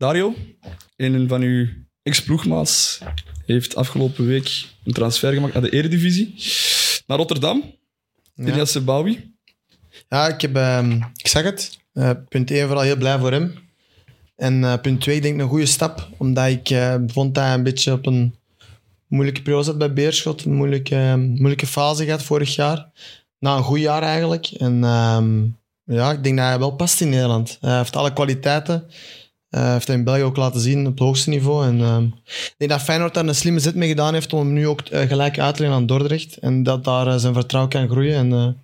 Dario, een van uw ex-ploegmaats, heeft afgelopen week een transfer gemaakt naar de Eredivisie. Naar Rotterdam. Ja. Sebawi. Ja, ik, heb, ehm, ik zeg het. Eh, punt 1, vooral heel blij voor hem. En eh, punt 2, ik denk een goede stap. Omdat ik eh, vond dat hij een beetje op een moeilijke periode zat bij Beerschot. Een moeilijke, eh, moeilijke fase gehad vorig jaar. Na een goed jaar eigenlijk. En ehm, ja, ik denk dat hij wel past in Nederland. Hij heeft alle kwaliteiten. Hij heeft hij in België ook laten zien op het hoogste niveau. En, ehm, ik denk dat Feyenoord daar een slimme zet mee gedaan heeft om hem nu ook eh, gelijk uit te lenen aan Dordrecht. En dat daar eh, zijn vertrouwen kan groeien. En,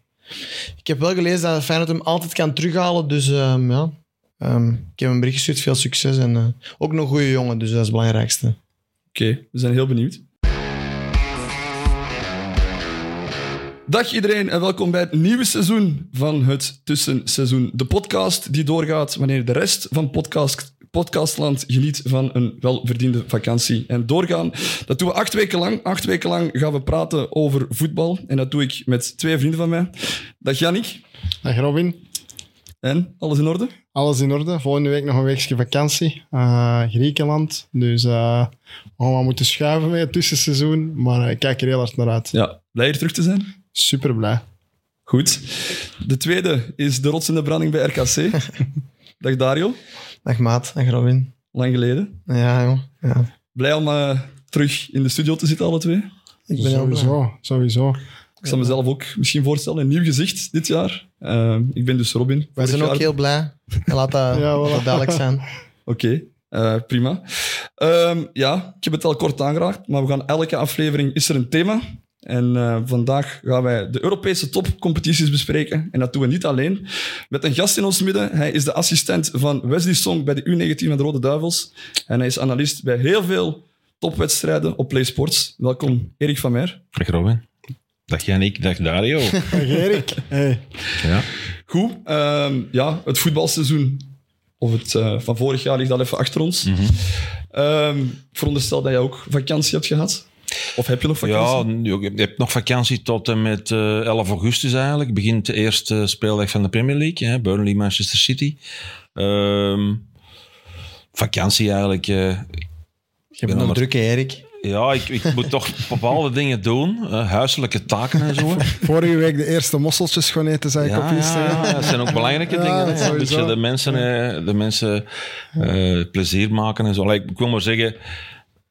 ik heb wel gelezen dat Feyenoord hem altijd kan terughalen. Dus ehm, ja, Ehm, ik heb hem een bericht gestuurd. Veel succes. En ook nog goede jongen, dus dat is het belangrijkste. Oké, we zijn heel benieuwd. Dag iedereen en welkom bij het nieuwe seizoen van het Tussenseizoen. De podcast die doorgaat wanneer de rest van podcast, podcastland geniet van een welverdiende vakantie. En doorgaan, dat doen we acht weken lang. Acht weken lang gaan we praten over voetbal. En dat doe ik met twee vrienden van mij. Dag Jannik. Dag Robin, En, alles in orde? alles in orde. Volgende week nog een weekje vakantie. Eh, Griekenland. Dus eh, we gaan moeten schuiven met het tussenseizoen. Maar ik kijk er heel hard naar uit. Ja, blij hier terug te zijn. Super blij. Goed. De tweede is de rotsende branding bij RKC. Dag Dario. Dag maat, dag Robin. Lang geleden. Ja, joh. Ja. Blij om eh, terug in de studio te zitten, alle twee. Ik ben heel blij. Sowieso, sowieso. Ik zal mezelf ook misschien voorstellen, een nieuw gezicht dit jaar. Eh, ik ben dus Robin. Wij Vorig zijn ook heel blij. En laat dat, Ja, voilà. dat duidelijk zijn. Oké, eh, prima. Ehm, ja, ik heb het al kort aangeraakt, maar we gaan elke aflevering is er een thema. En eh, vandaag gaan wij de Europese topcompetities bespreken. En dat doen we niet alleen. Met een gast in ons midden. Hij is de assistent van Wesley Song bij de U19 van de Rode Duivels. En hij is analist bij heel veel topwedstrijden op PlaySports. Welkom, Erik van Meer. Dag Robin. Dag Janik, dag Dario. Dag Erik. Hey. ja. Goed, ehm, ja, het voetbalseizoen of het, eh, van vorig jaar ligt al even achter ons. Ik veronderstel dat jij ook vakantie hebt gehad. Of heb je nog ja, vakantie? nu- je hebt nog vakantie tot en met eh 11 augustus eigenlijk. Begint de eerste speeldag van de Premier League. Hè, Burnley, Manchester City. Ehm, vakantie eigenlijk. eh, Je bent ben nog druk, Erik. ja, ik, ik moet toch bepaalde dingen doen. eh, huiselijke taken en zo. Vorige week de eerste mosseltjes gewoon eten, zei ik Ja, op Instagram. ja, dat zijn ook belangrijke Ja, dingen. hè. Sowieso. beetje de mensen, eh, de mensen eh, plezier maken en zo. Allee, Ik wil maar zeggen,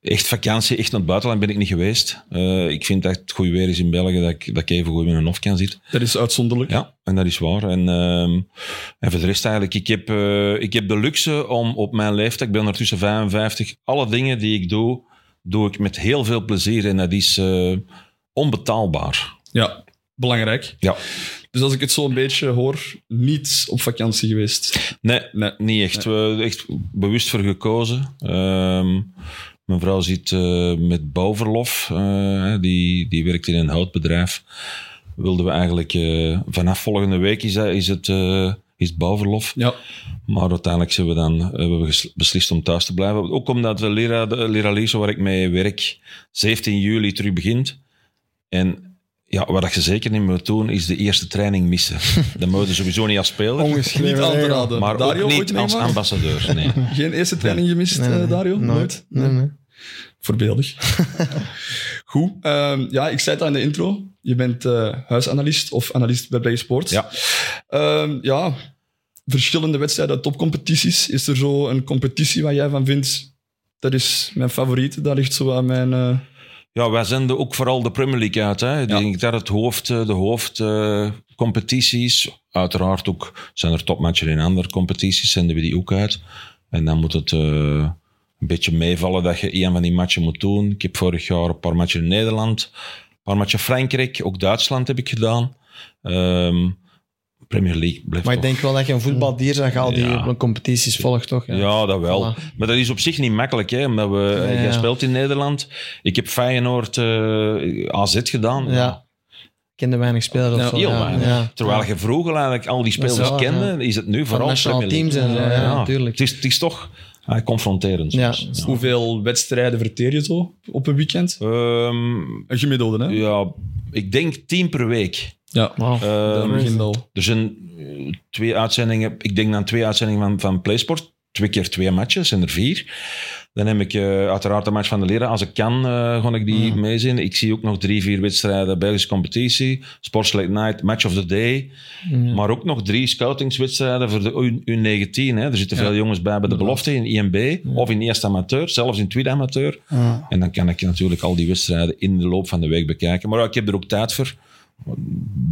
echt vakantie, echt naar het buitenland ben ik niet geweest. Eh, ik vind dat het goed weer is in België, dat ik, dat ik even goed in een hof kan zitten. Dat is uitzonderlijk. Ja, en dat is waar. En, ehm, en voor de rest eigenlijk, ik heb, eh, ik heb de luxe om op mijn leeftijd, ik ben ondertussen 55, alle dingen die ik doe, doe ik met heel veel plezier en dat is eh, onbetaalbaar. Ja, belangrijk. Ja. Dus als ik het zo een beetje hoor, niet op vakantie geweest. Nee, Nee. niet echt. We echt bewust voor gekozen. Ehm, mijn vrouw zit eh, met bouwverlof. eh, die, die werkt in een houtbedrijf. Wilden we eigenlijk... eh, vanaf volgende week is, is, het, is bouwverlof. Ja, Maar uiteindelijk zijn we dan, hebben we beslist om thuis te blijven. Ook omdat de leraar, de leraar waar ik mee werk, 17 juli terug begint. En ja, wat je zeker niet moet doen, is de eerste training missen. Dat moet je sowieso niet als speler. Ongeschreven niet aan te regel. raden. Maar Dario, ook ooit niet als ambassadeur. Nee. Geen eerste training gemist, Nee, nee, eh, Dario? Nooit. Nee, nee. Voorbeeldig. Goed. Ehm, ja, ik zei het al in de intro. Je bent eh, huisanalist of analist bij Play Sports. Ja. Ehm, ja, verschillende wedstrijden, topcompetities. Is er zo een competitie waar jij van vindt, dat is mijn favoriete, dat ligt zo aan mijn... eh, Ja, wij zenden ook vooral de Premier League uit. Hè. Ik Ja. denk dat het hoofd, eh, de hoofdcompetities, uiteraard ook zijn er topmatchen in andere competities, zenden we die ook uit. En dan moet het eh, een beetje meevallen dat je een van die matchen moet doen. Ik heb vorig jaar een paar matchen in Nederland, een paar matchen Frankrijk, ook Duitsland heb ik gedaan. Ehm, Premier League blijft Maar ik toch- denk wel dat je een voetbaldier bent, al die Ja. een competities volgt, toch? Ja, dat wel. Voilà. Maar dat is op zich niet makkelijk, hè, omdat we, Ja, jij ja. speelt in Nederland. Ik heb Feyenoord eh, AZ gedaan. Ja. Ik kende weinig spelers Ja, zo. Heel ja, weinig. ja. Terwijl je vroeger eigenlijk al die spelers kende, is het nu vooral Premier League. teams en zo, ja, natuurlijk. Het is, het is toch ah, confronterend. Ja. soms. Hoeveel wedstrijden verteer je zo op een weekend? Ehm, Een gemiddelde, hè? ja, ik denk tien per week. Ja, begint al. er zijn eh, twee uitzendingen, ik denk dan twee uitzendingen van, van PlaySport twee keer twee matches, zijn er vier. Dan heb ik eh, uiteraard de match van de leren. Als ik kan, eh ga ik die meezien. Ik zie ook nog drie, vier wedstrijden Belgische competitie. Sports Late Night, Match of the Day. Maar ook nog drie scoutingswedstrijden voor de U- U19. Hè. Er zitten veel jongens bij bij de belofte in IMB. Of in eerste amateur, zelfs in tweede amateur. Ja. En dan kan ik natuurlijk al die wedstrijden in de loop van de week bekijken. Maar ik heb er ook tijd voor.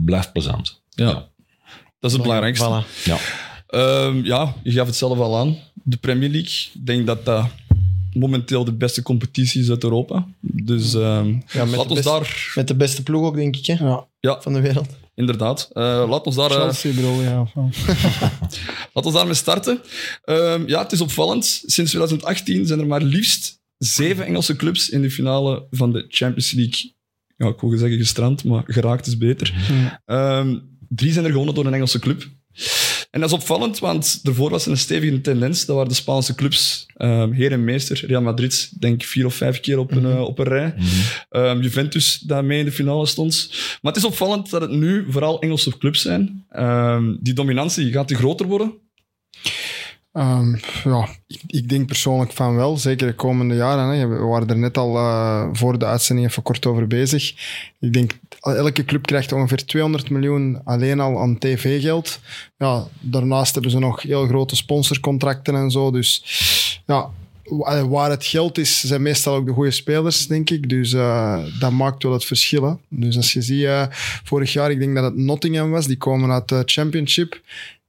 Blijft plezant. Ja. Dat is het belangrijkste. Voilà. Ja. Ehm, ja, je gaf het zelf al aan. De Premier League. Ik denk dat dat momenteel de beste competitie is uit Europa. Dus ehm Ja, met laat ons beste- daar... Met de beste ploeg ook, denk ik, hè, Ja, Ja, van de wereld. inderdaad. Eh, laat, ons daar, eh, Chelsea bedoel. Ja. Van- laat ons daarmee starten. Ehm, ja, het is opvallend. Sinds 2018 zijn er maar liefst zeven Engelse clubs in de finale van de Champions League. Ja, ik wil zeggen gestrand, maar geraakt is beter. Ehm, drie zijn er gewonnen door een Engelse club. En dat is opvallend, want daarvoor was er een stevige tendens. Dat waren de Spaanse clubs, ehm, heer en meester. Real Madrid, denk ik vier of vijf keer op een, eh, op een rij. Ehm, Juventus, dat mee in de finale stond. Maar het is opvallend dat het nu vooral Engelse clubs zijn. Die dominantie, gaat die groter worden? Ehm, ja, ik, denk persoonlijk van wel, zeker de komende jaren. Hè. We waren er net al eh, voor de uitzending even kort over bezig. Ik denk, elke club krijgt ongeveer 200 miljoen alleen al aan tv-geld. Ja, daarnaast hebben ze nog heel grote sponsorcontracten en zo. Dus ja, wa- waar het geld is, zijn meestal ook de goede spelers, denk ik. Dus eh, dat maakt wel het verschil. Dus als je ziet, eh, vorig jaar, ik denk dat het Nottingham was, die komen uit de Championship. Ik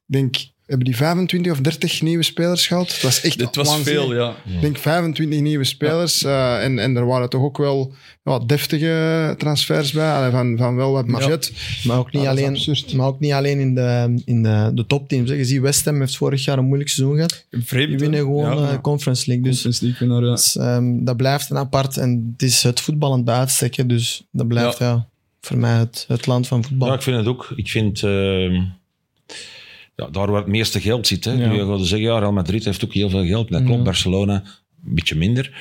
denk, hebben die 25 of 30 nieuwe spelers gehad? Dat was echt Het was waanzinnig. veel, ja. Ik denk 25 nieuwe spelers. eh, en, en er waren toch ook wel ja, deftige transfers bij. Allee, van, van wel wat budget. Maar ook niet, is alleen, absurd. maar ook niet alleen in de, in de, de topteams. Je ziet, West Ham heeft vorig jaar een moeilijk seizoen gehad. Vreemd, Die winnen gewoon Ja, eh, Conference League. Dus Conference League winnaar, ja. dat, is, ehm, dat blijft een apart. En het is het voetballend bij uitstek. hè. Dus dat blijft ja. voor mij het, het land van voetbal. Ja, ik vind het ook. Ik vind... ehm, ja, daar waar het meeste geld zit. Hè. Ja. Nu gaan we zeggen, ja, Real Madrid heeft ook heel veel geld. Dat klopt, Ja. Barcelona een beetje minder.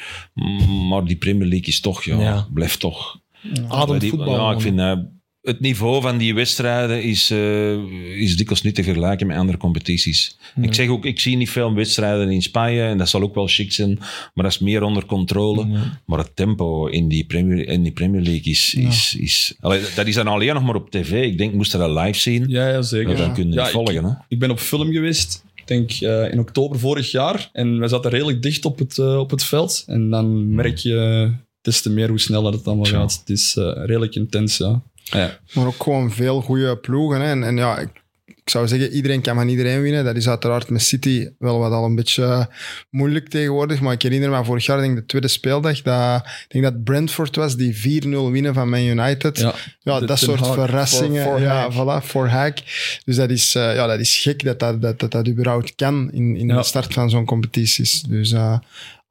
Maar die Premier League is toch, ja, blijft toch... Adem voetbal. Ja, ik vind eh, het niveau van die wedstrijden is, eh, is dikwijls niet te vergelijken met andere competities. Ik zeg ook, ik zie niet veel wedstrijden in Spanje en dat zal ook wel chic zijn, maar dat is meer onder controle. Maar het tempo in die Premier, in die Premier League is... is, is Allee, dat is dan alleen nog maar op tv. Ik denk, moest je dat live zien, Ja, ja, zeker. ja, dan kun je Ja, het ik- volgen. Hè? Ik ben op film geweest, ik denk eh, in oktober vorig jaar. En wij zaten redelijk dicht op het, eh, op het veld. En dan merk je des te meer hoe sneller het allemaal gaat. Het is eh, redelijk intens, ja. Ja. Maar ook gewoon veel goede ploegen. Hè. En, en ja, ik, ik zou zeggen, iedereen kan van iedereen winnen. Dat is uiteraard met City wel wat al een beetje eh, moeilijk tegenwoordig. Maar ik herinner me vorig jaar, denk ik, de tweede speeldag, dat, ik denk dat Brentford was, die 4-0 winnen van Man United. Ja. Dat soort Hag. verrassingen. Ja, voilà, voor Hack. Dus dat is, eh, ja, dat is gek dat dat, dat, dat, dat überhaupt kan in, in Ja. de start van zo'n competities. Dus eh,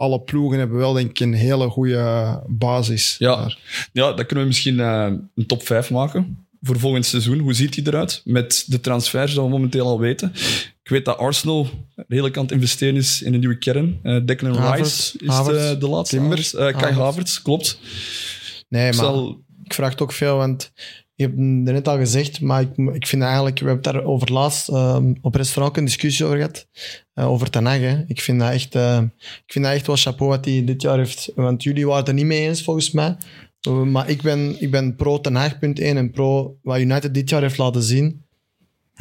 alle ploegen hebben wel, denk ik, een hele goede basis. Ja. daar. ja, dan kunnen we misschien eh, een top 5 maken voor volgend seizoen. Hoe ziet die eruit? Met de transfers dat we momenteel al weten. Ik weet dat Arsenal redelijk aan het investeren is in een nieuwe kern. Eh Declan. Rice is de, de laatste. Timber. Havertz. Eh, Kai Havertz. Klopt. Nee, Ik maar zal- ik vraag het ook veel, want je hebt het net al gezegd, maar ik, ik vind eigenlijk, we hebben daar over laatst ehm, op restaurant een discussie over gehad, eh, over Ten Hag. Ik vind dat echt, eh, ik vind dat echt wel chapeau wat hij dit jaar heeft, want jullie waren het er niet mee eens volgens mij, Uh, maar ik ben, ik ben pro Ten Hag, punt 1, en pro wat United dit jaar heeft laten zien.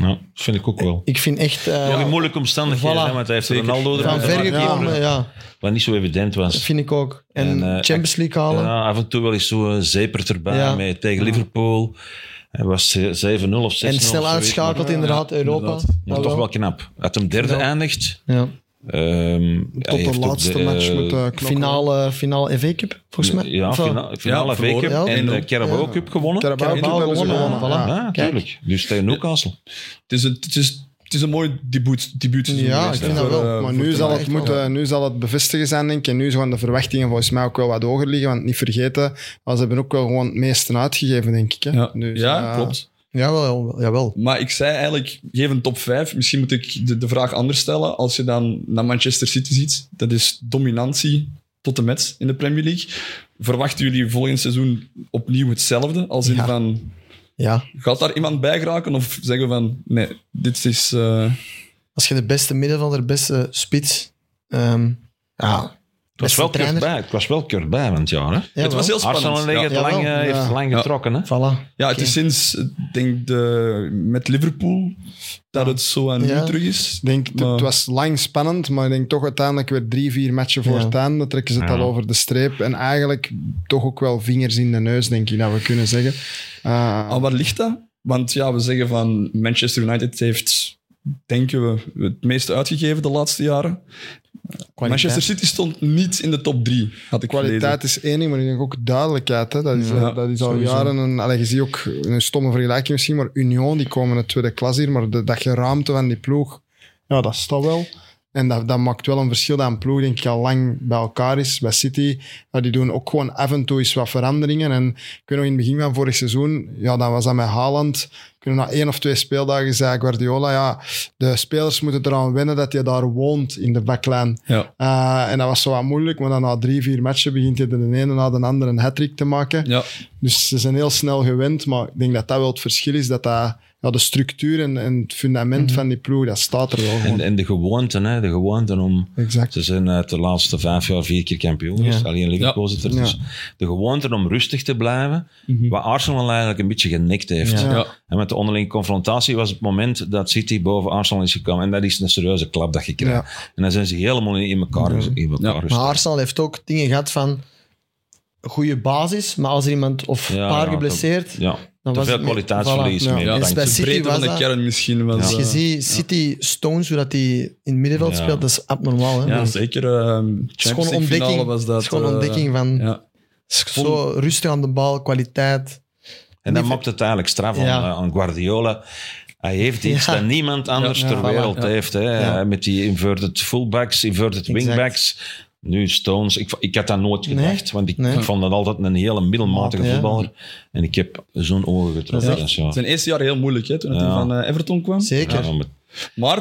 Ja, dat vind ik ook wel. Ik vind echt eh, Nog in moeilijke omstandigheden, Voilà. hè, want hij heeft Zeker. Ronaldo er van ver gekomen, ja, wat niet zo evident dat was. vind ik ook. En, En, eh, Champions League halen. Ja, af en toe wel eens zo'n zepert erbij Ja. met, tegen Liverpool. Hij was ze- 7-0 of 6-0. en snel uitschakelt inderdaad Europa. inderdaad. Maar Dat toch wel. knap. Uit hem derde Ja. eindigt. Ja. Ehm, Tot de laatste de, match eh, moeten knokken. Finale, finale FA Cup, volgens mij. Ja, fina- finale Ja, FA Cup. Ja. en de 1-0. Carabao Ja. Cup gewonnen. Carabao Cup Carabao hebben ze gewonnen, gewonnen. voilà. Ja. Ja, Kijk. tuurlijk. Dus tegen Newcastle. Het is een, het is, het is een mooi debuut, debuutseizoen Ja, geweest, ik vind dat wel. eh, Maar nu zal, het moeten, nu zal het bevestigen zijn, denk ik. En nu gaan de verwachtingen volgens mij ook wel wat hoger liggen. Want niet vergeten, maar ze hebben ook wel gewoon het meeste uitgegeven, denk ik. Hè? Ja, Dus, ja eh, klopt. Jawel, jawel. Maar ik zei eigenlijk, geef een top 5. Misschien moet ik de, de vraag anders stellen. Als je dan naar Manchester City ziet, dat is dominantie tot en met in de Premier League. Verwachten jullie volgend seizoen opnieuw hetzelfde? Als in Ja. van, Ja. gaat daar iemand bij geraken? Of zeggen we van, nee, dit is... eh, Als je de beste middenvelder, de beste spits Ehm, ja, was, wel kort bij, het was wel kort bij van het jaar. Hè? het was heel spannend. Arsenal heeft Ja. lang, eh, heeft Ja. lang Ja. getrokken. Hè? Voilà. Ja, het is sinds, denk, de, met Liverpool dat het zo aan Ja. nu terug is. Denk, het- Maar- het was lang spannend, maar ik denk toch uiteindelijk weer drie, vier matchen voor Ja. het einde. trekken ze het Ja. al over de streep. En eigenlijk toch ook wel vingers in de neus, denk ik, dat we kunnen zeggen. Uh, Aan waar ligt dat? Want ja, we zeggen van Manchester United heeft, denken we, het meeste uitgegeven de laatste jaren. Manchester City stond niet in de top drie, had ik kwaliteit is één ding, maar ik denk ook duidelijkheid. Hè. Dat, is, Ja, dat is al sowieso. jaren een... Allee, je ziet ook een stomme vergelijking misschien, maar Union, die komen in de tweede klas hier, maar de, dat geraamte van die ploeg, ja, dat staat wel. En dat, dat maakt wel een verschil dat een ploeg, denk ik, al lang bij elkaar is. Bij City, ja, die doen ook gewoon af en toe eens wat veranderingen. En ik weet nog in het begin van vorig seizoen, ja, dan was dat met Haaland. Kunnen na één of twee speeldagen zei Guardiola, ja, de spelers moeten eraan wennen dat je daar woont in de backlijn. Ja. Uh, en dat was zo wat moeilijk, maar dan na drie, vier matchen begint je de ene na de andere een hat te maken. Ja, Dus ze zijn heel snel gewend, maar ik denk dat dat wel het verschil is, dat, dat ja, de structuur en, en het fundament van die ploeg, dat staat er wel gewoon. En, en de gewoonten, hè, de gewoonten om... exact. Ze zijn uit de laatste vijf jaar vier keer kampioen. Dus Ja. alleen Liverpool zit er. Ja. Dus de gewoonte om rustig te blijven, wat Arsenal eigenlijk een beetje genikt heeft. Ja. ja. En met de onderlinge confrontatie was het moment dat City boven Arsenal is gekomen. En dat is een serieuze klap dat je krijgt. En dan zijn ze helemaal in elkaar, in elkaar Ja. Maar Arsenal heeft ook dingen gehad van goede basis, maar als er iemand of een Ja, paar ja, geblesseerd, Ja, dan te was veel het meer- kwaliteitsverlies. Voilà. Ja. meer Ja. Dus bij de City was van de dat- kern misschien. Was, Als je eh, ziet City Stones, hoe dat die in het middenveld Ja. speelt, dat is abnormaal. Hè? Ja, Zeker uh, Champions is gewoon League ontdekking, was dat. gewoon eh, ontdekking van ja. zo rustig aan de bal, kwaliteit. En dat maakt het eigenlijk straf aan, Ja. eh, aan Guardiola. Hij heeft iets Ja. dat niemand anders Ja, ter wereld ja. heeft. Hè. Ja. Met die inverted fullbacks, inverted Exact. wingbacks. Nu Stones. Ik, ik had dat nooit Nee. gedacht, want ik, Nee. ik vond dat altijd een hele middelmatige Ja. voetballer. En ik heb zo'n ogen getroffen. Dus ja. Zijn eerste jaar heel moeilijk hè, toen hij Ja. van eh, Everton kwam. Zeker. Ja, maar- Maar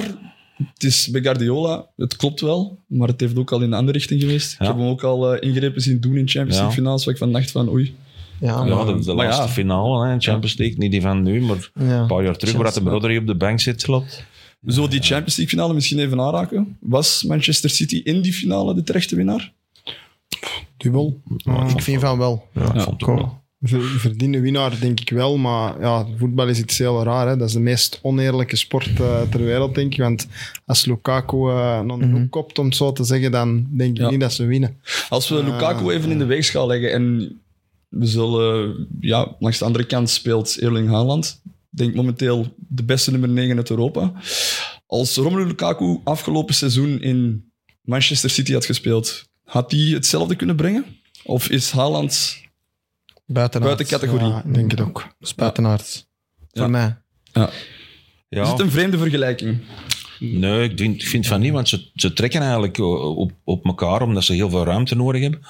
het is bij Guardiola, het klopt wel, maar het heeft ook al in de andere richting geweest. Ja. Ik heb hem ook al eh, ingrepen zien doen in Champions Ja. League finales, waar ik van dacht van oei. Ja, ja, de, de laatste ja. finale hè, in Champions League. Niet die van nu, maar ja. een paar jaar terug, waar dat de Broderi op de bank zit. Klopt. We zullen die Champions League finale misschien even aanraken. Was Manchester City in die finale de terechte winnaar? Dubbel. Ja, Ik vind van wel. Ja, ik Ja, vond het kom. wel. Ver- Verdiende winnaar, denk ik wel. Maar ja, voetbal is iets heel raar. Hè? Dat is de meest oneerlijke sport eh, ter wereld, denk ik. Want als Lukaku uh, naar de hoek kopt, om het zo te zeggen, dan denk ik Ja. niet dat ze winnen. Als we Lukaku even in de weegschaal leggen en we zullen, ja, langs de andere kant speelt Erling Haaland. Denk momenteel de beste nummer 9 uit Europa. Als Romelu Lukaku afgelopen seizoen in Manchester City had gespeeld, had hij hetzelfde kunnen brengen? Of is Haaland buiten categorie? Ja, ik denk het ook. Dat is buitenaard. Ja. Voor mij. Ja. Ja. Is het een vreemde vergelijking? Nee, ik, denk, ik vind van niet, want ze, ze trekken eigenlijk o- op, op elkaar omdat ze heel veel ruimte nodig hebben.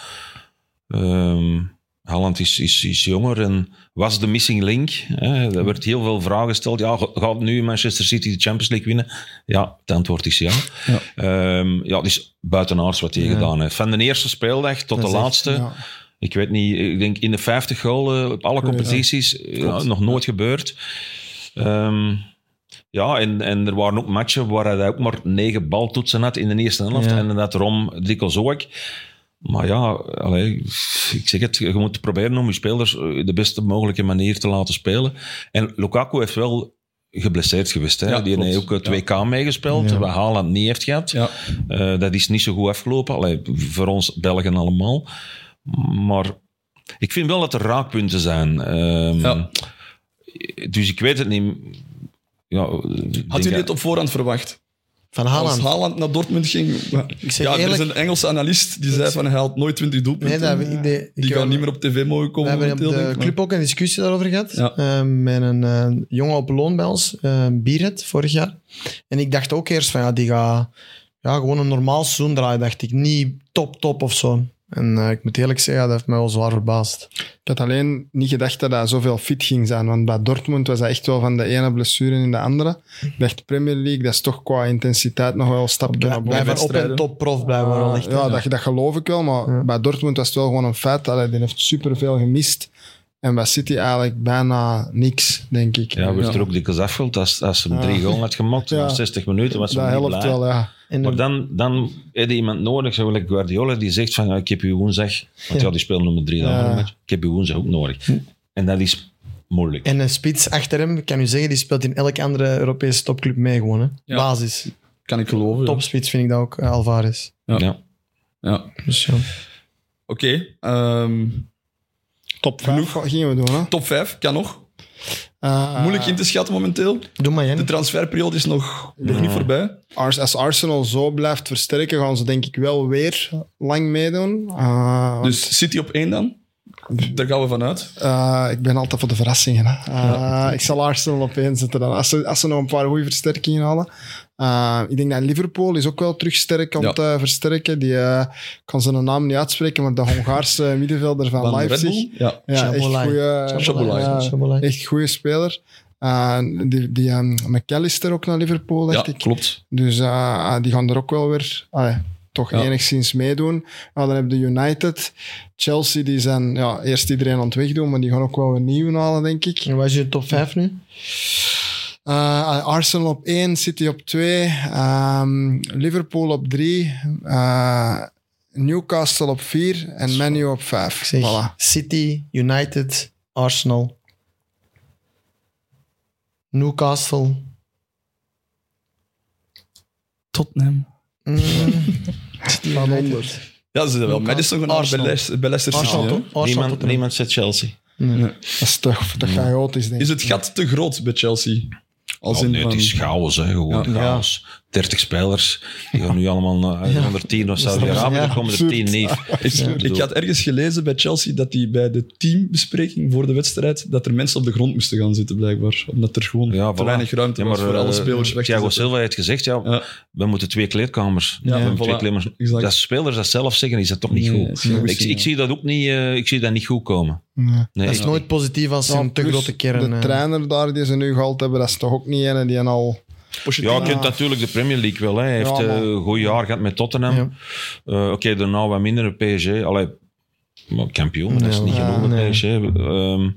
Ehm Holland is, is, is jonger en was de missing link. Hè. Er werd heel veel vragen gesteld. Ja, ga- gaat nu Manchester City de Champions League winnen? Ja, het antwoord is ja. Ja. Ehm, ja, het is buitenaards wat hij Ja. gedaan heeft. Van de eerste speeldag tot Dat de echt- laatste. Ja. Ik weet niet, ik denk in de 50 goalen op alle competities. Ja, nog nooit gebeurd. Ehm, ja, en, en er waren ook matchen waar hij ook maar negen baltoetsen had in de eerste helft. En dat erom dikwijls ook. Maar ja, allee, ik zeg het, je moet proberen om je spelers eh, de beste mogelijke manier te laten spelen. En Lukaku heeft wel geblesseerd geweest. Hè? Ja, Die heeft ook eh, 2K meegespeeld, Ja. wat Haaland niet heeft gehad. Ja. Eh, dat is niet zo goed afgelopen. Allee, voor ons Belgen allemaal. Maar ik vind wel dat er raakpunten zijn. Ehm, Ja. Dus ik weet het niet. Ja, Had dat- het op voorhand verwacht? Van Als Haaland. Haaland naar Dortmund ging... Ik zeg ja, er is een Engelse analist die zei van hij haalt nooit 20 Nee, doelpunten. dat ik, de, die gaan niet meer op tv mogen We komen. hebben op de club ook een discussie daarover gehad. Ja. eh, met een eh, jongen op loon bij ons, uh, Bierhet, vorig jaar. En ik dacht ook eerst van ja, die gaat ja, gewoon een normaal seizoen draaien. Dacht ik niet top, top of zo. En eh, ik moet eerlijk zeggen, dat heeft mij wel zwaar verbaasd. Ik had alleen niet gedacht dat hij zoveel fit ging zijn. Want bij Dortmund was hij echt wel van de ene blessure in de andere. Ik dacht, Premier League, dat is toch qua intensiteit nog wel een stapje naar boven. Blijven op wedstrijden. en top prof blijven echt. hè. Ja, dat, dat geloof ik wel, maar Ja. bij Dortmund was het wel gewoon een feit. Allee, die heeft superveel gemist. En bij City eigenlijk bijna niks, denk ik. Ja, werd Ja. er ook dikwijls afgevuld als, als ze drie goal had gemaakt. Ja. Na 60 minuten was ze dat niet helpt blij. wel, ja. En Maar dan, dan heb je iemand nodig, zoals Guardiola, die zegt van ik heb u woensdag, want ja, die speelt nummer drie dan. Ik heb u woensdag ook nodig. En dat is moeilijk. En een spits achter hem, ik kan u zeggen, die speelt in elke andere Europese topclub mee gewoon. Hè. Ja. Basis. Kan ik geloven. ja. Topspits vind ik dat ook, eh, Alvarez. Ja. Ja. Ja. Dus ja. Oké. ehm, Top 5 gingen we doen, hè. top 5 kan nog. Eh, Moeilijk in te schatten momenteel. Doe maar, De transferperiode is nog, nog niet voorbij. Als Arsenal zo blijft versterken, gaan ze denk ik wel weer lang meedoen. Want, Dus City op één dan. Daar gaan we vanuit. eh, ik ben altijd voor de verrassingen. Hè. Eh, Ik zal Arsenal op één zetten dan. Als ze, als ze nog een paar goede versterkingen halen. Eh, ik denk dat Liverpool is ook wel terug sterk aan Ja. het eh, versterken. Die eh, kan zijn naam niet uitspreken, maar de Hongaarse middenvelder van, Van Leipzig. Ja. Ja, echt goede echt goede speler. Eh, die die ehm, McAllister ook naar Liverpool, dacht ja, ik. klopt. Dus eh, die gaan er ook wel weer toch Ja. enigszins meedoen. Ja, dan heb je United. Chelsea, die zijn ja, eerst iedereen aan het wegdoen, maar die gaan ook wel een nieuwe halen, denk ik. En wat is je top 5 nu? Eh, Arsenal op 1, City op 2, Liverpool op 3, Newcastle op 4 en Manu op 5. Ik zeg Voilà. City, United, Arsenal, Newcastle. Tottenham. Mm, Van United. onder. Ja, ze hebben wel Madison gedaan bij. Leicester, bij Leicester City. Arsenal, Arsenal Niemand, Tottenham. niemand zet Chelsea. Dat is toch te chaotisch, denk ik. Is het gat te groot bij Chelsea? Als Oh, in nee, van- het is chaos, hè. gewoon Ja. chaos. 30 spelers, die gaan nu allemaal naar Ja. onder 10 of Saudi-Arabië, Ja, komen er absurd. 10 niet. Ik, ik had ergens gelezen bij Chelsea dat die bij de teambespreking voor de wedstrijd dat er mensen op de grond moesten gaan zitten, blijkbaar. Omdat er gewoon Ja, te voilà. weinig ruimte Ja, was voor alle eh, spelers weg Thiago. Silva heeft gezegd, ja, Ja. we moeten twee kleedkamers. Ja, we hebben voilà. twee kleedkamers. Exact. Dat spelers dat zelf zeggen, is dat toch niet Nee, goed. ik, zie dat ook niet, eh, ik zie dat niet goed komen. Nee. Nee, Dat is nooit positief als ze een te grote kern... De eh, trainer daar die ze nu gehaald hebben, dat is toch ook niet een die al... Pochettino. Ja, je kent natuurlijk de Premier League wel. Hè. Hij heeft Ja, eh, een goed jaar gehad met Tottenham. Ja. Eh, Oké, daarna wat minder PSG. Allee, maar kampioen, dat is Ja, niet ja, genoeg nee. PSG. Ehm,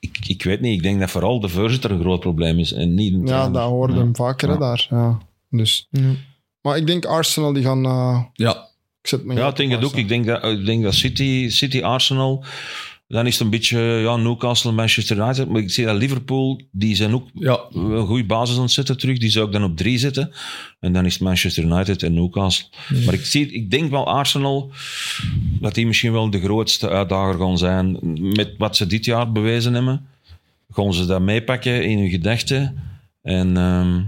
ik, ik weet niet, ik denk dat vooral de voorzitter een groot probleem is en niet Ja, dat hoorde Ja. hem vaker hè, Ja. daar. Ja. Dus. ja. Maar ik denk Arsenal, die gaan... eh, Ja, ik zet me Ja, ik denk het ook. Ik denk dat, ik denk dat City, City, Arsenal, dan is het een beetje ja, Newcastle, Manchester United. Maar ik zie dat Liverpool, die zijn ook ja. een goede basis aan het zetten terug. Die zou ik dan op drie zetten. En dan is het Manchester United en Newcastle. Maar ik, zie, ik denk wel Arsenal, dat die misschien wel de grootste uitdager gaan zijn. Met wat ze dit jaar bewezen hebben, gaan ze dat meepakken in hun gedachten. En ehm,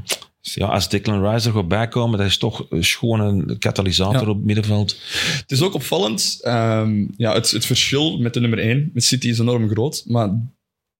ja, als Declan Rice er gaat bijkomen, dat is toch gewoon een katalysator Ja. op het middenveld. Het is ook opvallend. ehm, ja, het, het verschil met de nummer 1, met City, is enorm groot. Maar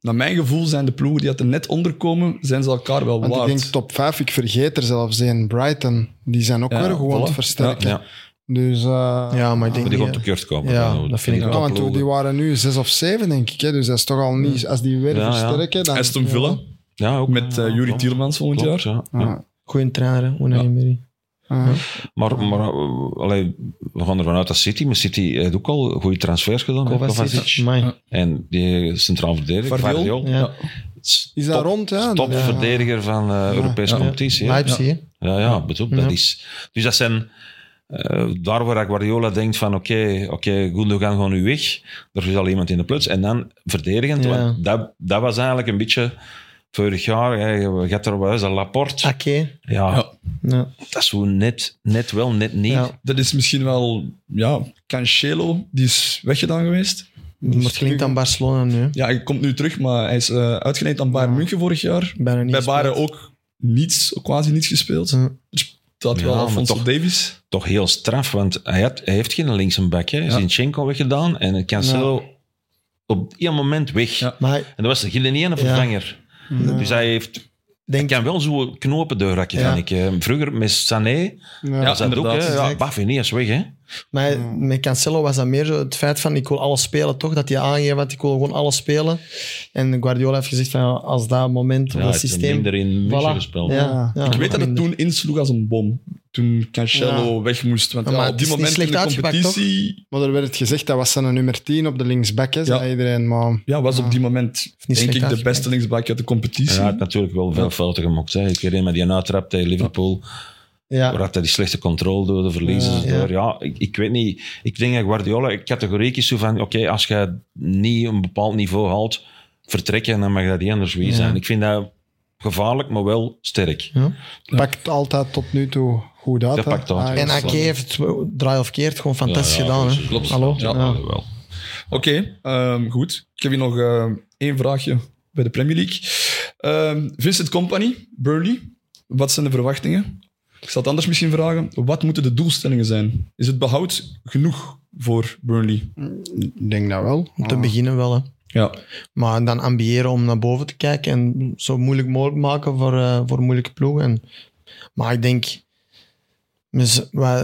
naar mijn gevoel zijn de ploegen die er net onder komen, zijn ze elkaar wel Want ik waard. denk top 5, ik vergeet er zelfs één. Brighton, die zijn ook Ja, weer gewoon aan het voilà. versterken. Ja. Dus... eh, Ja, maar ik denk die niet, gaan eh, tekort komen. Ja, Nou, dat vind ik wel. want die waren nu zes of zeven, denk ik. Hè? Dus dat is toch al niet... Als die weer Ja, ja. versterken, dan... Aston Villa, Ja, ook. met eh Yuri Klopt. Tielemans volgend Klopt, jaar. ja. Ja. Goeie trainer, Unai Ja. Emery. Ja. Maar, maar uh, allee, we gaan ervan uit dat City, maar City heeft ook al goede transfers gedaan Kovacic. Ja. En die centraal verdediger. Ja. Is dat rond, ja? Topverdediger van de Europese Ja. competitie. Leipzig. Ja, ja, bedoel, Ja. dat is... Dus dat zijn... eh, daar waar Guardiola denkt van oké, oké, Gundogan gaat nu weg. Er is al iemand in de plots. En dan verdedigend, Ja. want dat, dat was eigenlijk een beetje... Vorig jaar, je gaat er wel eens een Laporte. Ake. Ja, Ja. Ja. dat is zo net, net wel, net niet. Ja. Dat is misschien wel... Ja, Cancelo, die is weggedaan geweest. Wordt gelinkt aan Barcelona nu. Ja, hij komt nu terug, maar hij is eh uitgeleend aan Bayern Ja. München vorig jaar. Bijna niet Bij Bayern ook niets, quasi niets gespeeld. Ja. Dat Ja, wel maar Alfonso toch- Davies. toch heel straf, want hij, had, hij heeft geen linkse back. Hè. Ja. Zinchenko weggedaan en Cancelo op één moment weg. Ja. Maar En dat was geen ene vervanger. Ja. Dus hij heeft... Hij denk, kan wel zo knopen doorhakken, Ja. vind ik. Eh, Vroeger met Sané Ja. Ja, was dat ook, inderdaad. hè. Ja. Baffini is weg, hè. Maar met Cancelo was dat meer zo het feit van ik wil alles spelen, toch? Dat hij aangeeft dat ik wil gewoon alles spelen. En Guardiola heeft gezegd van als dat moment of Ja, dat systeem... minder in Voilà. gespeeld. Ja, ja, Ik weet dat het toen insloeg als een bom. Toen Cancelo Ja. weg moest. Want Ja, ja, maar op die moment in de competitie... Maar er werd gezegd, dat was zijn nummer 10 op de linksback, hè, zei Ja. iedereen. Maar Ja, was op die moment niet denk ik de beste linksback uit de competitie. Hij had natuurlijk wel veel fouten gemaakt. Hè. Ik herinner me die uittrap tegen Liverpool. Ja. Waar had hij die slechte controle door, de verliezen ze Ja. door. Ja, ik, ik weet niet. Ik denk dat Guardiola categoriek is zo van, oké, als je niet een bepaald niveau haalt, vertrekken, dan mag dat niet anders wie Ja. zijn. Ik vind dat gevaarlijk, maar wel sterk. pakt altijd tot nu toe goed uit. Dat hè. pakt altijd. En ja. Ake heeft het draai of keert gewoon fantastisch Ja, ja, gedaan. precies. hè? Klopt. Hallo? Ja. Ja. wel. Oké, ehm, goed. Ik heb hier nog eh, één vraagje bij de Premier League. Ehm, Vincent Company, Burnley. Wat zijn de verwachtingen? Ik zal het anders misschien vragen. Wat moeten de doelstellingen zijn? Is het behoud genoeg voor Burnley? Ik denk dat wel. Om te Ah. beginnen wel. Hè. Ja. Maar dan ambiëren om naar boven te kijken en zo moeilijk mogelijk maken voor, eh, voor moeilijke ploegen. En, maar ik denk,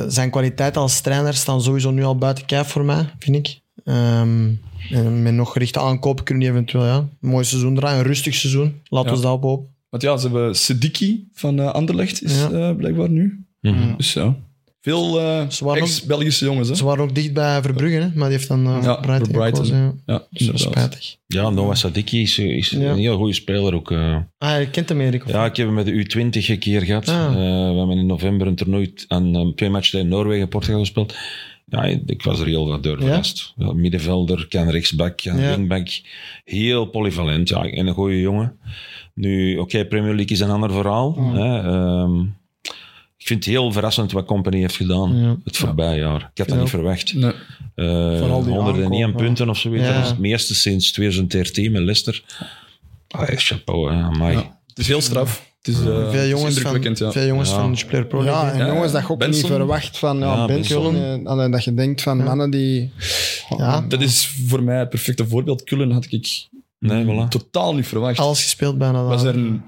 zijn kwaliteit als trainer staan sowieso nu al buiten kijf voor mij, vind ik. Ehm, en met nog gerichte aankopen kunnen die eventueel ja, een mooi seizoen draaien, een rustig seizoen. Laten we Ja. dat op hopen. Want ja, ze hebben Sediki van eh, Anderlecht, is Ja. eh, blijkbaar nu. Mhm. Dus ja. Veel eh, Ze waren ex-Belgische jongens, hè? Ze waren ook dicht bij Verbrugge, hè, maar die heeft dan uh, Ja, voor Brighton, voor Brighton. gekozen, ja. Ja, Dat is inderdaad. spijtig. Ja, Noah Sadiki is, is Ja. een heel goede speler ook. eh. Ah, je kent hem, Erik? of Ja, niet? ik heb hem met de U20 een keer gehad. Ah. Eh, we hebben in november een toernooi aan twee matchen tegen Noorwegen en Portugal gespeeld. Ja, ik was er heel wat door verrast. Ja, middenvelder, kan rechtsback, kan Ja. wingback. Heel polyvalent, ja, en een goede jongen. Nu, oké, Premier League is een ander verhaal. Hè, ehm, ik vind het heel verrassend wat Company heeft gedaan Ja. het voorbije jaar. Ik had dat Ja. niet verwacht. Nee. Eh Vooral die 101 aankoop, punten of zoiets. Ja. Dat is het meeste sinds 2013 met Leicester. Ah, chapeau, hè, amai. Ja. Het is heel straf. Het is, eh, het veel is jongens, van, ja. veel jongens Ja. van Pro League, Ja, en Ja, jongens, dat je ook Benson. niet verwacht van ja, Ja, Benson. Benson. eh, allee, dat je denkt van mannen die... Ja. Dat is voor mij het perfecte voorbeeld. Kullen had ik Nee, voilà. totaal niet verwacht. Alles gespeeld bijna. was er.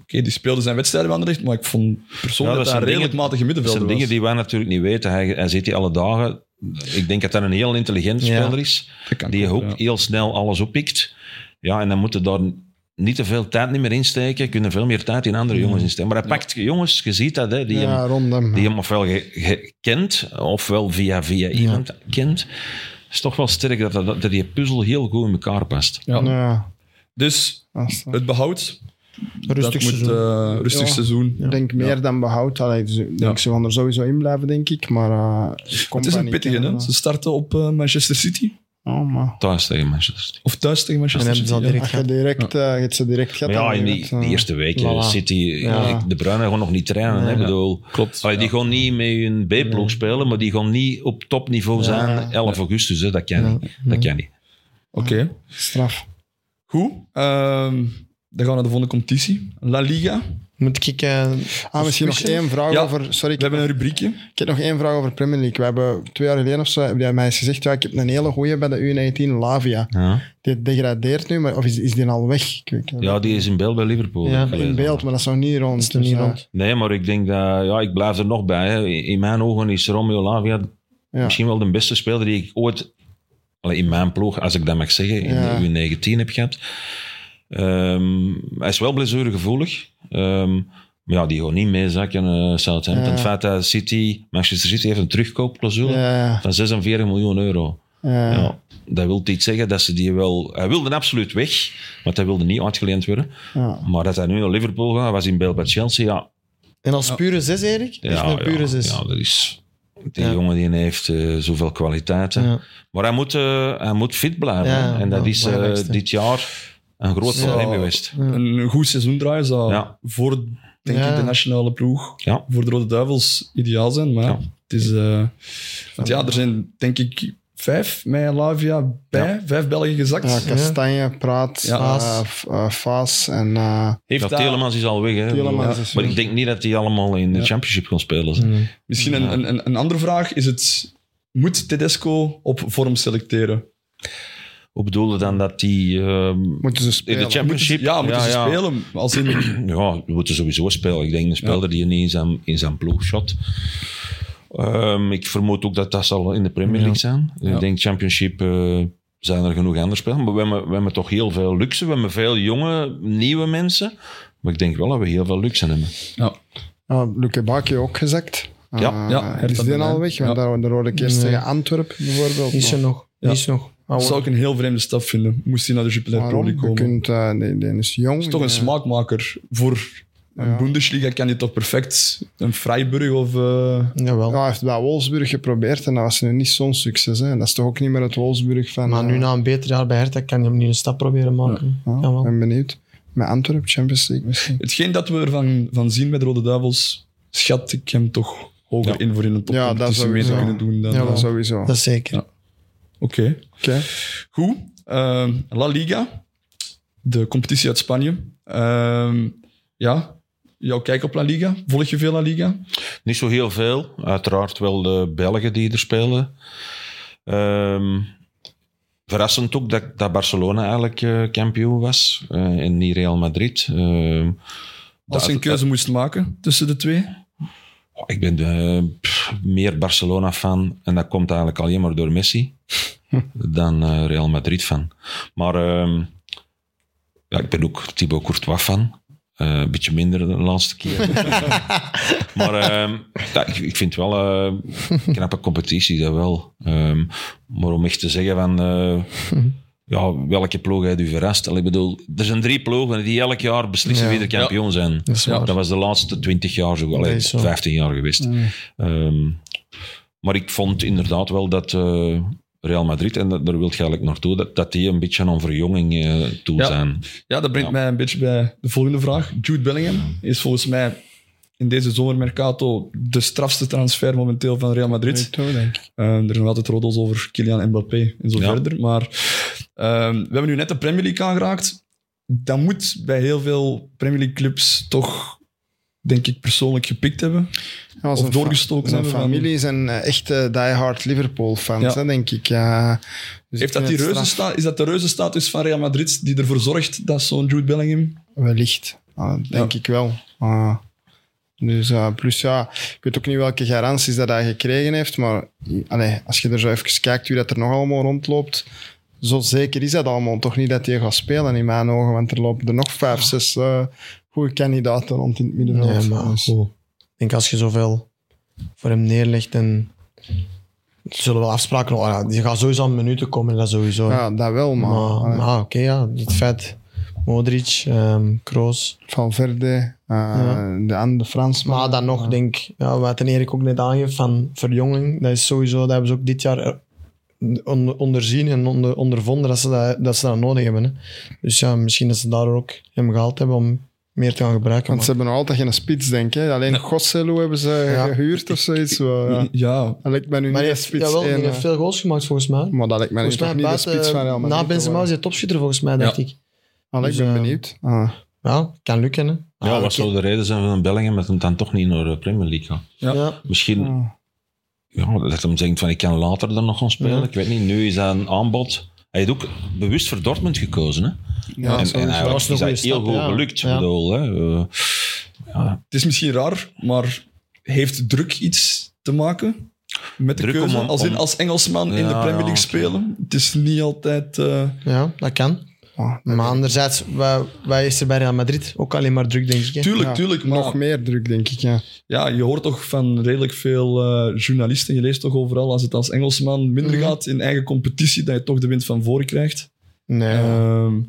Oké, die speelde zijn wedstrijden bij Anderlecht, maar ik vond persoonlijk Ja, dat dat een redelijk dingen- matige Dat middenvelder zijn dingen die wij natuurlijk niet weten. Hij, hij zit hier alle dagen. Ik denk dat hij een heel intelligente Ja. speler is. Dat Die ook, ja. heel snel alles oppikt. Ja, en dan moeten daar niet te veel tijd niet meer insteken. Kunnen veel meer tijd in andere jongens insteken. Maar hij pakt jongens, je ziet dat, hè, die, ja, hem, rond hem. die hem ofwel ge- ge- kent, ofwel via, via iemand kent. Het is toch wel sterk dat, dat, dat die puzzel heel goed in elkaar past. Ja. Ja, Dus het behoud, Rustig dat moet seizoen. eh, rustig Ja. seizoen. Ik denk meer dan behoud. Allee, dus denk ze gaan er sowieso in blijven, denk ik. Maar uh, Het is een pittige, hè? Ze starten op eh, Manchester City. Oh, Thuis tegen Manchester City. Of thuis tegen En Manchester hebben ze al City. ja. direct direct, eh, gehad. Ja, dan in die, eh, die eerste weken Voilà. City, Ja. de Bruyne gewoon nog niet trainen. hè. Ik Ja. bedoel, Klopt. Allee, die gaan niet met hun B-ploeg spelen, maar die gaan niet op topniveau zijn 11 augustus. Hè. Dat kan Ja. niet. Dat kan niet. Oké. Straf. Goed. Ehm, dan gaan we naar de volgende competitie. La Liga. Moet ik... eh, Ah, misschien nog één vraag Ja, over... Sorry, ik We heb, hebben een rubriekje. ik heb nog één vraag over Premier League. We hebben twee jaar geleden of zo, heb jij mij eens gezegd, ja, ik heb een hele goeie bij de U19, Lavia. Ja. Die degradeert nu, maar, of is, is die al weg? Ik ja, die is in beeld bij Liverpool. Ja, in beeld, maar dat is nog niet rond. is er niet dus, eh, rond. Nee, maar ik denk dat... Ja, ik blijf er nog bij. Hè. In mijn ogen is Romeo Lavia Ja. misschien wel de beste speler die ik ooit... in mijn ploeg, als ik dat mag zeggen, in Ja. de U19 heb gehad. Ehm, hij is wel blessuregevoelig. Ehm maar ja, die gewoon niet meezakken. eh Southampton. Ja. Het feit dat City, Manchester City heeft een terugkoopclausule Ja, van 46 miljoen euro. ja, Ja, dat wil iets zeggen dat ze die wel... Hij wilde absoluut weg, want hij wilde niet uitgeleend worden. ja. Maar dat hij nu naar Liverpool gaat, was in beeld bij Chelsea, ja... En als pure zes, Erik? Ja, een pure zes. ja, dat is... Die Ja. jongen die heeft eh, zoveel kwaliteiten. Ja. Maar hij moet, eh, hij moet fit blijven. Ja, en dat is dit jaar een groot Ja. probleem geweest. Een goed seizoen draaien zou Ja. voor denk Ja. ik, de nationale ploeg, Ja. voor de Rode Duivels, ideaal zijn. Maar Ja. het is... eh, want ja, er zijn denk ik vijf met Lavia bij. Vijf Belgen gezakt. Ja, Kastanje, Praat, Ja. ja. Faas. Faas en... eh, Heeft dat Telemans is al weg. Hè. Tielemans Ja. is Maar ik denk niet dat die allemaal in de Ja. championship gaan spelen. zijn. misschien een, een, een, een andere vraag? Is het... Moet Tedesco op vorm selecteren? Hoe bedoelde dan dat die... ehm, moeten ze in spelen. de championship... Ja, moeten ze ja. spelen? Als in, Ja, we moeten sowieso spelen. Ik denk een speler die niet in zijn, in zijn ploeg shot. Ehm, ik vermoed ook dat dat zal in de Premier League zijn. Ja. Ik denk Championship eh, zijn er genoeg andere spelers. Maar we hebben, we hebben toch heel veel luxe. We hebben veel jonge, nieuwe mensen. Maar ik denk wel dat we heel veel luxe hebben. Ja. Ja, Luke ook gezakt. Ja. Eh, Ja, is die al weg? Want Ja. daar, daar hoorde ik eerst Nee. tegen Antwerpen bijvoorbeeld. Is er nog. Ja. Is nog. Dat zou ik een heel vreemde stap vinden. Moest hij naar de Jupiler Pro? League Je komen. kunt, eh, die, die is jong. Dat is toch een die- smaakmaker. Voor een Ja. Bundesliga kan je toch perfect een Freiburg of... eh, Jawel. Ja, hij heeft bij Wolfsburg geprobeerd en dat was nu niet zo'n succes. Hè. Dat is toch ook niet meer het Wolfsburg van... maar nu eh, na een beter jaar bij Hertha kan je hem niet een stap proberen maken. ja, Jawel. ben benieuwd. Met Antwerp, Champions League misschien. Hetgeen dat we ervan van zien met de Rode Duivels, schat ik hem toch hoger Ja. in voor in een Ja, dat te sowieso. kunnen doen. Dan, Ja, eh, Dat sowieso. Dat is zeker. Oké. Oké. Goed. Ehm, La Liga, de competitie uit Spanje. Ehm, ja, jouw kijk op La Liga. Volg je veel La Liga? Niet zo heel veel. Uiteraard wel de Belgen die er spelen. Ehm, verrassend ook dat, dat Barcelona eigenlijk eh, kampioen was. eh, en niet Real Madrid. Ehm, Als je een dat- keuze moest maken tussen de twee? Oh, Ik ben eh, pff, meer Barcelona-fan en dat komt eigenlijk alleen maar door Messi dan eh, Real Madrid-fan. Maar ehm, ja, ik ben ook Thibaut Courtois-fan. Eh, een beetje minder de laatste keer. maar ehm, ja, ik, ik vind wel eh, een knappe competitie, dat wel. Ehm, maar om echt te zeggen van... eh, ja, welke ploeg heeft u verrast? Al, ik bedoel, er zijn drie ploegen die elk jaar beslissen Ja. wie de kampioen zijn. Dat is Ja, waar. Dat was de laatste 20 jaar zo, zo. 15 jaar geweest. Ehm, maar ik vond inderdaad wel dat eh, Real Madrid, en dat, daar wil je eigenlijk naartoe, dat, dat die een beetje aan verjonging eh toe Ja. zijn. Ja, dat brengt Ja. mij een beetje bij de volgende vraag. Jude Bellingham is volgens mij in deze zomermercato de strafste transfer momenteel van Real Madrid. Denk ik. Eh, er zijn altijd roddels over Kylian Mbappé en zo Ja. verder. Maar ehm, we hebben nu net de Premier League aangeraakt. Dat moet bij heel veel Premier League clubs toch, denk ik, persoonlijk gepikt hebben. Ja, Of doorgestoken Zijn hebben familie zijn eh, echte diehard Liverpool-fans, Ja. denk ik. Ja. Dus Heeft ik dat die reuzensta- is dat de reuzenstatus van Real Madrid die ervoor zorgt dat zo'n Jude Bellingham... Wellicht. Ah, denk Ja. ik wel. Ah. dus eh, plus ja, ik weet ook niet welke garanties dat hij gekregen heeft, maar allee, als je er zo even kijkt wie dat er nog allemaal rondloopt, zo zeker is dat allemaal toch niet dat hij gaat spelen in mijn ogen, want er lopen er nog vijf, zes eh, goede kandidaten rond in het middenveld. Nee, maar Dus- goed. Ik denk als je zoveel voor hem neerlegt en er zullen wel afspraken oh ja, die gaat sowieso aan minuten komen, dat sowieso. ja, dat wel, maar, maar maar oké, ja, het feit. Modric, ehm Kroos. Valverde, eh, Ja. de andere Fransman. Maar dan nog, denk ik, ja, wat ten Erik ook net aangeeft van verjonging, dat is sowieso, dat hebben ze ook dit jaar onder, onderzien en onder, ondervonden dat ze dat, dat ze dat nodig hebben. Hè. Dus ja, misschien dat ze daar ook hem gehaald hebben om meer te gaan gebruiken. Want ze hebben nog altijd geen spits, denk ik. hè. Alleen Gosselu hebben ze Ja. gehuurd of zoiets. Ja. Ja, Dat lijkt mij nu maar niet heeft, spits. jawel, één, hij heeft eh. veel goals gemaakt volgens mij. Maar dat lijkt mij nu Volgens toch mij niet de spits van Real Madrid. na Benzema is hij topschutter volgens mij, dacht Ja. ik. Allee, ik ben benieuwd. Ah. Ja, kan lukken. Hè. Ja, Ah, wat zou de reden zijn van Bellingham dat hem dan toch niet naar de Premier League gaat? Ja. Ja. Misschien Ah. Ja, dat hem denkt van ik kan later dan nog gaan spelen. Ja. Ik weet niet, nu is dat een aanbod. Hij heeft ook bewust voor Dortmund gekozen. Hè? Ja, en, was een is dat heel stap, goed ja. gelukt. Ja. Bedoel, hè? ja, Het is misschien raar, maar heeft druk iets te maken met de Druk keuze? om- als, in, als Engelsman in de Premier ja, League spelen. Het is niet altijd... eh, ja, dat kan. Maar anderzijds, wij, wij is er bij Real Madrid ook alleen maar druk, denk ik. hè. tuurlijk, Ja, tuurlijk. Maar Nog meer druk, denk ik. Ja. ja, je hoort toch van redelijk veel eh, journalisten, je leest toch overal, als het als Engelsman minder Mhm. gaat in eigen competitie, dat je toch de wind van voren krijgt. Nee, Ehm, ik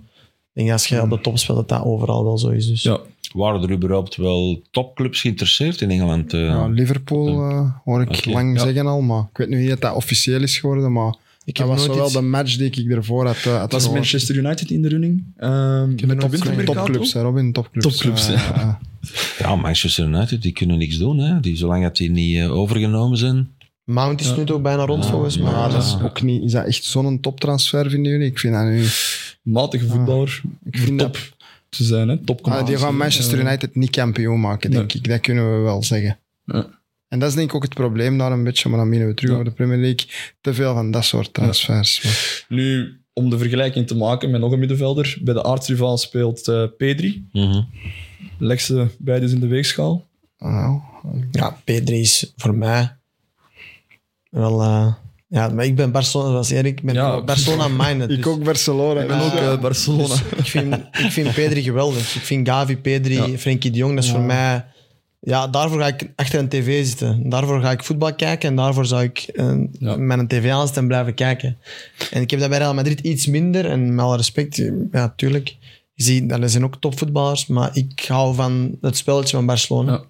denk als je op de top speelt, dat dat overal wel zo is. Dus. ja. waren er überhaupt wel topclubs geïnteresseerd in Engeland? eh? Ja, Liverpool eh, hoor ik lang ja. zeggen al, maar ik weet nu niet dat dat officieel is geworden, maar ik dat heb was nooit wel iets... de match die ik ervoor had, uh, had Was gehoord. Manchester United in de running? Ehm nooit wintermercato? Topclubs, hè, Robin, topclubs. Topclubs, Eh, ja. eh, Ja, Manchester United, die kunnen niks doen. Hè? Die, zolang dat die niet eh, overgenomen zijn. Mount is Ja. nu toch bijna rond, Ja, volgens mij. maar dat is ook niet... Is dat echt zo'n toptransfer, vinden jullie? Ik vind dat nu... Matige voetballer. Ik vind top dat... te zijn, hè? Top Ah, die gaan Manchester Eh, United niet kampioen maken, denk ik. Dat kunnen we wel zeggen. Ja. En dat is denk ik ook het probleem daar een beetje, maar dan minnen we terug Ja. over de Premier League. Te veel van dat soort transfers. Nu, om de vergelijking te maken met nog een middenvelder, bij de aardsrivaal speelt eh Pedri. Mhm. Leg ze beide in de weegschaal. Nou, Ja, P3 is voor mij Wel, eh, ja, maar ik ben Barcelona, zoals Erik, ik ben Ja. Barcelona-minded. Ik dus- ook Barcelona. Ik ben dus, ook Barcelona. ik, vind, ik vind Pedri geweldig. Ik vind Gavi, Pedri, Ja. Frenkie de Jong, dat is Ja. voor mij... Ja, daarvoor ga ik achter een tv zitten. Daarvoor ga ik voetbal kijken en daarvoor zou ik eh, Ja. met een tv en blijven kijken. En ik heb dat bij Real Madrid iets minder. En met alle respect, ja, tuurlijk. Je ziet, dat zijn ook topvoetballers, maar ik hou van het spelletje van Barcelona. Ja.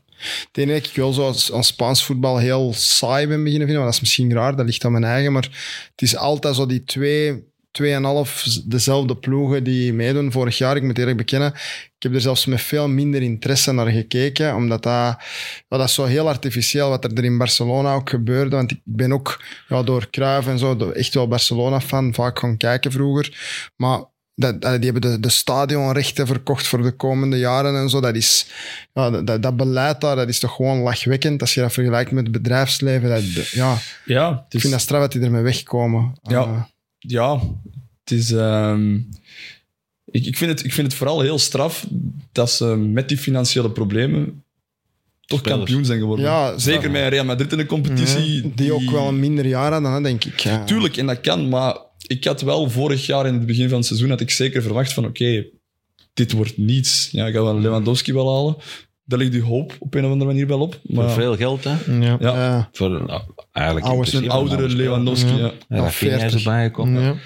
Het enige dat ik wel zo als, als Spaans voetbal heel saai ben beginnen vinden, maar dat is misschien raar, dat ligt aan mijn eigen, maar het is altijd zo die twee, tweeënhalf dezelfde ploegen die meedoen. Vorig jaar, ik moet eerlijk bekennen, ik heb er zelfs met veel minder interesse naar gekeken, omdat dat, ja, dat is zo heel artificieel wat er, er in Barcelona ook gebeurde, want ik ben ook ja, door Cruyff en zo echt wel Barcelona-fan, vaak gaan kijken vroeger, maar dat, die hebben de, de stadionrechten verkocht voor de komende jaren en zo. Dat is, ja, dat- dat, beleid daar, dat is toch gewoon lachwekkend als je dat vergelijkt met het bedrijfsleven. Dat, ja, Ja, het ik vind dat straf dat die ermee wegkomen. Ja. Eh, ja, het is... ehm, ik, ik, vind het, ik vind het vooral heel straf dat ze met die financiële problemen toch Spelers. kampioen zijn geworden. Ja, Zeker met Real Madrid in de competitie. die ook wel een minder jaar hadden, denk ik. Ja. Tuurlijk, en dat kan, maar ik had wel vorig jaar in het begin van het seizoen had ik zeker verwacht van oké, dit wordt niets. Ja, ik ga wel Lewandowski wel halen. Daar ligt die hoop op een of andere manier wel op. Voor Maar veel geld, hè? Ja. ja, Ja. Voor nou, eigenlijk Oude- een oudere. Lewandowski. Ja. Ja. Ja, Rafinha is 40. erbij gekomen.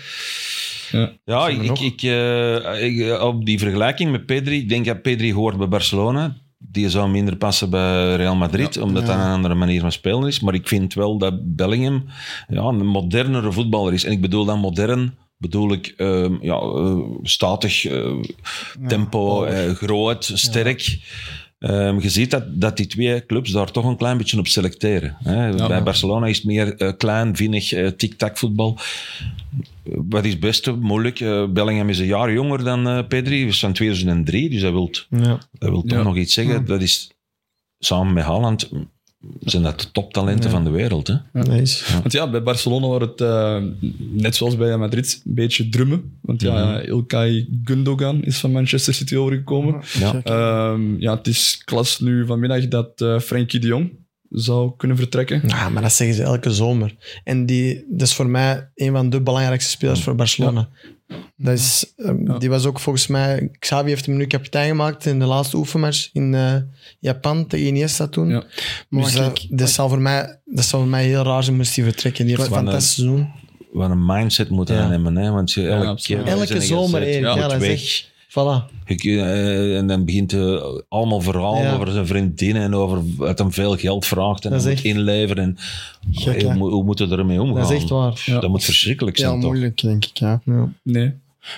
Ja. Ja. Ik, ik, ik, eh, ik, op die vergelijking met Pedri, ik denk dat Pedri hoort bij Barcelona. Die zou minder passen bij Real Madrid, omdat Ja. dat een andere manier van spelen is. Maar ik vind wel dat Bellingham ja, een modernere voetballer is. En ik bedoel dan modern, bedoel ik ehm, ja, eh, statig, eh, tempo, eh, groot, sterk. Ehm, je ziet dat, dat die twee clubs daar toch een klein beetje op selecteren. Hè. Bij. Barcelona is het meer eh, klein, vinnig, eh, tic-tac voetbal. Wat is het beste? Moeilijk. Eh, Bellingham is een jaar jonger dan Pedri. Is van 2003, dus dat wil, Ja. dat toch nog iets zeggen. Dat is samen met Haaland zijn dat de toptalenten Ja. van de wereld. Hè? Nice. Want ja, bij Barcelona wordt het, eh, net zoals bij Madrid, een beetje drummen. Want ja, Mhm. Ilkay Gundogan is van Manchester City overgekomen. Ja. Ehm, ja, het is klas nu vanmiddag dat eh Frenkie de Jong zou kunnen vertrekken. Ja, maar dat zeggen ze elke zomer. En die, dat is voor mij een van de belangrijkste spelers voor Barcelona. Dat is, ehm, Ja. Die was ook volgens mij... Xavi heeft hem nu kapitein gemaakt in de laatste oefenmatch in eh, Japan tegen Iniesta toen. Ja. Maar Dus dat, ik- dat, zou voor mij, dat zou voor mij heel raar zijn moest hij vertrekken. Die heeft een Wat een- fantastisch seizoen. Wat een mindset moeten Ja. hebben. Hè? Want je, elke keer Elke er zomer, Erik. moet Ja, weg. Voilà. Eh, en dan begint hij allemaal verhalen Ja. over zijn vriendinnen en over dat hem veel geld vraagt en Dat moet echt- inleveren. En, Gek, hoe, hè? hoe moet je ermee omgaan? Dat is echt waar. Ja. Dat moet verschrikkelijk zijn, Heel toch? moeilijk, denk ik. Ja. Ja. Nee.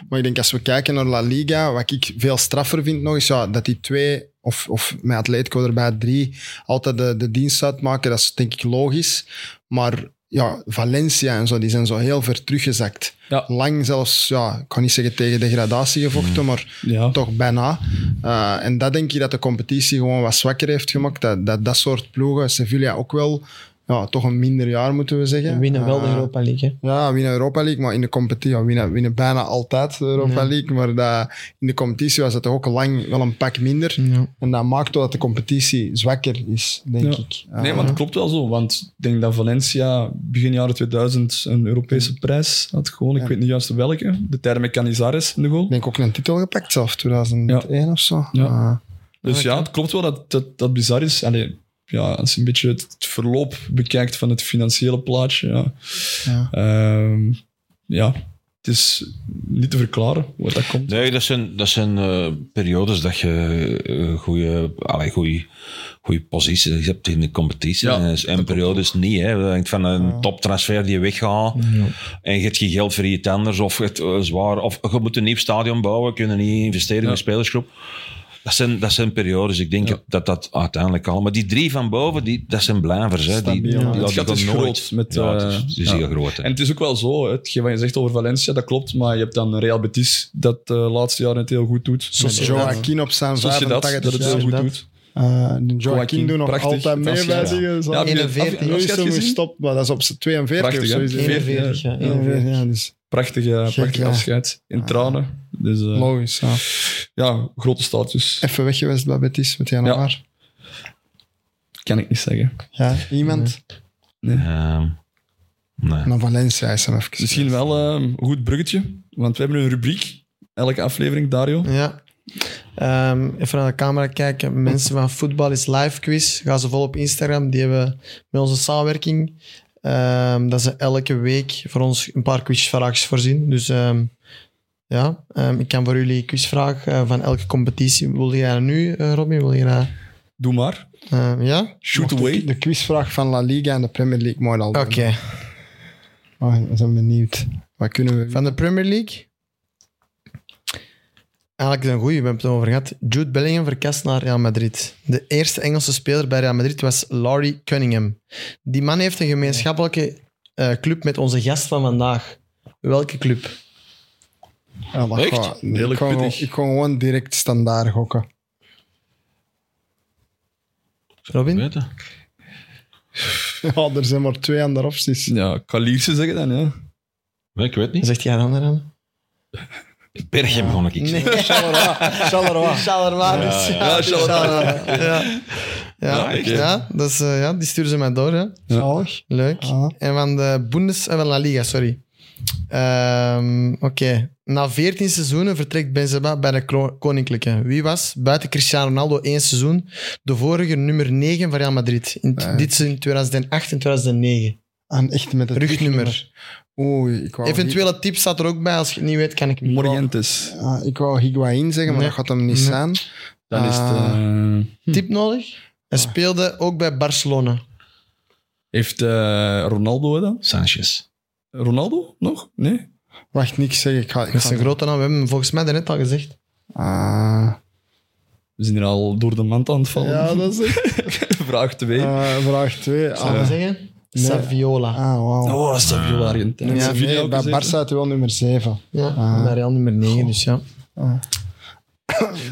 Maar ik denk als we kijken naar La Liga, wat ik veel straffer vind nog, is ja, dat die twee, of, of met Atletico erbij drie, altijd de, de dienst uitmaken. Dat is denk ik logisch. Maar ja, Valencia en zo, die zijn zo heel ver teruggezakt. Ja. Lang zelfs, ja, ik kan niet zeggen tegen degradatie gevochten, maar Ja. toch bijna. Eh, en dat denk ik dat de competitie gewoon wat zwakker heeft gemaakt. Dat dat, dat soort ploegen, Sevilla ook wel, ja, toch een minder jaar moeten we zeggen. We winnen wel de Eh, Europa League. hè. ja, winnen Europa League, maar in de competitie ja, winnen, winnen bijna altijd de Europa Ja. League. Maar dat, in de competitie was het toch ook lang wel een pak minder. Ja. En dat maakt wel dat de competitie zwakker is, denk Ja. ik. Nee, maar dat klopt wel zo. Want ik denk dat Valencia begin jaren 2000 een Europese prijs had gewonnen. Ik weet niet juist welke. De met Canizares in de goal. Ik denk ook een titel gepakt zelf, 2001 of zo. Ja. Ah. Dus Ja, ja, het klopt wel dat dat, dat bizar is. Allee, ja, als je een beetje het, verloop bekijkt van het financiële plaatje. Ja. Ja. Ehm, ja, het is niet te verklaren hoe dat komt. Nee, dat zijn, dat zijn eh, periodes dat je uh, goede, allee, goede, goede posities hebt in de competitie. Ja, en, periodes niet. Hè. Dat hangt van een toptransfer die weggaat. En je hebt geen geld voor iets anders. Of, het, eh, zwaar, of je moet een nieuw stadion bouwen. Kunnen niet investeren in Ja. een spelersgroep. Dat zijn, dat zijn periodes. Ik denk Ja. dat dat uiteindelijk al... Maar die drie van boven, die, dat zijn blijvers. Hè. Die, die, ja. die, Het gat is nooit- groot met, ja, het is, eh, het is ja. heel groot. hè. En het is ook wel zo, hetgeen wat je zegt over Valencia, dat klopt. Maar je hebt dan Real Betis, dat de laatste jaren het heel goed doet. Sociedad. Joaquin op zijn Sociedad, 85 dat het heel goed doet. Uh, Joaquin nog prachtig, altijd mee bij Ja. dingen. Zo. Ja, heb je- 41. heb je- nu is hem gestopt, maar dat is op zijn 42 Prachtig, of hè? zo. is het. 41, ja. Ja, 41. Ja, dus Prachtig, eh, prachtig ja. afscheid. In tranen. Dus eh, logisch. Ja. ja, grote status. Even weg geweest bij Betis, met die Ja. haar. Kan ik niet zeggen. Ja, iemand? Ehm, Naar Valencia is hem even. Misschien wel eh, een goed bruggetje, want we hebben een rubriek. Elke aflevering, Dario. Ja. Ehm, even naar de camera kijken. Mensen van Voetbal is Live quiz. Ga ze vol op Instagram. Die hebben met onze samenwerking. ehm, dat ze elke week voor ons een paar quizvraagjes voorzien. Dus ehm, ja, ehm, ik kan voor jullie quizvraag eh, van elke competitie. Wil jij nu, eh, Robin? Wil je dat? Doe maar. Ehm, ja? Shoot Mocht away. De, de quizvraag van La Liga en de Premier League mooi al Oké. doen. Oh, we zijn benieuwd. Wat kunnen we... Van de Premier League? Eigenlijk een goeie, we hebben het over gehad. Jude Bellingham verkast naar Real Madrid. De eerste Engelse speler bij Real Madrid was Laurie Cunningham. Die man heeft een gemeenschappelijke eh, club met onze gast van vandaag. Welke club? Ja, dat Echt? gaat- ik, kon, pittig. ik kon gewoon direct standaard gokken. Robin? Weten. Ja, er zijn maar twee andere opties. Ja, ik kan Lierse zeggen dan, ja. Nee, Ik weet niet. Zegt jij een ander aan? Berchem kon ik Nee. Charleroi. Charleroi. dus. ja. Ja, Charleroi. Ja, ja. Ja, ja, is, eh, ja, die sturen ze mij door. Hè. Zalig. Leuk. Ah. En van de Bundes... eh, van La Liga, sorry. Ehm, Oké. Na 14 seizoenen vertrekt Benzema bij de Koninklijke. Wie was, buiten Cristiano Ronaldo één seizoen, de vorige nummer 9 van Real Madrid? In Eh. Dit is in 2008 en 2009. En echt met het Rugnummer. Oeh, ik wou, Eventuele tip staat er ook bij. Als je het niet weet, kan ik Morientes. Ah, ik wou Higuain zeggen, maar Nee. dat gaat hem niet Nee. zijn. Dan is het... Ah. eh, Tip nodig? Hij speelde ook bij Barcelona. heeft eh, Ronaldo dan? Sanchez. Ronaldo nog? Nee? Wacht, niks zeggen. Ik ga, ik Dat is ga een grote naam. We hebben hem volgens mij net al gezegd. Ah, We zijn hier al door de mand aan het vallen. ja, dat is het. Vraag 2. Eh, vraag 2. Zal ik Ah, zeggen? Nee. Saviola. ah, wauw. Oh, Savio Argentijn. Ja, Nee, bij. Barça had hij wel nummer 7. Ja, Ah. bij Real nummer 9, dus ja. Ah.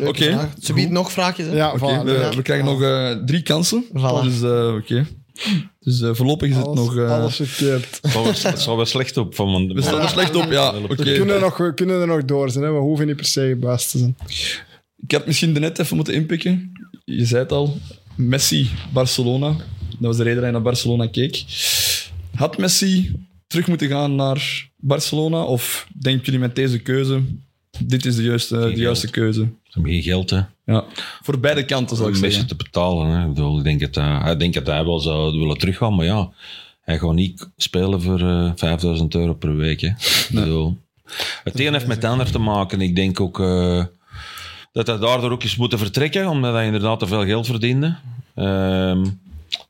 Oké. Ze biedt nog vraagjes, hè? Ja, Oké, voilà. we, ja. we krijgen nog eh, drie kansen. Voilà. Dus eh, oké. Dus eh, voorlopig is het alles, nog... eh, alles verkeerd. Het zal wel- slecht op van mijn... we staan er slecht op, ja. Oké. We, kunnen nog, we kunnen er nog door zijn. Hè? We hoeven niet per se gebuist te zijn. Ik had misschien de net even moeten inpikken. Je zei het al. Messi, Barcelona. Dat was de reden dat hij naar Barcelona keek. Had Messi terug moeten gaan naar Barcelona? Of denken jullie met deze keuze, dit is de juiste, de juiste keuze? Ze hebben geen geld, hè. Ja. Voor beide kanten, zal ik Om Messi zeggen. te betalen. Hè. Ik, bedoel, ik denk dat hij, hij denkt dat hij wel zou willen teruggaan, maar ja, hij gaat niet spelen voor eh 5000 euro per week. Hè. Bedoel, het een heeft met het ander te maken. Ik denk ook eh, dat hij daardoor ook is moeten vertrekken, omdat hij inderdaad te veel geld verdiende. Hè,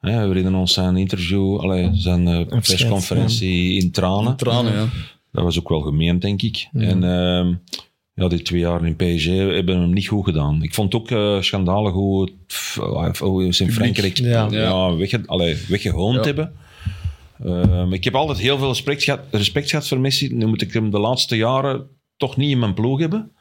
we herinneren ons zijn interview, allee, zijn eh, persconferentie in tranen. Tranen, ja. Dat was ook wel gemeend, denk ik. En ehm, ja, die twee jaar in PSG hebben hem niet goed gedaan. Ik vond het ook eh, schandalig hoe, het, eh, hoe ze in Frankrijk Ja. ja. wegge, allee, weggehoond Ja. hebben. Ehm, ik heb altijd heel veel respect gehad, respect gehad voor Messi. Nu moet ik hem de laatste jaren toch niet in mijn ploeg hebben.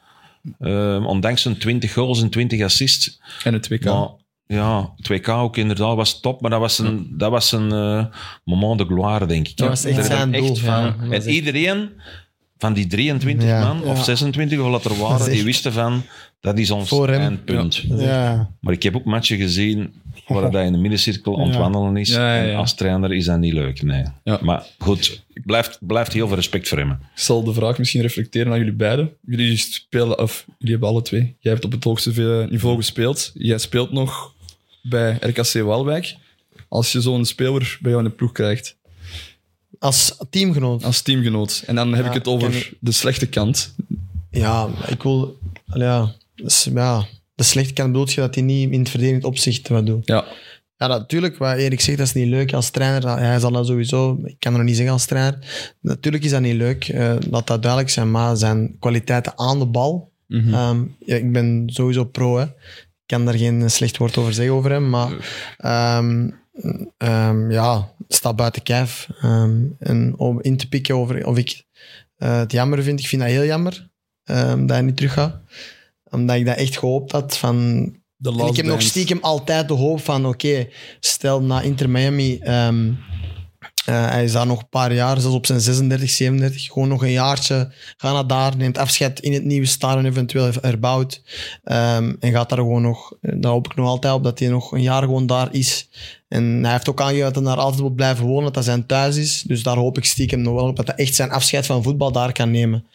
Ehm, ondanks zijn 20 goals en 20 assists. En het WK. Maar, ja, 2K ook inderdaad was top, maar dat was een, dat was een eh, moment de gloire, denk ik. Dat was echt zijn doel, van- ja. Dat En echt- iedereen van die 23 Ja. man, of Ja. 26 of wat er Dat waren, die echt- wisten van, dat is ons Voor hem. eindpunt. Ja. Maar ik heb ook matchen gezien waar hij in de middencirkel ontwandelen is. Ja, ja, ja. En als trainer is dat niet leuk, nee. Ja. Maar goed, blijft, blijft heel veel respect voor hem. Ik zal de vraag misschien reflecteren aan jullie beiden. Jullie spelen, of jullie hebben alle twee. Jij hebt op het hoogste niveau gespeeld. Jij speelt nog bij RKC Waalwijk. Als je zo'n speler bij jou in de ploeg krijgt, Als teamgenoot. als teamgenoot. En dan heb Ja, ik het over ik. de slechte kant. Ja, ik wil... Ja, dus, ja, de slechte kant bedoelt je dat hij niet in het verdedigend opzicht wat doet. Ja, Ja, natuurlijk, wat Erik zegt, dat is niet leuk als trainer. Dat- Hij zal dat sowieso... Ik kan er nog niet zeggen als trainer. Natuurlijk is dat niet leuk. eh, laat dat duidelijk zijn. Maar zijn kwaliteiten aan de bal... Mhm. Ehm, ja, ik ben sowieso pro, hè. Ik kan daar geen slecht woord over zeggen over hem, maar ehm, ehm, ja, staat buiten kijf. Ehm, en om in te pikken over of ik eh, het jammer vind, ik vind dat heel jammer dat hij niet terug gaat. Omdat ik dat echt gehoopt had van... ik heb nog stiekem altijd de hoop van, oké, stel na Inter Miami Eh, hij is daar nog een paar jaar, zelfs op zijn 36, 37. Gewoon nog een jaartje. Ga naar daar, neemt afscheid in het nieuwe stadion, eventueel herbouwd. Ehm, en gaat daar gewoon nog, eh, daar hoop ik nog altijd op, dat hij nog een jaar gewoon daar is. En hij heeft ook aangegeven dat hij daar altijd wil blijven wonen, dat dat zijn thuis is. Dus daar hoop ik stiekem nog wel op, dat hij echt zijn afscheid van voetbal daar kan nemen.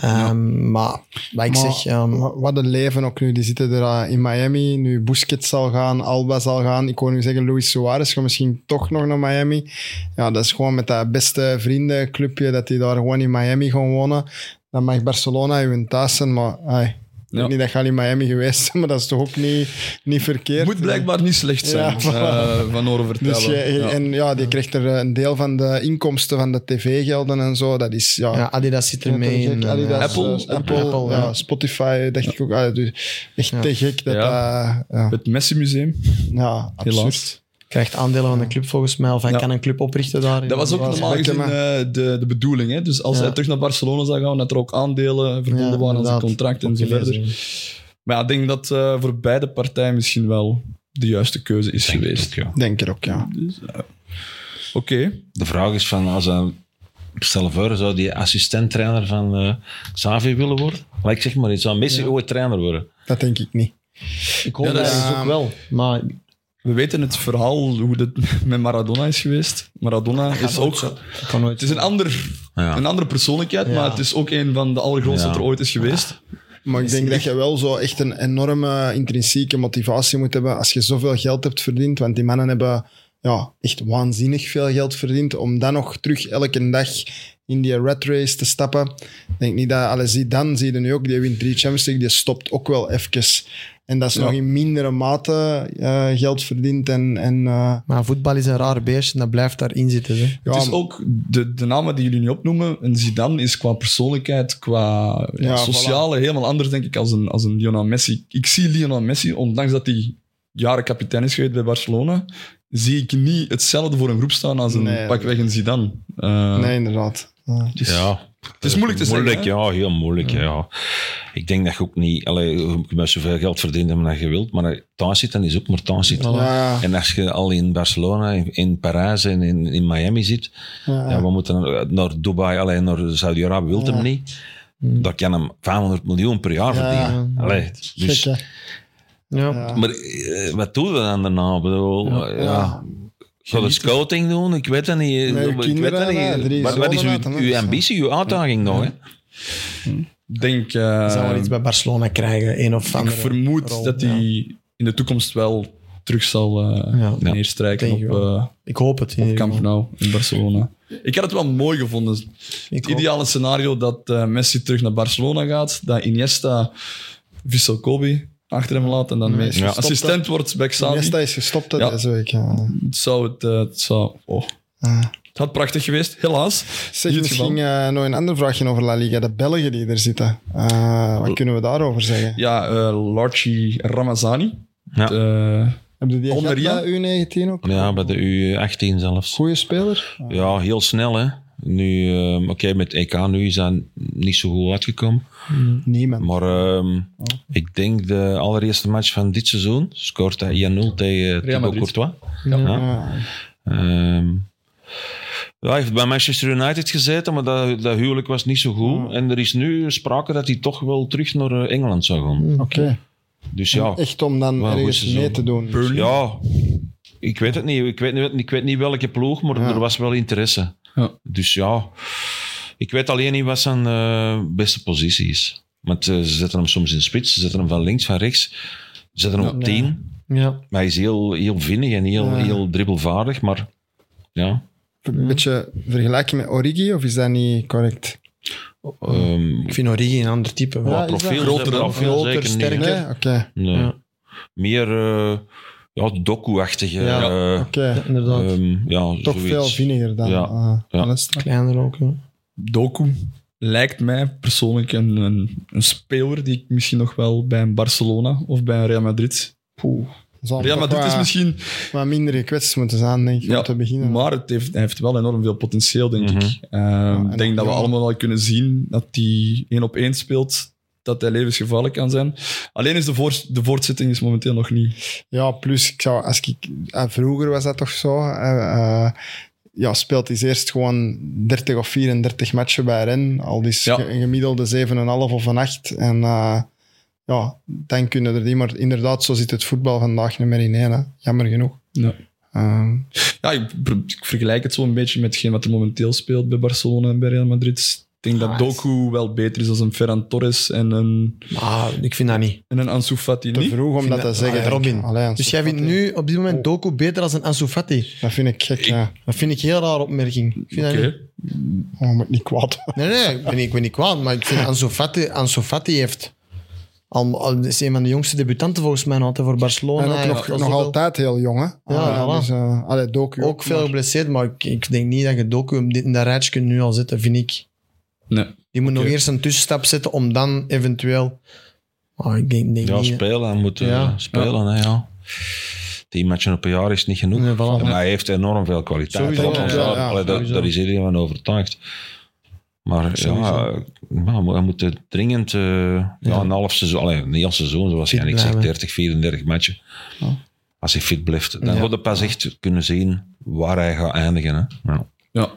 Ehm, Maar wat ik Maar zeg, ehm, wa- wat een leven ook nu. Die zitten er uh, in Miami. Nu Busquets zal gaan, Alba zal gaan. Ik hoor nu zeggen, Luis Suarez gaat misschien toch nog naar Miami. Ja, dat is gewoon met dat beste vriendenclubje dat die daar gewoon in Miami gaan wonen. Dan mag Barcelona hun thuis zijn, maar ik Ja. niet dat je al in Miami geweest bent, maar dat is toch ook niet, niet verkeerd. Moet blijkbaar niet slecht zijn, Ja, eh, van horen vertellen. Dus je, Ja. En ja, die krijgt er eh, een deel van de inkomsten van de tv-gelden en zo. Dat is, ja, ja, Adidas zit er mee in. Adidas, eh, Apple, Apple, Apple, ja, ja. Spotify, dacht ik ook. Ah, dus echt Ja. te gek dat Ja. dat... Ja, Het Messi-museum, ja absurd. helaas. Krijgt aandelen van de club volgens mij, of hij Ja. kan een club oprichten daar. Dat was ook normaal gezien eh, de, de bedoeling. Hè? Dus als Ja. hij terug naar Barcelona zou gaan, dat er ook aandelen verbonden Ja, waren aan zijn contract en zo verder. Maar ja, ik denk dat eh, voor beide partijen misschien wel de juiste keuze is Denk ik geweest. ook, ja. Denk er ook, ja. Dus, eh, Oké, De vraag is van, als hij, stel voor, zou die assistent-trainer van eh Xavi willen worden? Maar ik zeg maar iets, zou Messi ooit trainer worden? Dat denk ik niet. Ik hoop Ja, dat dat is- dus ook wel. Maar we weten het verhaal hoe het met Maradona is geweest. Maradona is ook... Het is een, ander, Ja. een andere persoonlijkheid, Ja. maar het is ook een van de allergrootste Ja. dat er ooit is geweest. Maar ik denk dat je wel zo echt een enorme intrinsieke motivatie moet hebben als je zoveel geld hebt verdiend. Want die mannen hebben ja, echt waanzinnig veel geld verdiend. Om dan nog terug elke dag in die rat race te stappen. Ik denk niet dat, alles zie dan zie je nu ook, die wint drie Champions League, die stopt ook wel even. En dat is Ja. nog in mindere mate eh, geld verdiend. En, en, eh, Maar voetbal is een raar beestje en dat blijft daarin zitten. Hè. ja, het is ook de, de namen die jullie nu opnoemen. En Zidane is qua persoonlijkheid, qua ja, Ja, sociale, helemaal anders, denk ik, als een, als een Lionel Messi. Ik zie Lionel Messi, ondanks dat hij jaren kapitein is geweest bij Barcelona, zie ik niet hetzelfde voor een groep staan als een Nee, pakweg een Zidane. Eh, Nee, inderdaad. Ja. het is- Ja. Het is moeilijk te moeilijk, zeggen. hè? ja, heel moeilijk. Ja. Ik denk dat je ook niet, allee, je zoveel geld verdienen als je wilt, maar thuis zitten is ook maar thuis zitten. Ja, En als je al in Barcelona, in, in Parijs en in, in Miami zit, ja. ja, we moeten naar, Dubai, alleen naar Saudi-Arabië wil hem niet. Daar kan hem 500 miljoen per jaar Ja, verdienen. Allee, dus? Ja. Ja. maar eh, wat doe je dan daarna? Bedoel, ja. Je scouting doen? Ik weet het niet. Ik weet hè, niet. Wat, wat is uw, ambitie, uw uitdaging nog? Hè? Ik denk... eh, Hij zal wel iets bij Barcelona krijgen, een of ik andere vermoed rol, dat ja. hij in de toekomst wel terug zal eh, Ja. Neerstrijken op, ik eh, Ik hoop het. in op Camp. Nou in Barcelona. Ik had het wel mooi gevonden. Ik Het ideale scenario dat eh, Messi terug naar Barcelona gaat, dat Iniesta Vissel Kobe achter hem laat en dan mee is gestopt, assistent wordt bij Xavi. Iniesta is gestopt Ja. deze week. Ja. Het zou het, eh, het zou... Oh. Ah. Het had prachtig geweest, helaas. Zeg, misschien eh, nog een ander vraagje over La Liga. De Belgen die er zitten. Eh, wat kunnen we daarover zeggen? Ja, eh Larchi Ramazani. Ja. Eh, Heb je die bij U19 ook? Ja, bij de U18 zelfs. Goeie speler? Ja, heel snel hè. Nu, ehm, oké, met EK nu is dat niet zo goed uitgekomen. Niemand. Maar ehm, ik denk de allereerste match van dit seizoen scoort hij 1-0 tegen Thibaut. Courtois. Ja. Ja. Ehm, ja, hij heeft bij Manchester United gezeten, maar dat, dat huwelijk was niet zo goed. En er is nu sprake dat hij toch wel terug naar eh, Engeland zou gaan. Oké. Dus ja, Echt om dan Wel, ergens seizoen. mee te doen. Ja, ik weet het niet. Ik weet niet, ik weet niet welke ploeg, maar Ja. er was wel interesse. Ja. Dus ja, ik weet alleen niet wat zijn eh, beste positie is. Want eh, ze zetten hem soms in spits, ze zetten hem van links, van rechts. Ze zetten hem op 10. Ja. Maar hij is heel, heel vinnig en heel, Ja. heel dribbelvaardig. Maar ja, Een beetje vergelijking met Origi, of is dat niet correct? ehm, Ik vind Origi een ander type. Ja, wel. is dat? profiel, Groter, profiel groter, zeker sterker. hè. Nee? Oké. Nee. Ja. Meer eh ja, doku-achtige. Ja. eh, Oké. Ja, inderdaad. ehm, ja, Toch zoiets. veel vinniger dan Ja. eh, Ja. Alestra. Kleiner ook. Ja. Doku lijkt mij persoonlijk een, een, een speler die ik misschien nog wel bij een Barcelona of bij een Real Madrid... Poeh. Real Madrid is misschien... wat minder gekwetst moeten zijn, denk ik, om te beginnen. maar het heeft, hij heeft wel enorm veel potentieel, denk Mhm. ik. Uh, en ik denk dat we allemaal wel kunnen zien dat hij één op één speelt, dat hij levensgevaarlijk kan zijn. Alleen is de, voor, de voortzetting is momenteel nog niet. Ja, plus, ik zou, als ik, eh, vroeger was dat toch zo. eh, eh, ja, speelt hij eerst gewoon 30 of 34 matchen bij Ren. Al Ja. een gemiddelde 7,5 of een 8. En eh, ja, dan kunnen er die. Maar inderdaad, zo zit het voetbal vandaag niet meer in één. hè. Jammer genoeg. Ja. Ehm, Ja, ik, ik vergelijk het zo een beetje met wat er momenteel speelt bij Barcelona en bij Real Madrid. Ik denk dat Ah, Doku wel beter is dan een Ferran Torres en een, Maar ik vind dat niet. en een Ansu Fati te niet. vroeg om dat te zeggen. Ah. Robin. Allee, Dus jij vindt nu op dit moment Doku beter dan een Ansu Fati? Dat vind ik gek, ja. Dat vind ik een heel raar opmerking. Ik vind dat Oké. niet- Oh, moet niet kwaad. Nee, nee, ik ben, niet- ik ben niet kwaad, maar ik vind Ansu Fati, Ansu Fati heeft... Al, al is een van de jongste debutanten volgens mij nog altijd voor Barcelona. En ook nog, nog zoveel- altijd heel jong, hè. Ja, Ah, voilà. dus, eh, allee, Doku Ook veel maar- geblesseerd, maar ik, ik denk niet dat je Doku in dat rijtje kunt nu al zetten, vind ik. Nee. Die moet nog eerst een tussenstap zetten om dan eventueel... Maar ik denk, denk Ja, niet... spelen. Hij moet eh, Ja. spelen, hè, ja. Tien matchen op een jaar is niet genoeg. Nee, voilà. Maar hij heeft enorm veel kwaliteit. Sowieso, ja, ja, allee, daar, daar is iedereen van overtuigd. Maar ja, maar hij moet dringend eh, ja. een half seizoen, allee, niet al seizoen, zoals jij ik zeg, blijven. 30, 34 matchen. Ja. Als hij fit blijft, dan Ja. gaat hij pas echt kunnen zien waar hij gaat eindigen. Hè. Ja. Ja.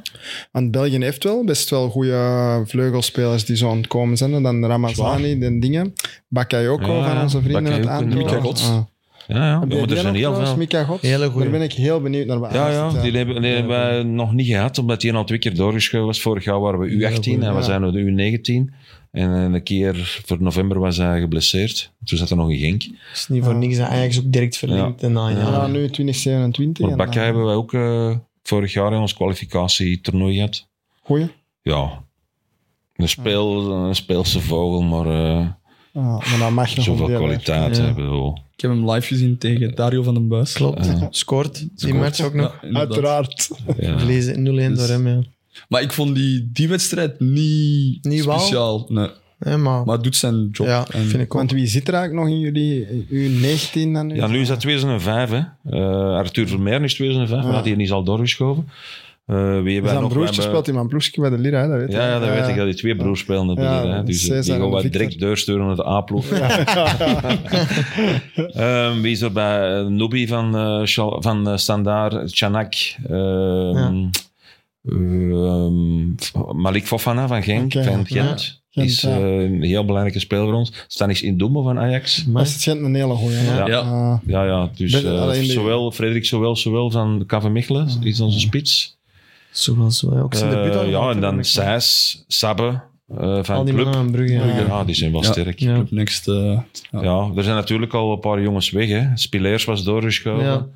Want België heeft wel best wel goede vleugelspelers die zo aan het komen zijn. Dan Ramazani, den dingen. Bakayoko Ja, van onze vrienden uit Bakayoko, Antwerpen. Mika Gods. Ah. Ja, ja. Heb maar jij er die zijn heel veel. Mika Gods? Hele goeie. Daar ben ik heel benieuwd naar. Ja, ja, die hebben, die hebben wij nog niet gehad, omdat die al twee keer doorgeschoven was. Vorig jaar waren we U18 en we ja. zijn nu U19. En een keer voor november was hij geblesseerd. Toen zat er nog een Genk. Het is niet voor niks dat Ajax ook direct verlengd. En dan, ja. Ja, nu 2027. Maar en Bakka hebben wij ook eh, vorig jaar in ons kwalificatietoernooi gehad. Goeie. Ja, een, speel, een speelse vogel, maar eh, Ja, maar dan mag je nog zoveel die kwaliteit Ja. hebben. Ik heb hem live gezien tegen Dario van den Buis. Klopt, scoort. Die match ook nog. Ja. Uiteraard. Ja. Verlezen 0-1 Dus- door hem, ja. Maar ik vond die, die wedstrijd niet, Niet speciaal. Nee. Maar, Maar het doet zijn job. ja, En- vind ik ook. Want wie zit er eigenlijk nog in jullie U19 dan nu? ja, nu is dat 2005. Hè. Eh, Arthur Vermeer is 2005, maar Ja. die is al doorgeschoven. Eh, wie hebben wij Zijn nog? broertje hebben- speelt in mijn ploegje bij de Lira, hè, dat weet je. Ja, ja, dat weet Eh, ik. Dat die twee broers spelen op de Ja, Lille, hè. Dus Cesar die gaan Victor. direct doorsturen naar de A-ploeg. Ehm, wie is er bij uh, Nubi van, eh Schal- van eh, Standaard, Chanak, ehm, ehm, Malik Fofana van Genk, van ja. Gent. Gent, is ja. eh, een heel belangrijke speler voor ons. Stanis Indomo van Ajax. Dat is Gent een hele goeie. Ja. Ja. Ja, ja, dus Ben- eh, zowel Frederik zowel, zowel van KV Mechelen is onze spits. Zo wel, zo. Ook zijn Eh, debuut ja, en dan. Sijs, Sabbe van Al die Club. mannen aan Brugge. Ja. Ja, die zijn wel Ja. sterk. Ja. Club Next. ja. Ja, er zijn natuurlijk al een paar jongens weg. Hè. Spileers was doorgeschoven.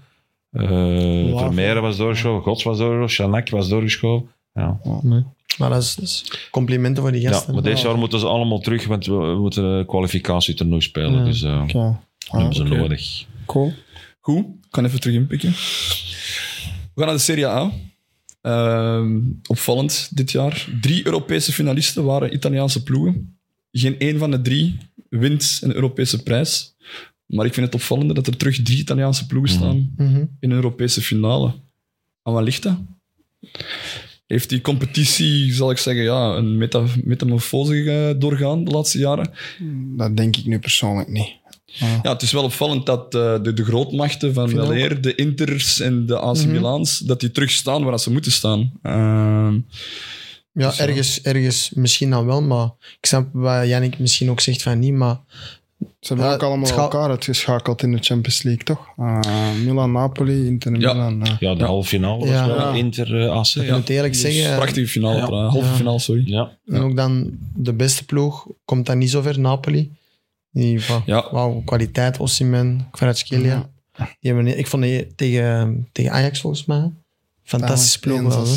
Ja. Eh, Wafel. Vermeeren was doorgeschoven. Gods was doorgeschoven. Chanak was doorgeschoven. Ja. Nee. Maar dat is, dat is complimenten voor die ja, gasten. maar dit jaar moeten ze allemaal terug, want we, we moeten kwalificatietoernooi spelen. Ja. Dus eh oké. dat hebben ze nodig. Cool. Goed, ik kan even terug inpikken. We gaan naar de Serie A. Ehm, opvallend dit jaar. Drie Europese finalisten waren Italiaanse ploegen. Geen één van de drie wint een Europese prijs. Maar ik vind het opvallende dat er terug drie Italiaanse ploegen staan Mhm. in een Europese finale. Aan wat ligt dat? Heeft die competitie, zal ik zeggen, ja, een meta metamorfose eh, doorgaan de laatste jaren? Dat denk ik nu persoonlijk niet. Ja, het is wel opvallend dat eh, de, de grootmachten van vind wel ook. eer, de Inters en de AC Mhm. Milans, dat die terug staan waar ze moeten staan. Ehm, Ja, Dus ja. ergens, ergens misschien dan wel, maar ik snap wat Jannik misschien ook zegt van niet, maar Ze hebben Ja, ook allemaal elkaar uitgeschakeld in de Champions League, toch? Eh, Milan, Napoli, Inter Ja. Milan. eh. Ja, de halve finale was Ja. wel Ja. Inter eh, AC. ik Ja. moet eerlijk zeggen, prachtige finale, Ja. halve Ja. finale, sorry. Ja. en ook dan de beste ploeg komt dan niet zo ver, Napoli. Die, van, Ja. wauw, kwaliteit, Osimhen, Kvaratskhelia. Die hebben, ik vond die tegen, tegen Ajax volgens mij. Fantastische ploeg wel. hè.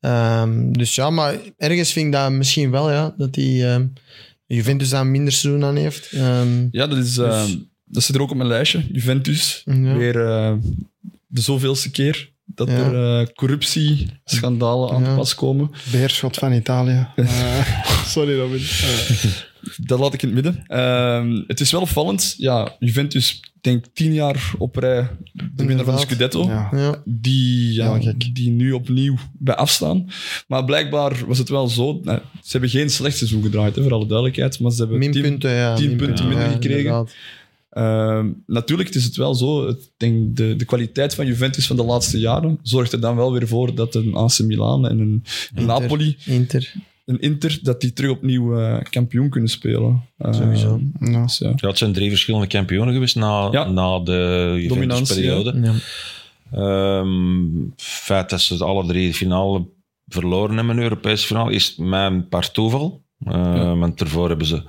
Ehm, dus ja, maar ergens vind ik dat misschien wel, ja, dat die ehm, Juventus daar minder seizoen aan heeft. Ehm, Ja, dat, is, Dus- dat zit er ook op mijn lijstje. Juventus, Ja. weer eh, de zoveelste keer dat Ja. er eh, corruptieschandalen aan Ja. te pas komen. Beerschot van Italië. Eh, sorry, Robin. Eh, Dat laat ik in het midden. Ehm, het is wel opvallend. Ja, Juventus, denk tien jaar op rij de winnaar van de. Scudetto. ja. ja. die, ja, Heel gek. die nu opnieuw bij afstaan. Maar blijkbaar was het wel zo. nou, ze hebben geen slecht seizoen gedraaid, hè, voor alle duidelijkheid. Maar ze hebben tien, Minpunten, ja. tien punten minder ja, gekregen. Ehm, natuurlijk het is het wel zo. Ik denk de, de kwaliteit van Juventus van de laatste jaren zorgt er dan wel weer voor dat een AC Milan en een, een Napoli, Inter. Een Inter, dat die terug opnieuw eh, kampioen kunnen spelen. Ehm, Sowieso. Ja. dus ja. Ja, het zijn drie verschillende kampioenen geweest na, Ja. na de Juventus-periode. Ja. Ehm, Het feit dat ze alle drie de finale verloren hebben, de Europese finale, is mijn paar toeval. Eh, Want daarvoor hebben ze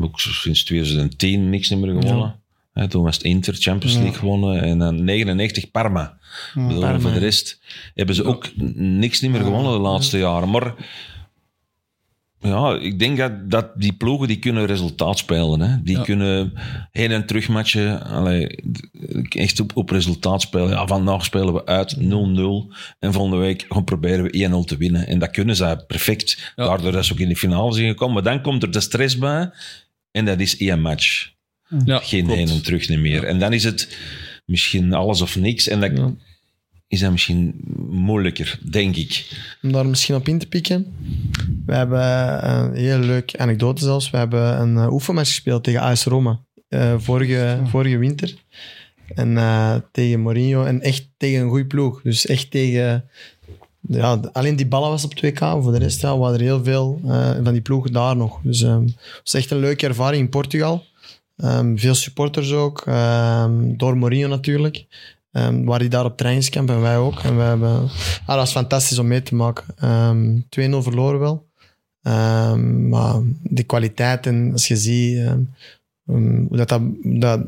ook sinds 2010 niks meer gewonnen. Hè, toen was het Inter Champions League gewonnen en dan 99 Parma. Ik bedoel, Parma, voor de ja. rest hebben ze ook niks niet meer gewonnen de laatste jaren. Maar ja, ik denk dat, dat die ploegen die kunnen resultaat spelen. Hè. Die Ja. kunnen heen en terug matchen. Allee, echt op, op resultaat spelen. Ja, vandaag spelen we uit 0-0. En volgende week gaan proberen we 1-0 te winnen. En dat kunnen zij perfect. Ja. Daardoor dat ze ook in de finale zijn gekomen. Maar dan komt er de stress bij. En dat is één match. Ja, Geen klopt. heen en terug niet meer. En dan is het misschien alles of niks. En dat. Is dat misschien moeilijker, denk ik. Om daar misschien op in te pikken. We hebben een heel leuke anekdote zelfs. We hebben een uh, oefenmatch gespeeld tegen AS Roma. eh, vorige, vorige winter. En eh, tegen Mourinho. En echt tegen een goede ploeg. Dus echt tegen... Ja, alleen die ballen was op 2K. Voor de rest ja, waren er heel veel eh, van die ploegen daar nog. Dus ehm, het was echt een leuke ervaring in Portugal. Ehm, veel supporters ook. ehm, door Mourinho natuurlijk. Ehm, waar hij daar op trainingskamp en wij ook. En we hebben, ah, dat was fantastisch om mee te maken. Ehm 2-0 verloren wel. Ehm, maar de kwaliteit en als je ziet hoe dat, dat, dat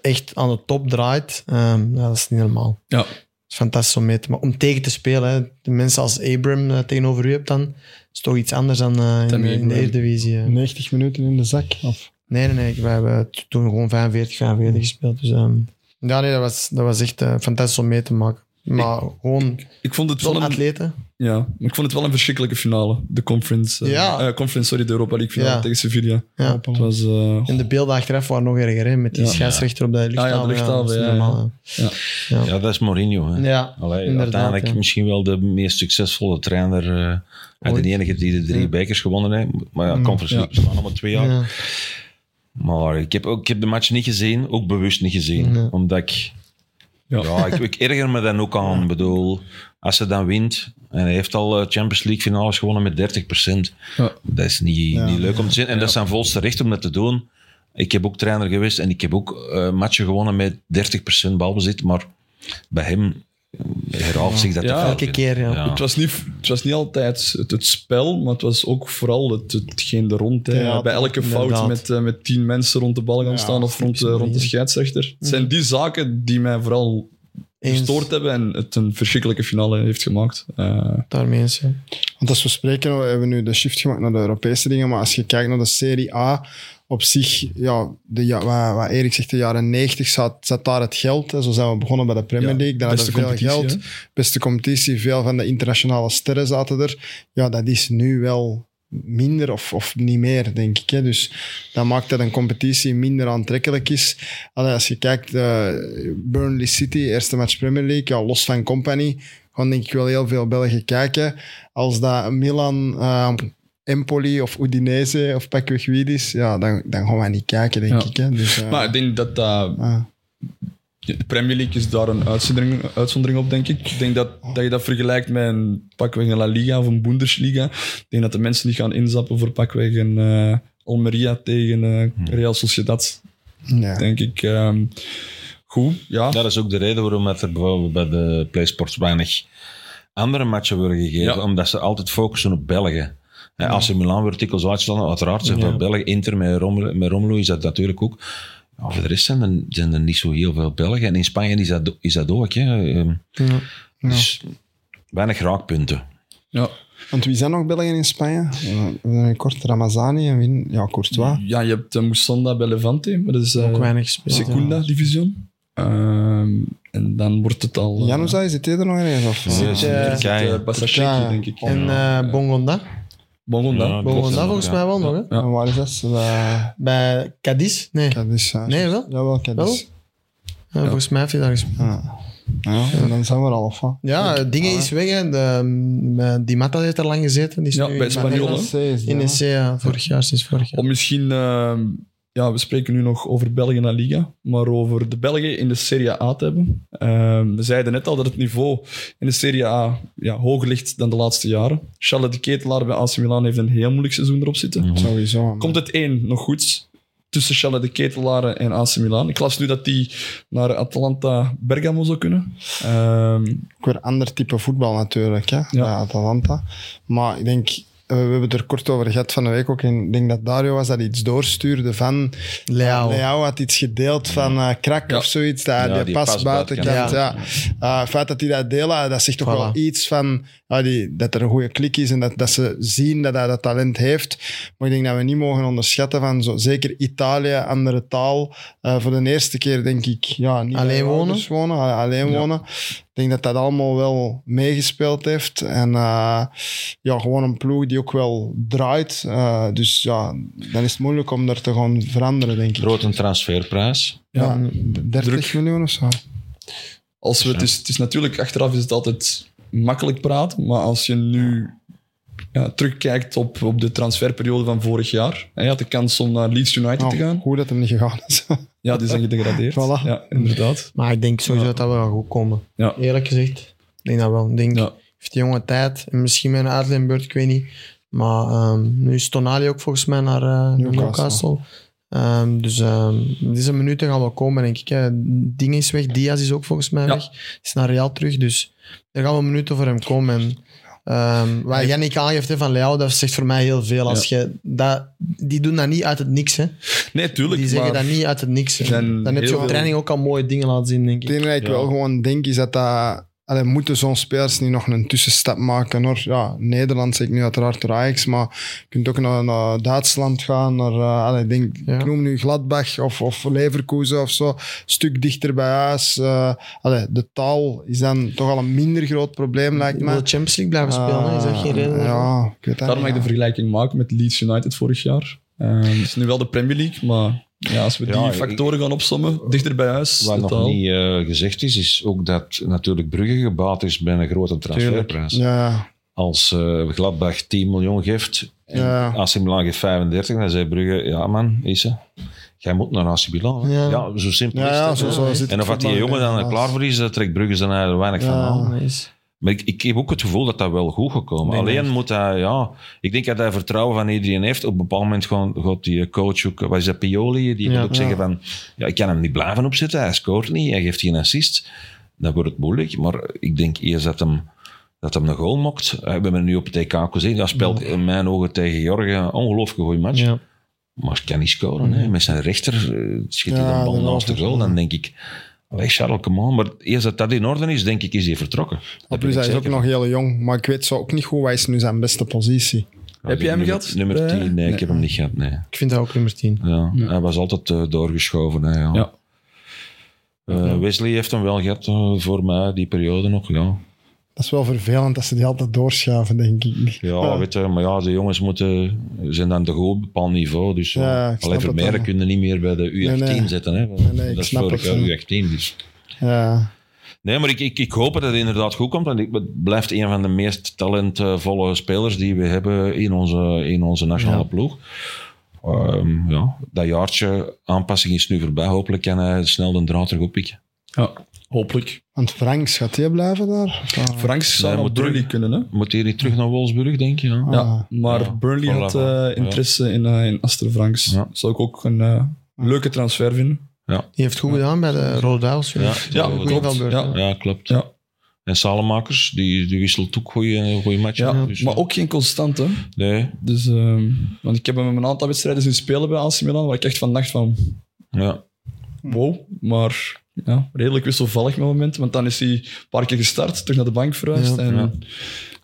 echt aan de top draait, ehm, ja, dat is niet normaal. Ja. Het is fantastisch om mee te maken. Om tegen te spelen. Hè. De mensen als Abram eh, tegenover u hebt dan, is toch iets anders dan eh, in, de- in de. Eredivisie. eh. 90 minuten in de zak. Of, Nee, nee, nee. We hebben toen gewoon 45, 45 gespeeld. Dus, ehm, ja, nee, dat was, dat was echt eh, fantastisch om mee te maken. Maar gewoon Ik vond het wel een, atleten. ja, maar ik vond het wel een verschrikkelijke finale. De conference, eh, Ja. eh, conference sorry, de Europa League finale Ja. tegen Sevilla. Ja. Het was... eh, En de beelden achteraf waren nog erger, hè, met die Ja. scheidsrechter op de luchthaven. ja, de luchthaven, dat is ja, normaal, ja. Ja, dat is Mourinho. Hè. Ja, Allee, inderdaad, uiteindelijk ja. misschien wel de meest succesvolle trainer. eh en de enige die de drie Ja. bekers gewonnen heeft. Maar ja, Conference Ja. League bestaan maar twee jaar. Maar ik heb, ook, ik heb de match niet gezien, ook bewust niet gezien. Nee. Omdat ik... Ja. Ja, ik, ik erger me dan ook aan. Ik bedoel, als ze dan wint, en hij heeft al eh, Champions League finales gewonnen met 30%. Ja. Dat is niet, Ja. niet leuk om te zien. En dat is zijn volste recht om dat te doen. Ik heb ook trainer geweest en ik heb ook eh, matchen gewonnen met 30% balbezit. Maar bij hem herhaalt zich dat Ja, elke keer, ja. Het, was niet, het was niet altijd het, het spel, maar het was ook vooral het, hetgeen er rond. hè. Bij elke fout met, eh, met tien mensen rond de bal gaan Ja, staan of rond, de- rond de scheidsrechter. Het zijn die zaken die mij vooral Eens. gestoord hebben en het een verschrikkelijke finale heeft gemaakt. Eh, Daarmee eens, ja. want als we spreken, we hebben nu de shift gemaakt naar de Europese dingen, maar als je kijkt naar de Serie A, op zich, ja, de, ja wat, wat Erik zegt, de jaren 90 zat, zat daar het geld. Hè. Zo zijn we begonnen bij de Premier Ja, League. Daar hadden we veel geld. Beste competitie, veel van de internationale sterren zaten er. Ja, dat is nu wel minder of, of niet meer, denk ik. Hè. Dus dat maakt dat een competitie minder aantrekkelijk is. Allee, als je kijkt, eh, Burnley City, eerste match Premier League, ja, los van Company, gaan denk ik wel heel veel Belgen kijken. Als dat Milan, eh, Empoli of Udinese of pakweg wie het is, ja, dan, dan gaan we niet kijken, denk Ja. ik. Hè. Dus, eh, maar ik denk dat ah, De Premier League is daar een uitzondering, uitzondering op, denk ik. Ik denk dat, dat je dat vergelijkt met een pakweg een La Liga of een Bundesliga. Ik denk dat de mensen niet gaan inzappen voor pakweg een eh, Almeria tegen eh, Real Sociedad, ja. denk ik. Ehm, goed, ja. Dat is ook de reden waarom er bijvoorbeeld bij de PlaySports weinig andere matchen worden gegeven. Ja. Omdat ze altijd focussen op België. Ja. Als ze Milan wordt dikwijls uitstellen, uiteraard zijn veel Belgen. Inter met Romelu, met Romelu is dat natuurlijk ook. Ja, voor de rest zijn er, zijn er niet zo heel veel Belgen. En in Spanje is dat, is dat ook. Hè. Ehm, Ja. Dus weinig raakpunten. ja. Want wie zijn nog Belgen in Spanje? Kort Ramazani en wie? Ja, Courtois. Ja, je hebt uh, Moussanda bij Levante, maar dat is eh, Ook weinig gespeeld. Secunda division. Ehm, en dan wordt het al... eh, Januzaj, is het er nog ergens? Of? Ja, Zit, zit zit, Turkije. Ja. denk ik. En Bongonda. Bongonda. Ja, Bongonda volgens mij wel nog, hè? Ja. En waar is dat? Bij Bij Cadiz? Nee. Cadiz. ja. Nee, wel? Jawel, Cadiz. Ja, volgens mij heeft hij daar gespeeld. Ja. Ja, en dan zijn we er al van. Ja, het ding is weg, hè. De, mm, die Mata heeft er lang gezeten. Die is Ja, nu bij in- Espanyol, hè. NEC NEC, ja. Vorig jaar, sinds vorig jaar. Of misschien ehm, ja, we spreken nu nog over België en Liga, maar over de Belgen in de Serie A te hebben. Ehm, we zeiden net al dat het niveau in de Serie A ja, hoger ligt dan de laatste jaren. Charles de Ketelaar bij AC Milan heeft een heel moeilijk seizoen erop zitten. Sowieso. Komt het één nog goed tussen Charles de Ketelaar en AC Milan? Ik las nu dat die naar Atalanta Bergamo zou kunnen. Ehm, Ook weer ander type voetbal natuurlijk, hè, bij Atalanta. Maar ik denk, we hebben het er kort over gehad van de week ook. En ik denk dat Dario was dat iets doorstuurde van... Leao. Leao had iets gedeeld van eh krak Ja. of zoiets. Dat Ja, die, die pas pas buitenkant. buitenkant. Ja. Eh, het feit dat hij dat delen, dat zegt toch Voilà. wel iets van ja, die, dat er een goede klik is en dat, dat ze zien dat hij dat talent heeft. Maar ik denk dat we niet mogen onderschatten van zo, zeker Italië, andere taal. Eh, voor de eerste keer denk ik, ja, niet Alleen wonen? alleen wonen. Ik denk dat dat allemaal wel meegespeeld heeft. En eh, ja, gewoon een ploeg die ook wel draait. Eh, dus ja, dan is het moeilijk om daar te gaan veranderen, denk ik. Grote transferprijs. Ja, 30 druk. miljoen of zo. als we, het, is, het is natuurlijk, achteraf is het altijd makkelijk praten, maar als je nu ja, terugkijkt op, op de transferperiode van vorig jaar, en je had de kans om naar Leeds United te gaan. Goed dat hem niet gegaan is. Ja, die zijn gedegradeerd. Voilà. Ja, inderdaad. Maar ik denk sowieso Ja. dat dat wel goed komen. Ja. Eerlijk gezegd. Ik denk dat wel. Ik denk, Ja. heeft die jonge tijd. En misschien met een uitleenbeurt, ik weet niet. Maar ehm, nu is Tonali ook volgens mij naar, eh, Newcastle. Newcastle. Ehm, dus ehm deze minuten gaan wel komen, denk ik. Hè. Ding is weg, Diaz is ook volgens mij Ja. weg. Is naar Real terug, dus er gaan wel minuten voor hem komen. En, ehm wat Yannick aangeeft hè, van Leao, dat zegt voor mij heel veel. Als je dat, die doen dat niet uit het niks. Hè. Nee, tuurlijk. Die zeggen dat niet uit het niks. Dan heb je op training ook al mooie dingen laten zien, denk Het ik. enige dat ik Ja. wel gewoon denk, is dat dat... Allee, moeten zo'n spelers niet nog een tussenstap maken? Hoor. Ja, Nederland zeg ik nu uiteraard door Ajax, maar je kunt ook naar, naar Duitsland gaan. Naar, eh, allee, denk, Ja. Ik noem nu Gladbach of, of Leverkusen of zo. Een stuk dichter bij huis. Eh, allee, de taal is dan toch al een minder groot probleem, lijkt Je wil Champions League blijven spelen, hè? is dat geen reden? Ja, ik weet dat Daarom mag ik de vergelijking maken met Leeds United vorig jaar. Eh, het is nu wel de Premier League, maar ja, als we Ja, die ik- factoren gaan opsommen, dichter bij huis, Wat nog taal. niet eh, gezegd is, is ook dat natuurlijk Brugge gebaat is bij een grote transferprijs. Ja, Als eh, Gladbach 10 miljoen geeft en Ja. AC Milan geeft 35, dan zei Brugge, ja man, is ze. Jij moet naar AC Milan. Ja. Ja. zo simpel ja, is ja het. En of dat die jongen dan er klaar voor is, daar trekt Brugge zijn er weinig van aan. Dat is- Maar ik, ik heb ook het gevoel dat dat wel goed gekomen. Nee, Alleen nee. moet hij, ja, ik denk dat hij vertrouwen van iedereen heeft. Op een bepaald moment gewoon, gaat die coach ook, wat is dat, Pioli, die Ja, moet ook ja. zeggen van, ja, ik kan hem niet blijven opzetten, hij scoort niet, hij geeft geen assist. Dan wordt het moeilijk, maar ik denk eerst dat hem, dat hem een goal mokt. Eh, We hebben hem nu op het EK gezien, hij speelt in mijn ogen tegen Jorgen een ongelooflijk goede match. Ja. Maar hij kan niet scoren. Hè. Met zijn rechter eh, schiet hij de bal dat naast de goal. Dan denk ik, allee, Charles, come on. Maar eerst dat dat in orde is, denk ik, is hij vertrokken. Dat plus, hij is ook nog heel jong. Maar ik weet zo ook niet goed, wat is nu zijn beste positie? Ja, Heb jij hem nummer, gehad? Nummer Eh, 10, nee, nee. ik heb hem niet gehad. Nee. Ik vind dat ook nummer 10. Ja, Hij was altijd eh, doorgeschoven. Hè, ja. Ja. Eh, Wesley heeft hem wel gehad eh, voor mij, die periode nog. Ja, Dat is wel vervelend dat ze die altijd doorschuiven, denk ik. ja, Weet je, maar ja, de jongens moeten, zijn dan te goed op een bepaald niveau. Dus Ja, snap alleen wel. kunnen niet meer bij de U18 Nee, nee. zetten. Hè. nee, ik dat is jaar ja. U18. Dus. Ja, Nee, maar ik, ik, ik hoop dat het inderdaad goed komt. Want ik- het blijft een van de meest talentvolle spelers die we hebben in onze, in onze nationale Ja. ploeg. Ehm, ja, dat jaartje aanpassing is nu voorbij. Hopelijk kan hij snel de draad terug oppikken. Ja, hopelijk. want Franks, gaat hij blijven daar? Of, ah, Franks zou naar moet Burnley kunnen, hè? Moet hij niet terug naar Wolfsburg, denk je? Ja. Ah. Ja, maar Ja, Burnley voilà, had eh, Ja. interesse in, eh in Aster Franks. Ja. Zou ik ook een eh, leuke transfer vinden. Die heeft goed gedaan bij de Rode Duivels. Ja, Ja, klopt. Ja. Ja, klopt. Ja. En Salemakers, die, die wisselt ook goede goede matchen. Ja, Dus, maar ook geen constante. Nee, Dus, ehm, want ik heb hem een aantal wedstrijden zien spelen bij AC Milan, waar ik echt van dacht van, ja. wow. Maar ja, redelijk wisselvallig met momenten, want dan is hij een paar keer gestart, terug naar de bank verhuisd. Ja. en, Ja.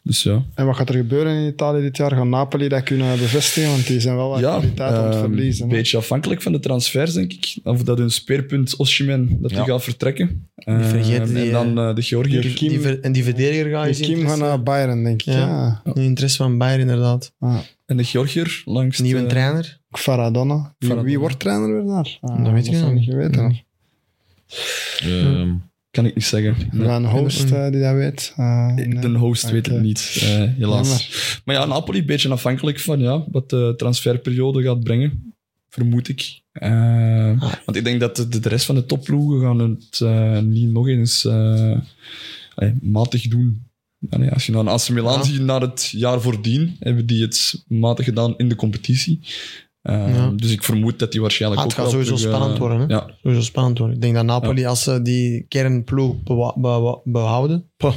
Dus ja. En wat gaat er gebeuren in Italië dit jaar? Gaan Napoli dat kunnen bevestigen? Want die zijn wel wat Ja, kwaliteit aan het ehm, verliezen. een beetje afhankelijk van de transfers, denk ik. Of dat hun speerpunt Oshimen dat Ja. die gaat vertrekken. Vergeten Ehm, die, en dan eh, de Georgiër. die Kim- Die ver- en die verdediger gaat Die je zien. Kim gaat interesse- naar Bayern, denk ik. Ja. Ja. Een interesse van Bayern, inderdaad. Ah, En de Georgiër langs Nieuwe de- trainer. Faradonna. Wie, wordt trainer weer daar? Ah, Dat weet ik zou niet. niet geweten. Ehm, Kan ik niet zeggen. Een host eh, die dat weet. Eh, nee. De host weet het niet, eh, helaas. Jammer. Maar ja, Napoli een beetje afhankelijk van ja, wat de transferperiode gaat brengen. Vermoed ik. Eh, Want ik denk dat de, de rest van de topploegen gaan het eh, niet nog eens eh, allee, matig doen. Allee, als je naar AC Milan Ja. ziet, naar het jaar voordien, hebben die het matig gedaan in de competitie. Eh, Ja. Dus ik vermoed dat die waarschijnlijk Ah, het ook gaat wel sowieso terug, eh, spannend worden. Hè? Ja, Sowieso spannend worden. Ik denk dat Napoli, als ze die kernploeg bewa- bewa- behouden, poh,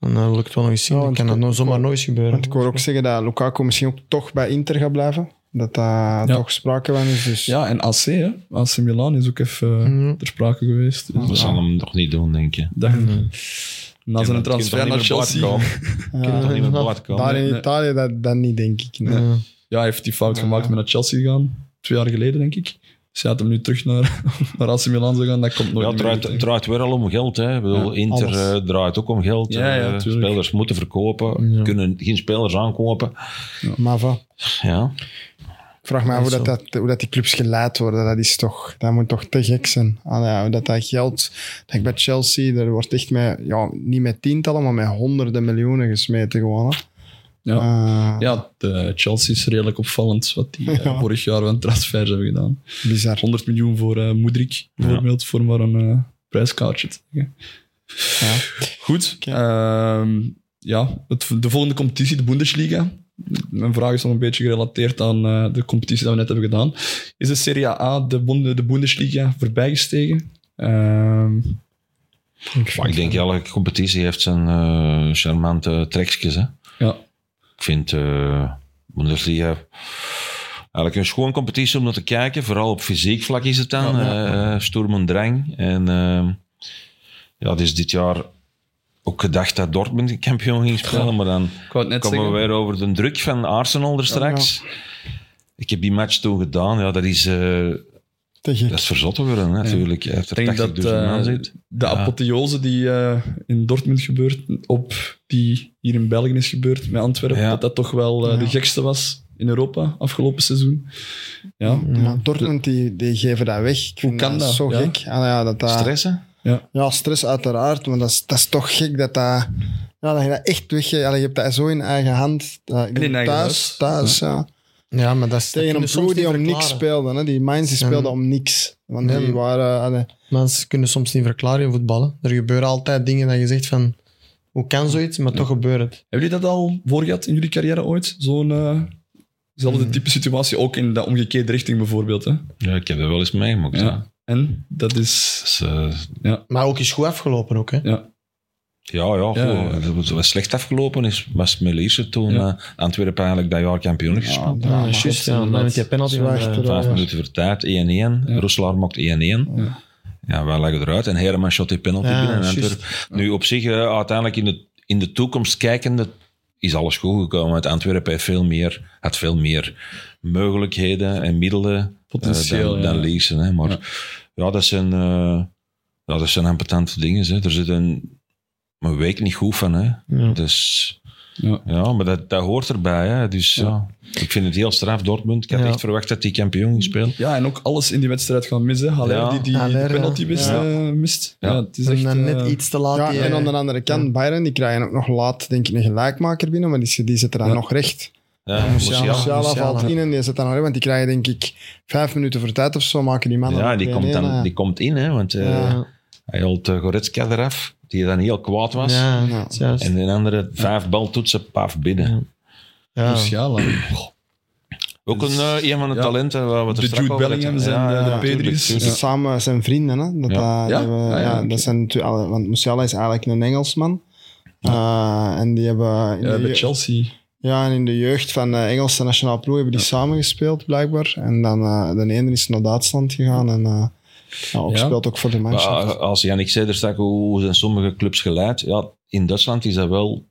dan eh, wil ik het wel nog eens zien. Ja, want kan dat zomaar eens gebeuren. Want ik hoor ook zeggen dat Lukaku misschien ook toch bij Inter gaat blijven. Dat daar Ja. toch sprake van is. Dus ja en AC, hè. AC Milan is ook even eh, ter sprake geweest. Dus, Dat ja, zal hem nog niet doen, denk je. dat- Na zijn transfer naar Chelsea. kunt toch niet meer komen. daar in. Italië, dat, dat niet, denk ik. nee. Ja, hij heeft die fout gemaakt met naar Chelsea gaan. Twee jaar geleden, denk ik. Dus hij had hem nu terug naar, naar AC Milan zou gaan. Dat komt nooit Ja, het meer draait, het draait weer al om geld. Hè. Ik bedoel, Ja, Inter alles. eh, draait ook om geld. Ja, ja, Eh, spelers moeten verkopen, Ja. kunnen geen spelers aankopen. Maar va, Ja. ik vraag me af hoe, dat, dat, hoe dat die clubs geleid worden. Dat, is toch, dat moet toch te gek zijn. Allee, ja, hoe dat, dat geld... Dat bij Chelsea, er wordt echt met, ja, niet met tientallen, maar met honderden miljoenen gesmeten gewoon. Hè. Ja. Eh, Ja, de Chelsea is redelijk opvallend wat die eh, Ja. vorig jaar van transfers hebben gedaan. Bizar. 100 miljoen voor eh Moedrik, bijvoorbeeld, voor maar een eh, prijskaartje te zeggen. Ja. Goed. Ehm, ja, het, de volgende competitie, de Bundesliga. Mijn vraag is nog een beetje gerelateerd aan eh, de competitie die we net hebben gedaan. Is de Serie A de, Bund- de Bundesliga voorbijgestegen? Ehm Maar ik denk elke competitie heeft zijn eh, charmante trekjes. Hè. ja. Ik vind eh Bundesliga eigenlijk een schoon competitie om naar te kijken. Vooral op fysiek vlak is het dan. Ja, eh Sturm en drang. En eh, ja, het is dit jaar ook gedacht dat Dortmund kampioen ging spelen. Maar dan komen we weer over de druk van Arsenal er straks. Ik heb die match toen gedaan. Ja, dat is, eh. Dat is verzotten worden natuurlijk. Hij heeft Ik er denk 80.000 dat eh, zit. de Ja. apotheose die eh, in Dortmund gebeurt, op die hier in België is gebeurd, met Antwerpen, Ja. dat dat toch wel eh, de Ja. gekste was in Europa afgelopen seizoen. Ja, Maar Dortmund, die, die geven dat weg. Ik vind kan dat? Zo Ja. gek. Ah, ja, dat dat, Stressen? Ja, stress uiteraard, maar dat is, dat is toch gek dat dat... Ja, dat je dat echt weg... Allee, je hebt dat zo in eigen hand. Dat, in thuis, huis. thuis, ja. Ja, maar dat is dat Tegen een ploeg die om niks speelde. Hè. Die Mainz die Ja. speelde om niks. Want Ja, die waren... Mensen kunnen soms niet verklaren in voetballen. Er gebeuren altijd dingen dat je zegt van... Hoe kan zoiets? Maar toch gebeurt het. Hebben jullie dat al voor gehad in jullie carrière ooit? Zo'n eh, zelfde Hmm. type situatie, ook in de omgekeerde richting bijvoorbeeld. Hè? Ja, ik heb dat wel eens meegemaakt. Ja. Ja. En dat is... Dus, eh, Maar ook is goed afgelopen ook, hè? Ja, Ja, ja, goed. Ja, ja. Het was slecht afgelopen. Is, was Melisse toen Ja. eh, Antwerpen eigenlijk dat jaar kampioen is gespeeld. ja, Ja, juist. Ja, met die penalty van de- achterover. Vijf minuten voor tijd, 1-1. Ja. Roeselaar mocht 1-1. Ja. Ja. wij leggen eruit. En Herman shot die penalty Ja, binnen. En. Nu op zich, eh, uiteindelijk in de, in de toekomst kijkende, is alles goed gekomen. Want Antwerpen heeft veel meer, had veel meer mogelijkheden en middelen eh, Potentieel, dan, dan Leeson, Hè. Maar Ja. ja. dat zijn, eh, ja, dat zijn impotente dingen. Hè. Er zit een, een week niet goed van. Hè. Ja. Dus Ja. ja, maar dat, dat hoort erbij. Hè. Dus ja. ik vind het heel straf, Dortmund. Ik had Ja. echt verwacht dat die kampioen ging spelen. ja, en ook alles in die wedstrijd gaan missen. Haller Ja. die die, Haller, penalty ja. mist. Ja. eh, mist. Ja. Ja. het is En echt... dan net eh, iets te laat. ja, die, en eh, aan de andere kant, Bayern, die krijgen ook nog laat, denk ik, een gelijkmaker binnen, maar die, die zitten dan Ja. nog recht. Ja, Musiala. Valt in en die zit dan nog recht, want die krijgen denk ik vijf minuten voor tijd of zo, maken die mannen Ja, die 2-1, komt, dan, eh. die komt in, hè, want eh, hij uh, Goretzka eraf, die dan heel kwaad was. Ja, Ja. juist. En de andere vijf baltoetsen, paf, binnen. Ja. Musiala. Ook een, eh, een van de Ja. talenten waar we het er De straks Jude over Bellinghams hadden. en de- de Pedri's. tuurlijk. Samen zijn vrienden, hè? Dat, Ja. dat- Ja? die hebben- Ah, ja, ja, oké. dat zijn natuurlijk, alle- want Musiala is eigenlijk een Engelsman. Eh, en die hebben in Ja, de, bij je- Chelsea. ja, en in de jeugd van de Engelse nationale ploeg hebben die samen gespeeld, blijkbaar. En dan eh, de ene is naar Duitsland gegaan en eh, ook Ja. speelt ook voor de Mannschaft. uh, als Jannik zei er straks, hoe zijn sommige clubs geleid? Ja, in Duitsland is dat wel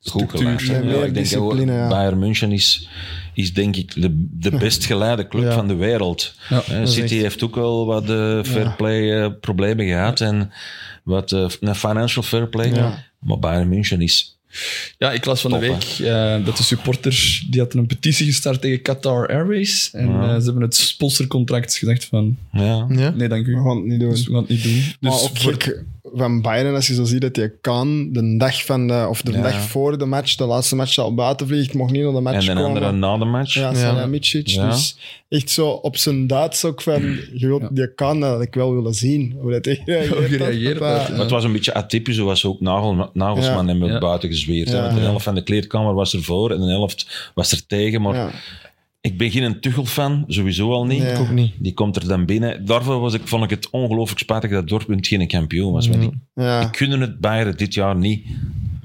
goed Structuur, geleid. ja, ik denk dat. Bayern München is, is denk ik de, de best geleide club Ja. van de wereld. City echt- heeft ook wel wat uh, fair play uh, problemen gehad en wat uh, financial fair play. Ja. Maar Bayern München is Ja, ik las van Top, de week eh, dat de supporters die hadden een petitie gestart tegen Qatar Airways. En Ja. eh, ze hebben het sponsorcontract gezegd van ja, Ja? nee, dank u. We gaan het niet doen. Dus we gaan het niet doen. maar Dus ook voor- gek, van Bayern, als je zo ziet dat je kan, de dag, van de, of de Ja. dag voor de match, de laatste match al buiten vliegt, mocht niet naar de match En de komen. andere na de match. Ja. Ja. Dus echt zo op zijn Duits ook van, je, wilt, je kan dat ik wel willen zien. Hoe dat hij. Maar het was een beetje atypisch, zoals ook Nagel, Nagelsman Ja. hem Ja. Gezweerd. Ja. Want de Ja. helft van de kleedkamer was er voor en de helft was er tegen. Maar ja. ik ben geen Tuchel-fan, sowieso al niet. Nee. Ik ook niet. Die komt er dan binnen. Daarvoor was ik, vond ik het ongelooflijk spijtig dat Dortmund geen kampioen was. Want ik, Ja. ik gunde het Bayern dit jaar niet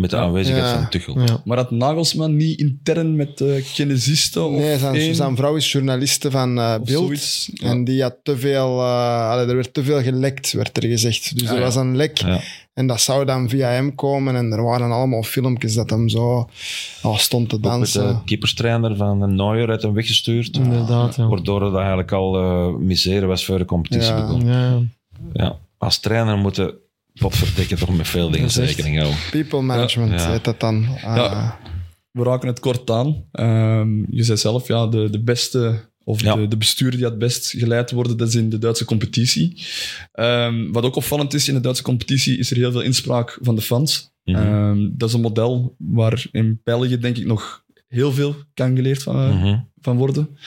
met de aanwezigheid Ja. van Tuchel. Ja. Maar had Nagelsman niet intern met uh, kinesisten of Nee, zijn, één, zijn vrouw is journaliste van eh Beeld. zoiets? Ja. En die had te veel, eh, allee, er werd te veel gelekt, werd er gezegd. Dus Ah, er ja. was een lek. Ja. En dat zou dan via hem komen. En er waren allemaal filmpjes dat hem zo oh, stond te Ook met dansen. de keeperstrainer van Neuer uit hem weggestuurd. Inderdaad, ja. Waardoor het eigenlijk al eh misère was voor de competitie Ja. begon. Ja. Ja. Als trainer moeten potverdikken toch met veel dingen rekening houden. People management Ja. heet dat dan. Ah, Ja. We raken het kort aan. Ehm, je zei zelf, ja, de, de beste of Ja. de, de bestuurder die het best geleid worden, dat is in de Duitse competitie. Ehm, wat ook opvallend is, in de Duitse competitie is er heel veel inspraak van de fans. Mhm. Ehm, dat is een model waar in België denk ik nog heel veel kan geleerd van, eh, Mhm. van worden.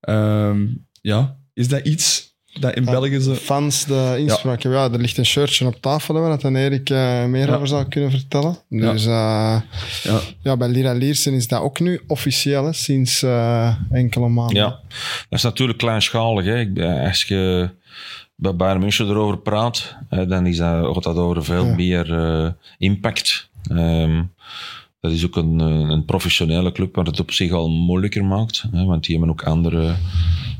Ehm, ja, is dat iets dat in Ja. België ze... Fans de inspraak. Ja. er ligt een shirtje op tafel hè, waar dat dan Erik eh, meer Ja. over zou kunnen vertellen. Dus eh, Ja, ja, bij Lira Liersen is dat ook nu officieel, hè, sinds eh, enkele maanden. Ja, dat is natuurlijk kleinschalig. Hè. Ik, als je bij Bayern München erover praat, dan is dat, gaat dat over veel Ja. meer impact. Ehm, dat is ook een, eh, een professionele club waar het op zich al moeilijker maakt. Hè, want die hebben ook andere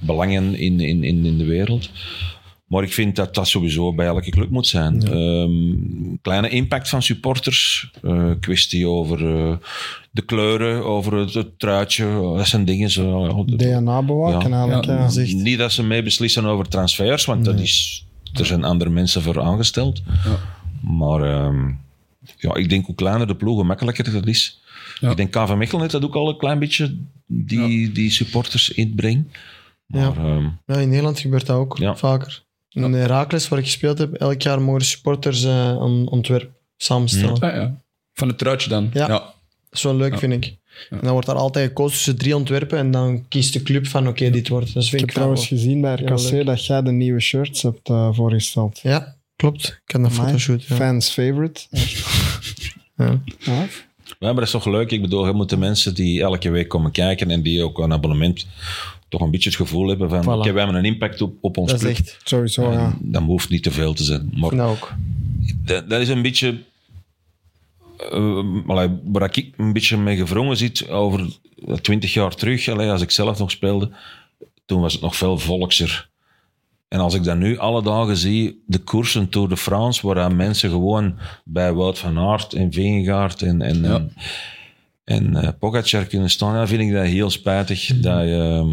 belangen in, in, in, in de wereld. Maar ik vind dat dat sowieso bij elke club moet zijn. Ehm, kleine impact van supporters. eh, kwestie over eh, de kleuren, over het, het truitje. Dat zijn dingen zo. DNA bewaken Ja. eigenlijk. Ja, Niet dat ze mee beslissen over transfers, want dat is, er zijn andere mensen voor aangesteld. Ja. Maar ehm, ja, ik denk hoe kleiner de ploeg, hoe makkelijker dat is. Ja. Ik denk KV Mechelen heeft dat ook al een klein beetje, die, die supporters inbrengen. Maar Ja. ehm, Ja, in Nederland gebeurt dat ook Ja. vaker. In Herakles, waar ik gespeeld heb, elk jaar mogen supporters eh, een ontwerp samenstellen. Ah, ja. Van het truitje dan. Ja. ja. Dat is wel leuk, Ja. vind ik. En dan wordt daar altijd gekozen tussen drie ontwerpen en dan kiest de club van oké, dit wordt. Dus Ik heb ik trouwens wel- gezien bij RKC dat jij de nieuwe shirts hebt eh, voorgesteld. Ja, klopt. Ik een Amai. fotoshoot. Ja. Fans favorite. Ja. Ja. ja, maar dat is toch leuk. Ik bedoel, je moet de mensen die elke week komen kijken en die ook een abonnement toch een beetje het gevoel hebben van Voilà. oké, wij hebben een impact op, op ons Dat is club. echt. Sowieso, ja. Dat hoeft niet te veel te zijn. Maar dat ook. dat, dat is een beetje. eh, allee, waar ik een beetje mee gevrongen zit over twintig jaar terug, allee, als ik zelf nog speelde, toen was het nog veel volkser. En als ik dat nu alle dagen zie, de koersen Tour de France, waar dan mensen gewoon bij Wout van Aert en Vingegaard en, en, Ja. en, en eh, Pogacar kunnen staan, dan vind ik dat heel spijtig. Dat, je, ehm,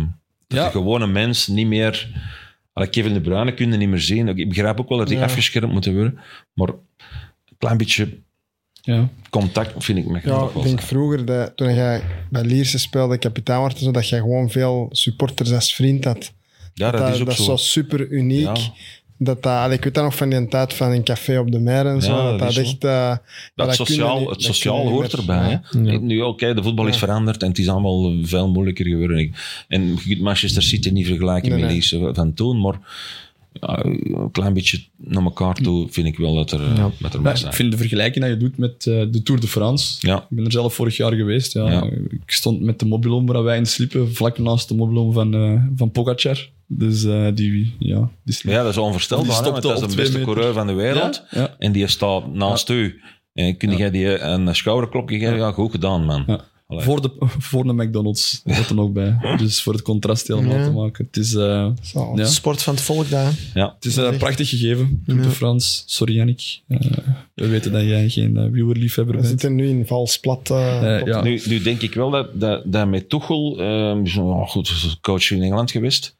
dat Ja. de gewone mens niet meer... Kevin De Bruyne kun je niet meer zien. Ik begrijp ook wel dat die Ja. afgeschermd moeten worden, maar een klein beetje Ja. contact vind ik me Ja, graag ik wel denk zijn. vroeger, dat, toen jij bij Lierse speelde, kapitein werd, zo, dat jij gewoon veel supporters als vriend had. Ja, dat, is ook dat zo. is zo super uniek. Ja. Dat dat, ik weet dat nog van die tijd van een café op de Meer en zo. Ja, dat dat dat echt... eh, Dat sociaal, niet- het dat sociaal hoort erbij. Ja. Nu, oké, de voetbal is veranderd en het is allemaal veel moeilijker geworden. En je kunt Manchester City niet vergelijken Nee, met nee. die van toen, maar ja, een klein beetje naar elkaar toe vind ik wel dat er, Ja. dat er mag zijn. ik vind de vergelijking die je doet met eh, de Tour de France. Ja, Ik ben er zelf vorig jaar geweest. Ja. Ja. Ik stond met de mobiloom waar wij in sliepen, vlak naast de mobiloom van, eh van Pogacar. Dus eh, die, ja, die sliep. ja, dat is onvoorstelbaar, Die want dat is de beste meter. coureur van de wereld. Ja, ja. En die staat naast u. En kun Ja. jij die een schouderklopje geven? Ja, goed gedaan, man. Allee. Voor, de, voor de McDonald's, dat er nog bij. Dus voor het contrast helemaal Ja. te maken. Het is, eh, Zo. Ja. Sport van het volk daar. Ja. het is een prachtig gegeven, Tour de Ja. France. Sorry Yannick, Eh, we weten dat jij geen uh, viewerliefhebber We bent. zitten nu in vals plat. eh, Eh. Nu, nu denk ik wel dat, dat, dat met Tuchel, ehm, oh, goed, coach in Engeland geweest.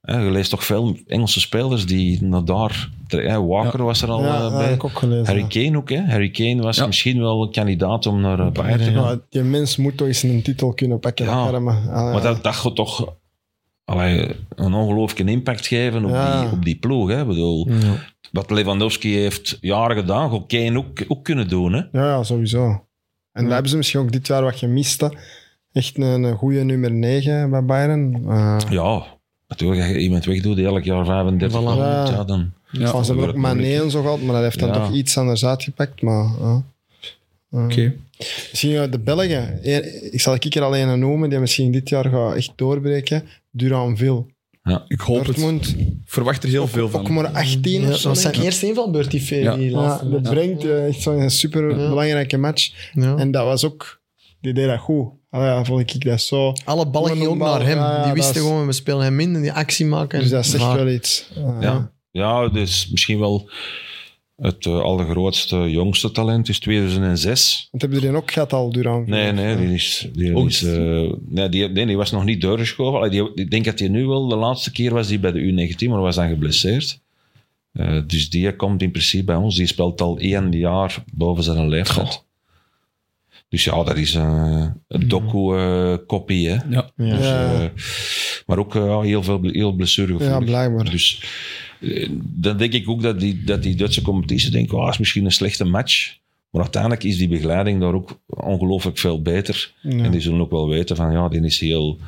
Eh, je leest toch veel Engelse spelers die naar daar... eh, Walker was er al ja, eh, dat bij. heb ik ook gelezen. Harry Kane ook, hè? Harry Kane was Ja. misschien wel een kandidaat om naar eh, Bayern te gaan. Die mens moet toch eens een titel kunnen pakken. Ja. Ah, Maar dat, dat gaat toch... allee, een ongelooflijke impact geven op, Ja. die, op die ploeg. Hè. Ik bedoel, Ja. Wat Lewandowski heeft jaren gedaan, gaat Kane ook, ook kunnen doen. Hè. Ja, ja, sowieso. En daar hebben ze misschien ook dit jaar wat gemist. hè. Echt een, een goede nummer 9 bij Bayern. Eh, Ja, natuurlijk. Als je iemand wegdoet die elk jaar 35 Voilà. ja. Ja. ja, dan... Ja, ze hebben ook Mané en zo gehad, maar dat heeft dan Ja. toch iets anders uitgepakt. Maar, ja. Eh, Oké. Misschien eh, de Belgen. Eén- Ik zal er alleen een noemen die misschien dit jaar gaat echt doorbreken. Duranville. Ik hoop het. Ik verwacht er heel veel Ook van. maar 18 Ja, of dat zo. was zijn ik. eerste invalbeurt, die, Ja. Ja, dat Ja. brengt eh, echt zo'n super Ja. belangrijke match. Ja. En dat was ook... Die deed dat goed. Allee, ja, vond ik dat zo... Alle ballen gingen ook naar hem. ja, die wisten is- gewoon, we spelen hem in en die actie maken. Dus dat zegt Maar- wel iets. Ja. ja, dus misschien wel het eh, allergrootste, jongste talent is 2006. Want hebben jullie ook gehad al, Duranville? Nee, nee, die, is, die, Ook is, eh, nee, die, nee, die was nog niet doorgeschoven. Allee, Die, ik denk dat hij nu wel, de laatste keer was die bij de U19, maar was dan geblesseerd. Eh, dus die komt in principe bij ons. Die speelt al één jaar boven zijn leeftijd. Dus ja, dat is eh, een docu-kopie. hè. Ja. Ja. Dus, Ja. eh, maar ook eh, ja, heel veel heel blessuregevoelig. Ja, blijkbaar. Dus dan denk ik ook dat die, dat die Duitse competitie denkt, oh, is misschien een slechte match. Maar uiteindelijk is die begeleiding daar ook ongelooflijk veel beter. Ja. En die zullen ook wel weten van, ja, die is heel,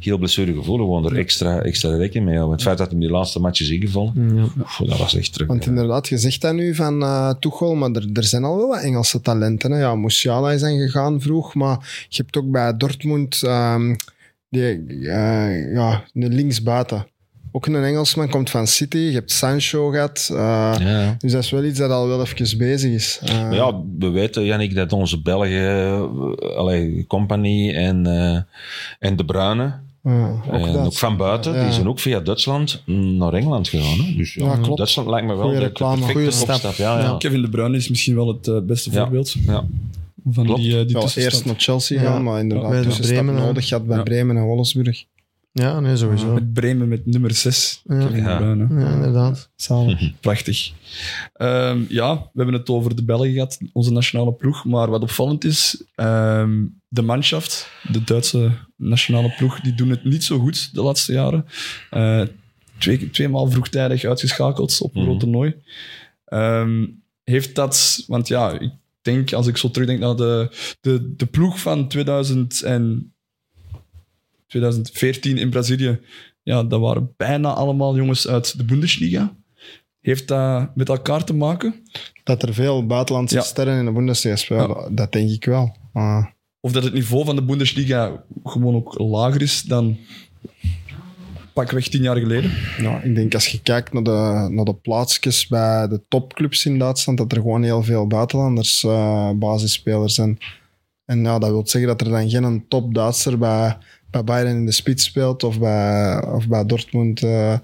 heel blessuregevoelig. Gewoon er extra, extra rekening mee houden. Het feit dat hij die laatste match is ingevallen, Ja. oef, dat was echt terug. Want inderdaad, je zegt dat nu van eh Tuchel, maar er, er zijn al wel wat Engelse talenten. Hè. Ja, Musiala is gegaan vroeg, maar je hebt ook bij Dortmund ehm, die, eh, ja, een linksbuiten. Ook een Engelsman, komt van City. Je hebt Sancho gehad. eh, Ja. Dus dat is wel iets dat al wel even bezig is. Eh, ja, we weten, Jannik, dat onze Belgen, uh, allee, Company en, eh, en De Bruyne, ja, ook en dat. ook van buiten, Ja. die zijn ook via Duitsland naar Engeland gegaan. Hè? Dus ja, Ja, klopt. Duitsland lijkt me wel Goeie de, de reclame, perfecte goeie stap. opstap. Ja, ja. Ja. Kevin De Bruyne is misschien wel het eh, beste Ja. voorbeeld Ja. van Klopt. die, eh, die eerst naar Chelsea Ja. gaan, maar inderdaad Bij de tussenstap Bremen, nodig gehad bij Ja. Bremen en Wolfsburg. Ja, nee, sowieso. Met Bremen met nummer 6. Ja. Ja. Ja, inderdaad. Zalig. Prachtig. Ehm, ja, we hebben het over de Belgen gehad, onze nationale ploeg. Maar wat opvallend is, ehm, de Mannschaft, de Duitse nationale ploeg, die doen het niet zo goed de laatste jaren. Eh twee, tweemaal vroegtijdig uitgeschakeld op een Mhm. groot toernooi. Ehm, heeft dat, want ja, ik denk, als ik zo terugdenk naar de, de, de ploeg van 2000 en 2014 in Brazilië, ja, dat waren bijna allemaal jongens uit de Bundesliga. Heeft dat met elkaar te maken? Dat er veel buitenlandse Ja. sterren in de Bundesliga spelen, dat denk ik wel. Of dat het niveau van de Bundesliga gewoon ook lager is dan pakweg tien jaar geleden? Ja, ik denk als je kijkt naar de, naar de plaatsjes bij de topclubs in Duitsland, dat er gewoon heel veel buitenlanders eh, basisspelers zijn. En ja, dat wil zeggen dat er dan geen top Duitser bij, bij Bayern in de spits speelt of bij, of bij Dortmund eh,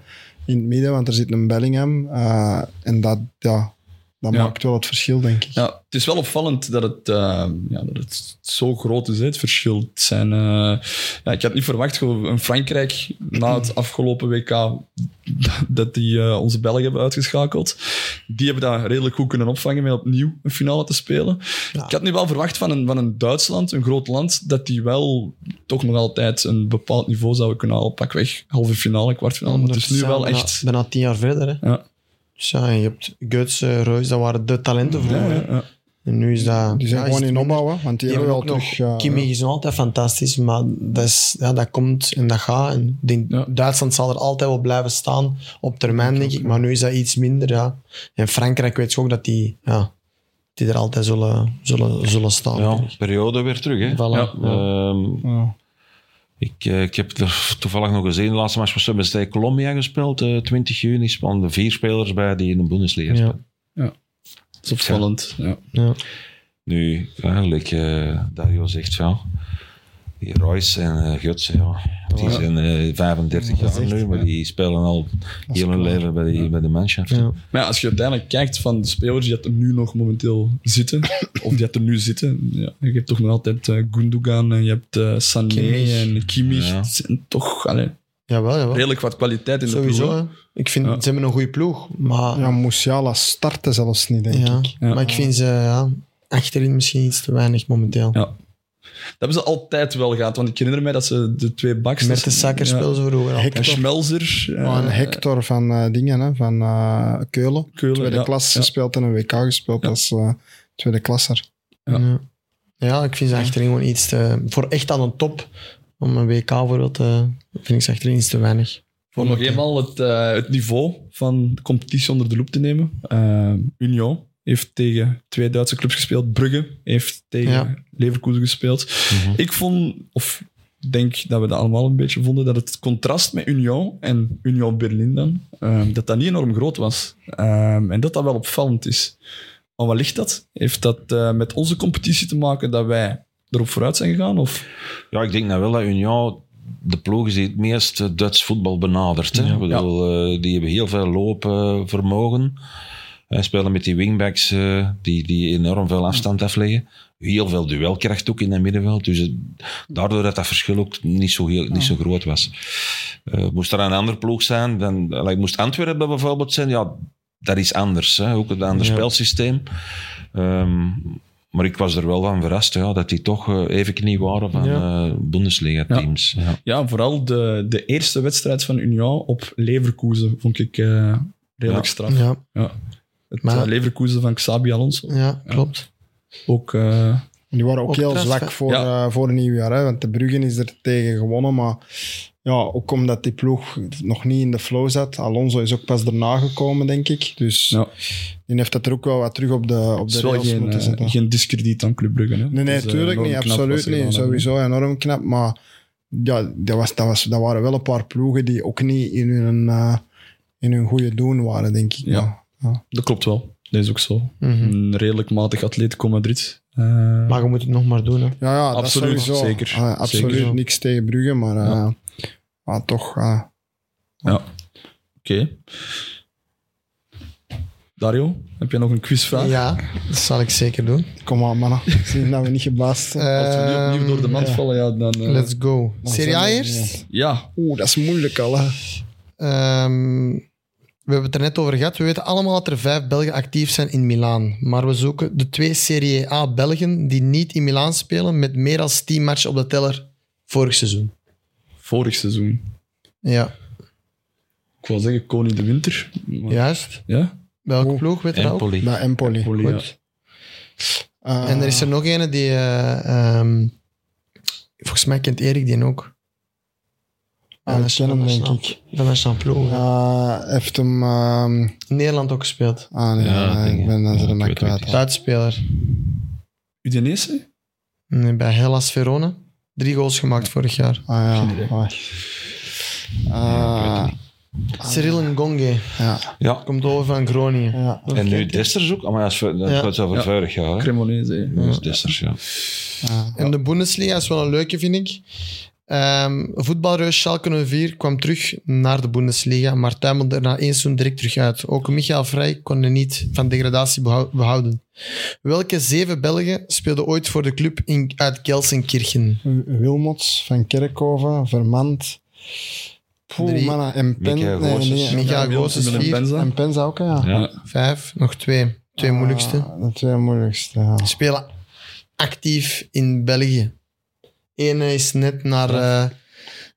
in het midden, want er zit een Bellingham. eh, en dat, ja, dat Ja. maakt wel het verschil, denk ik. Ja, het is wel opvallend dat het, eh, ja, dat het zo groot is, het verschil. Het zijn, eh, ja, ik had niet verwacht, gewoon een Frankrijk na het afgelopen WK, dat- die eh, onze Belgen hebben uitgeschakeld. Die hebben dat redelijk goed kunnen opvangen met opnieuw een finale te spelen. Ja. Ik had nu wel verwacht van een, van een Duitsland, een groot land, dat die wel toch nog altijd een bepaald niveau zouden kunnen halen. Pakweg halve finale, kwartfinale. Maar het is nu wel bijna, echt... Bijna tien jaar verder. Hè. Ja. Dus ja, je hebt Guts, eh, Reus, dat waren de talenten vroeger. Ja, ja, ja. En nu is dat... Die zijn gewoon in opbouwen, want die, Die hebben wel terug... nog... ja, Kimmich is nog altijd fantastisch, maar dat, is, ja, dat komt en dat gaat. En denk. Duitsland zal er altijd wel blijven staan op termijn, denk ik. Maar nu is dat iets minder, ja. En Frankrijk weet je ook dat die, ja, die er altijd zullen, zullen, zullen staan. Ja, periode weer terug. Hè. Voilà. Ja. Ja. Ehm, ja. Ik, eh, ik heb er toevallig nog gezien, de laatste match was bij Colombia gespeeld, eh 20 juni, spannen vier spelers bij die in de Bundesliga Ja. spelen. Dat is opvallend. Ja. Ja. Nu, eigenlijk, eh Dario zegt ja, die Royce en eh Guts, ja, die zijn eh 35 Dat is jaar echt, nu, maar die spelen al heel hun leven bij, die, bij de Mannschaft. Ja. Maar ja, als je uiteindelijk kijkt van de spelers die er nu nog momenteel zitten, of die er nu zitten, ja, je hebt toch nog altijd eh, Gundogan en je hebt eh, Sané Kimmich. en Kimmich. Ja. Het zijn toch allee, Jawel, jawel. redelijk wat kwaliteit in de Sowieso, ploeg. hè. Ik vind, Ja. ze hebben een goede ploeg, maar, ja, Musiala startte zelfs niet, denk ja, ik. Ja. maar ik vind ze ja, achterin misschien iets te weinig momenteel. Ja. Dat hebben ze altijd wel gehad. Want ik herinner mij dat ze de twee baks... Met de zakker ja. speelden ze vroeger al. En Schmelzer. eh, Oh, en Hector van eh, dingen, hè, van eh, Keulen. Keulen, Tweede ja. klas Ja. gespeeld en een WK gespeeld Ja. als eh, tweede klasser. Ja. Ik vind ze achterin gewoon iets te... Voor echt aan een top, om een WK bijvoorbeeld, te vind ik ze achterin iets te weinig. Om nog eenmaal het, eh, het niveau van de competitie onder de loep te nemen. Eh, Union heeft tegen twee Duitse clubs gespeeld. Brugge heeft tegen Ja. Leverkusen gespeeld. Ik vond, of ik denk dat we dat allemaal een beetje vonden, dat het contrast met Union en Union Berlin dan, eh, dat dat niet enorm groot was. Eh, en dat dat wel opvallend is. Maar wat ligt dat? Heeft dat eh, met onze competitie te maken dat wij erop vooruit zijn gegaan? Of? Ja, ik denk nou wel dat Union de ploeg is die het meest Duits voetbal benadert. Hè? Ik bedoel, eh, die hebben heel veel loopvermogen. Hij spelen met die wingbacks eh, die, die enorm veel afstand afleggen. Heel veel duelkracht ook in het middenveld. Dus het- daardoor dat dat verschil ook niet zo, heel, niet zo groot was. Eh, moest er een andere ploeg zijn, dan like, moest Antwerpen bijvoorbeeld zijn, ja, dat is anders. Hè? Ook een ander Ja. spelsysteem. Ehm, maar ik was er wel van verrast ja, dat die toch eh, even knie waren van Ja. eh, Bundesliga-teams. Ja. Ja, vooral de, de eerste wedstrijd van Union op Leverkusen vond ik eh, redelijk Ja. straf. Ja, Het Maar- eh, Leverkusen van Xabi Alonso. ja klopt. Ook, eh, En Die waren ook heel zwak voor, Ja. eh, voor nieuwjaar. Hè? Want de Bruggen is er tegen gewonnen. Maar ja, ook omdat die ploeg nog niet in de flow zat. Alonso is ook pas daarna gekomen, denk ik. Dus ja. die heeft dat er ook wel wat terug op de, op de rails geen, moeten zetten. geen discrediet aan Club Brugge. Hè? Nee, nee, Het is, tuurlijk enorm niet. Absoluut niet. gedaan. Sowieso enorm knap. Maar ja, dat, was, dat, was, dat waren wel een paar ploegen die ook niet in hun, eh, in hun goede doen waren, denk ik. Ja. Ja. Dat klopt wel. Dat is ook zo. Mhm. Een redelijk matig Atletico Madrid. Eh, Maar je moet het nog maar doen. Hè. Ja, ja dat Absoluut, sowieso. zeker. Ah, absoluut Zeker. niks tegen Brugge, maar, eh, Ja. maar toch... eh, ja. Oké. Dario, heb jij nog een quizvraag? Ja, dat zal ik zeker doen. kom aan, mannen. Zien dat we niet gebaasd zijn. Als we nu opnieuw door de mand ja. vallen, ja, dan... eh, Let's go. Serie A we- eerst? ja, Oeh, dat is moeilijk al. Hè. Ehm, we hebben het er net over gehad. We weten allemaal dat er vijf Belgen actief zijn in Milaan. Maar we zoeken de twee Serie A Belgen die niet in Milaan spelen met meer dan 10 matchen op de teller vorig seizoen. vorig seizoen. Ja, Ik wil zeggen Koning de Winter. maar- juist. Ja? Welke ploeg, weet je dat ook? Empoli. Empoli. Empoli, ja. Goed. Eh, En er is er nog een die... eh, ehm, volgens mij kent Erik die ook. Ah, ik ken hem, denk ik. Van eh, heeft hem... ehm, Nederland ook gespeeld. ah, nee, Ja, nee, ik ben ja, ze er kwijt. het Duitsspeler. Udinese? Nee, Bij Hellas Verona. Drie goals gemaakt vorig jaar. Ah, Geen ja. Eh, Cyril Ngonge. ja, Ja. Komt over van Groningen. ja. En nu Desters ook. Maar dat is, dat Ja. gaat over Ja. jaar. Cremonese. hè. Dat is Desters, ja. ja. En de Bundesliga is wel een leuke, vind ik. Ehm voetbalreus Schalke 04 kwam terug naar de Bundesliga, maar tuimelde er na één seizoen direct terug uit. Ook Michael Vrij kon er niet van degradatie behou- behouden. Welke zeven Belgen speelden ooit voor de club in, uit Gelsenkirchen? Wilmots, Van Kerkhoven, Vermand. Poeh, Drie. mannen. En Pen... Michael nee, Michael Goossens, vier. En Pens ook, ja. Ja. Vijf, nog twee. Twee moeilijkste. Ah, de twee moeilijkste, ja. Spelen actief in België. Ene is net naar, eh,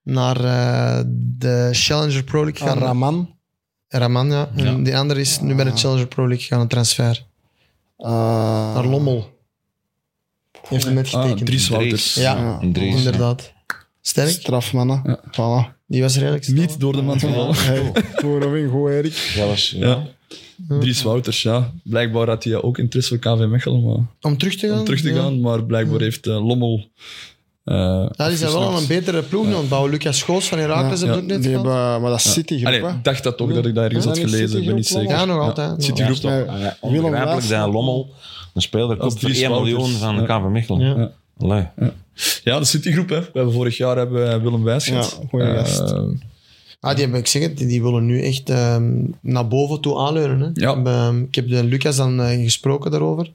naar eh, de Challenger Pro League Ah, gegaan. Raman. Raman, ja. En Ja. die andere is nu bij de Challenger Pro League gegaan, een transfer. eh, Naar Lommel. Heeft hem net Ah, getekend. Dries Wouters. Ja, Dries, ja. inderdaad. Sterk. Strafmannen. Ja. Voilà. Die was redelijk snel. Niet door de mand gevallen. Hey, goed Erik. Dat was, ja. Ja. Dries Wouters, ja. Blijkbaar had hij ook interesse voor KV Mechelen maar, Om terug te gaan? om terug te Ja. gaan, maar blijkbaar heeft eh, Lommel... eh, Ja, die zijn wel een betere ploeg nu bouwen. Lucas Schoos van Herakles Ja, ja. net Die hebben, maar dat is Citygroep, ik dacht dat toch dat ik dat ergens Ja, had gelezen. Ik ben niet zeker. Ja, nog altijd. nog Citygroep. Willem Onbegrijpelijk dat Lommel een speler koopt voor Dries 1 miljoen van de Ja. KV Mechelen. Ja. Ja. De Citygroep. Hè. We hebben vorig jaar hebben we Willem Wijs gehad. Ja, goeie Eh, gast. Ah, die, hebben, ik zeg het, die, willen nu echt ehm, naar boven toe aanleunen. Hè. Ja. Ik heb, ehm, ik heb de Lucas dan eh, gesproken daarover.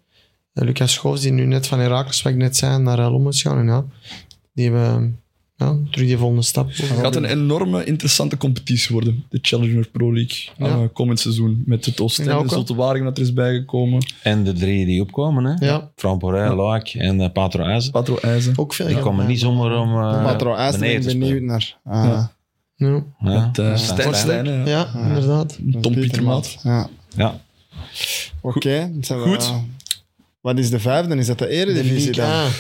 Lucas Schoofs, die nu net van Herakles, wat ik net zei, naar uh, Lommel is gaan. En ja, die hebben, ja, terug die volgende stap. Het gaat een enorme interessante competitie worden. De Challenger Pro League. Ja. eh, komend seizoen. Met het Ja, Oostende, de wel. Zulte Waregem dat er is bijgekomen. En de drie die opkomen, hè? Ja. Fran Porij, Laak en eh, Patro IJzer. Patro IJzen. Ook veel Die komen niet zomaar om uh, Patro IJs, ben benieuwd naar. Ah, Ja. Ja, Ja. Met uh, Stijn Stijnen, ja. ja inderdaad. Tom Pietermaat. Ja. ja. Oké. we- Goed. Wat is de vijfde? Is dat de De eredivisie Ligue dan? 1.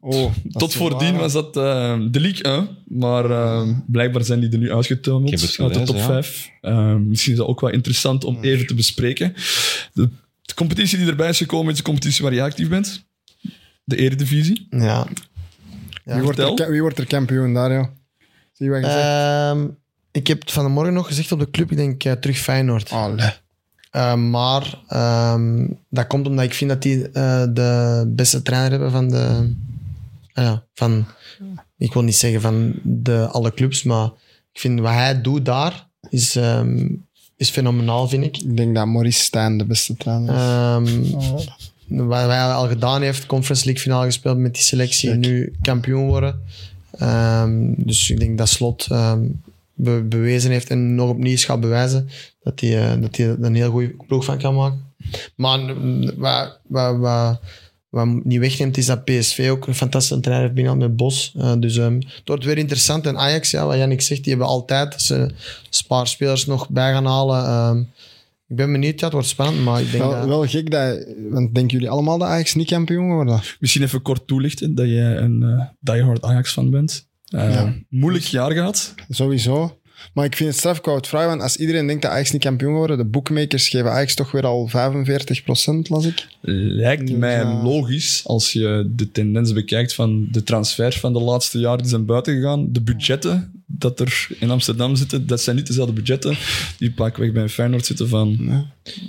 Oh, dat Tot voordien waar. was dat eh, de League 1, maar eh, blijkbaar zijn die er nu uitgetuimeld uit de top ja. 5. Eh, misschien is dat ook wel interessant om even te bespreken. De, de competitie die erbij is gekomen is de competitie waar je actief bent. De Eredivisie. Ja. Ja. Wie, wordt er, wie wordt er kampioen, Dario? Zie je wat je zegt? Ehm, ik heb het van de morgen nog gezegd op de club. Ik denk terug Feyenoord. Allee. Eh, maar ehm, dat komt omdat ik vind dat die eh, de beste trainer hebben van de... ah ja, van, ik wil niet zeggen van de, alle clubs, maar ik vind wat hij doet daar is, ehm, is fenomenaal, vind ik. Ik denk dat Maurice Stijn de beste trainer is. Ehm, Oh. wat hij al gedaan heeft, Conference League finale gespeeld met die selectie en Check. nu kampioen worden. Ehm, dus ik denk dat Slot ehm, be- bewezen heeft en nog opnieuw gaat bewijzen dat hij, eh, dat hij er een heel goede ploeg van kan maken. Maar mm, wat, wat, wat, wat niet wegneemt is dat PSV ook een fantastische trainer heeft binnen met Bos. Eh, dus ehm, het wordt weer interessant. En Ajax, ja, wat Jannik zegt, die hebben altijd als ze spaarspelers nog bij gaan halen. ehm, ik ben benieuwd, ja, het wordt spannend, maar ik denk Wel, dat... wel gek dat... Want denken jullie allemaal dat Ajax niet kampioen worden? Misschien even kort toelichten dat jij een eh diehard Ajax-fan bent. Eh, Ja. Moeilijk jaar gehad. Sowieso. Maar ik vind het straf, ik wou het vragen, want als iedereen denkt dat Ajax niet kampioen worden, de bookmakers geven Ajax toch weer al 45% las ik. Lijkt Dus, mij ja. logisch als je de tendens bekijkt van de transfers van de laatste jaren die zijn buiten gegaan. De budgetten dat er in Amsterdam zitten, dat zijn niet dezelfde budgetten die pakweg bij Feyenoord zitten van...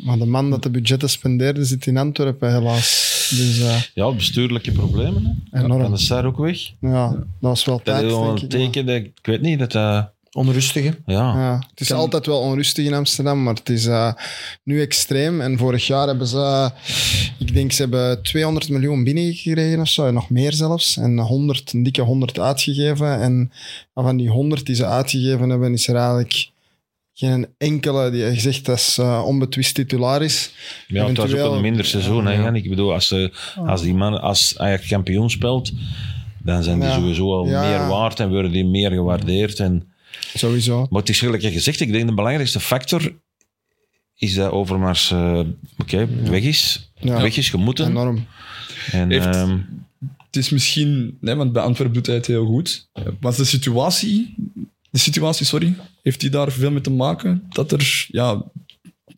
Maar de man dat de budgetten spendeerde zit in Antwerpen, helaas. Dus eh, ja, bestuurlijke problemen. Hè. Enorm. Van de Sar ook weg. ja, dat was wel Dat tijd, is wel denk een ik. teken dat ik weet niet dat dat. Onrustige. Ja. Ja, het is Kan- altijd wel onrustig in Amsterdam, maar het is eh, nu extreem. En vorig jaar hebben ze, eh, ik denk ze hebben 200 miljoen binnengekregen of zo, en nog meer zelfs. En 100, een dikke 100 uitgegeven. En van die 100 die ze uitgegeven hebben, is er eigenlijk geen enkele die gezegd dat is eh, onbetwist titularis. Ja, het was ook Eventueel- een minder seizoen. Hè, Ja. Jan? Ik bedoel, als, ze, als die man als Ajax kampioen speelt, dan zijn die Ja. sowieso al Ja. meer waard en worden die meer gewaardeerd. En, Sowieso. maar het is gelijk gezegd, ik denk de belangrijkste factor is dat Overmars eh oké, weg is. Ja. Weg is gemoeten. Enorm. En, Heeft- ehm, Het is misschien... Nee, want bij Antwerpen doet hij het heel goed. Was de situatie... De situatie, sorry. Heeft die daar veel mee te maken? Dat er... Ja,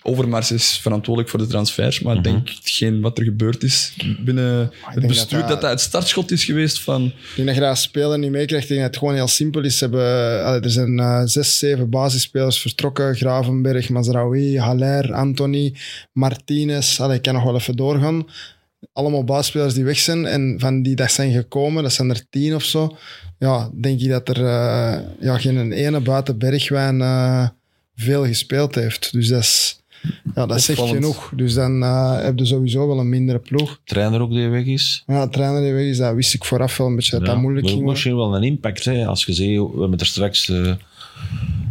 Overmars is verantwoordelijk voor de transfers, maar ik denk hetgeen wat er gebeurd is binnen het denk dat bestuur, dat dat- dat, het startschot is geweest van... Ik denk dat je dat als speler niet meekrijgt. Ik denk dat het gewoon heel simpel is. Ze hebben, allee, er zijn eh, zes, zeven basisspelers vertrokken. Gravenberg, Mazraoui, Haller, Anthony, Martinez. Allee, ik kan nog wel even doorgaan. Allemaal basisspelers die weg zijn. En van die dat zijn gekomen, dat zijn er tien of zo. Ja, denk ik dat er eh, ja, geen ene buiten Bergwijn eh, veel gespeeld heeft. Dus dat is... Ja, dat zegt genoeg. Dus dan eh, heb je sowieso wel een mindere ploeg. trainer ook die weg is. Ja, de trainer die weg is, dat wist ik vooraf wel een beetje dat Ja, dat moeilijk maar ging worden. Misschien wel een impact. Hè, als je ziet, we hebben er straks uh,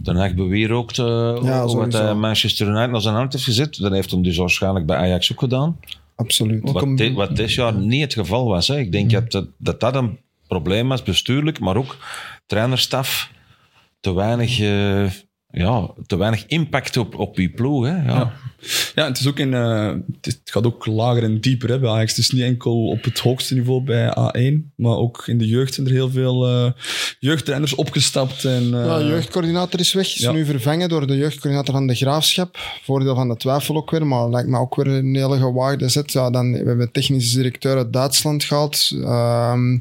Den Haag bewierookt uh, Ja, wat uh, Manchester United naar zijn hand heeft gezet. Dat heeft hem dus waarschijnlijk bij Ajax ook gedaan. Absoluut. Ook Wat, een- di- wat dit jaar niet het geval was. Hè. Ik denk dat, dat dat dat een probleem was, bestuurlijk, maar ook trainerstaf. Te weinig, eh, ja, te weinig impact op, op je ploeg. Hè. Ja. Ja. Ja, het, is ook in, eh, het gaat ook lager en dieper hè, bij Ajax. Het is niet enkel op het hoogste niveau bij A1, maar ook in de jeugd zijn er heel veel eh, jeugdtrainers opgestapt. En, eh, Ja, jeugdcoördinator is weg. Is ja. nu vervangen door de jeugdcoördinator van de Graafschap. Voordeel van de twijfel ook weer, maar lijkt me ook weer een hele gewaagde zet. Ja, dan, we hebben technische directeur uit Duitsland gehaald. Ehm,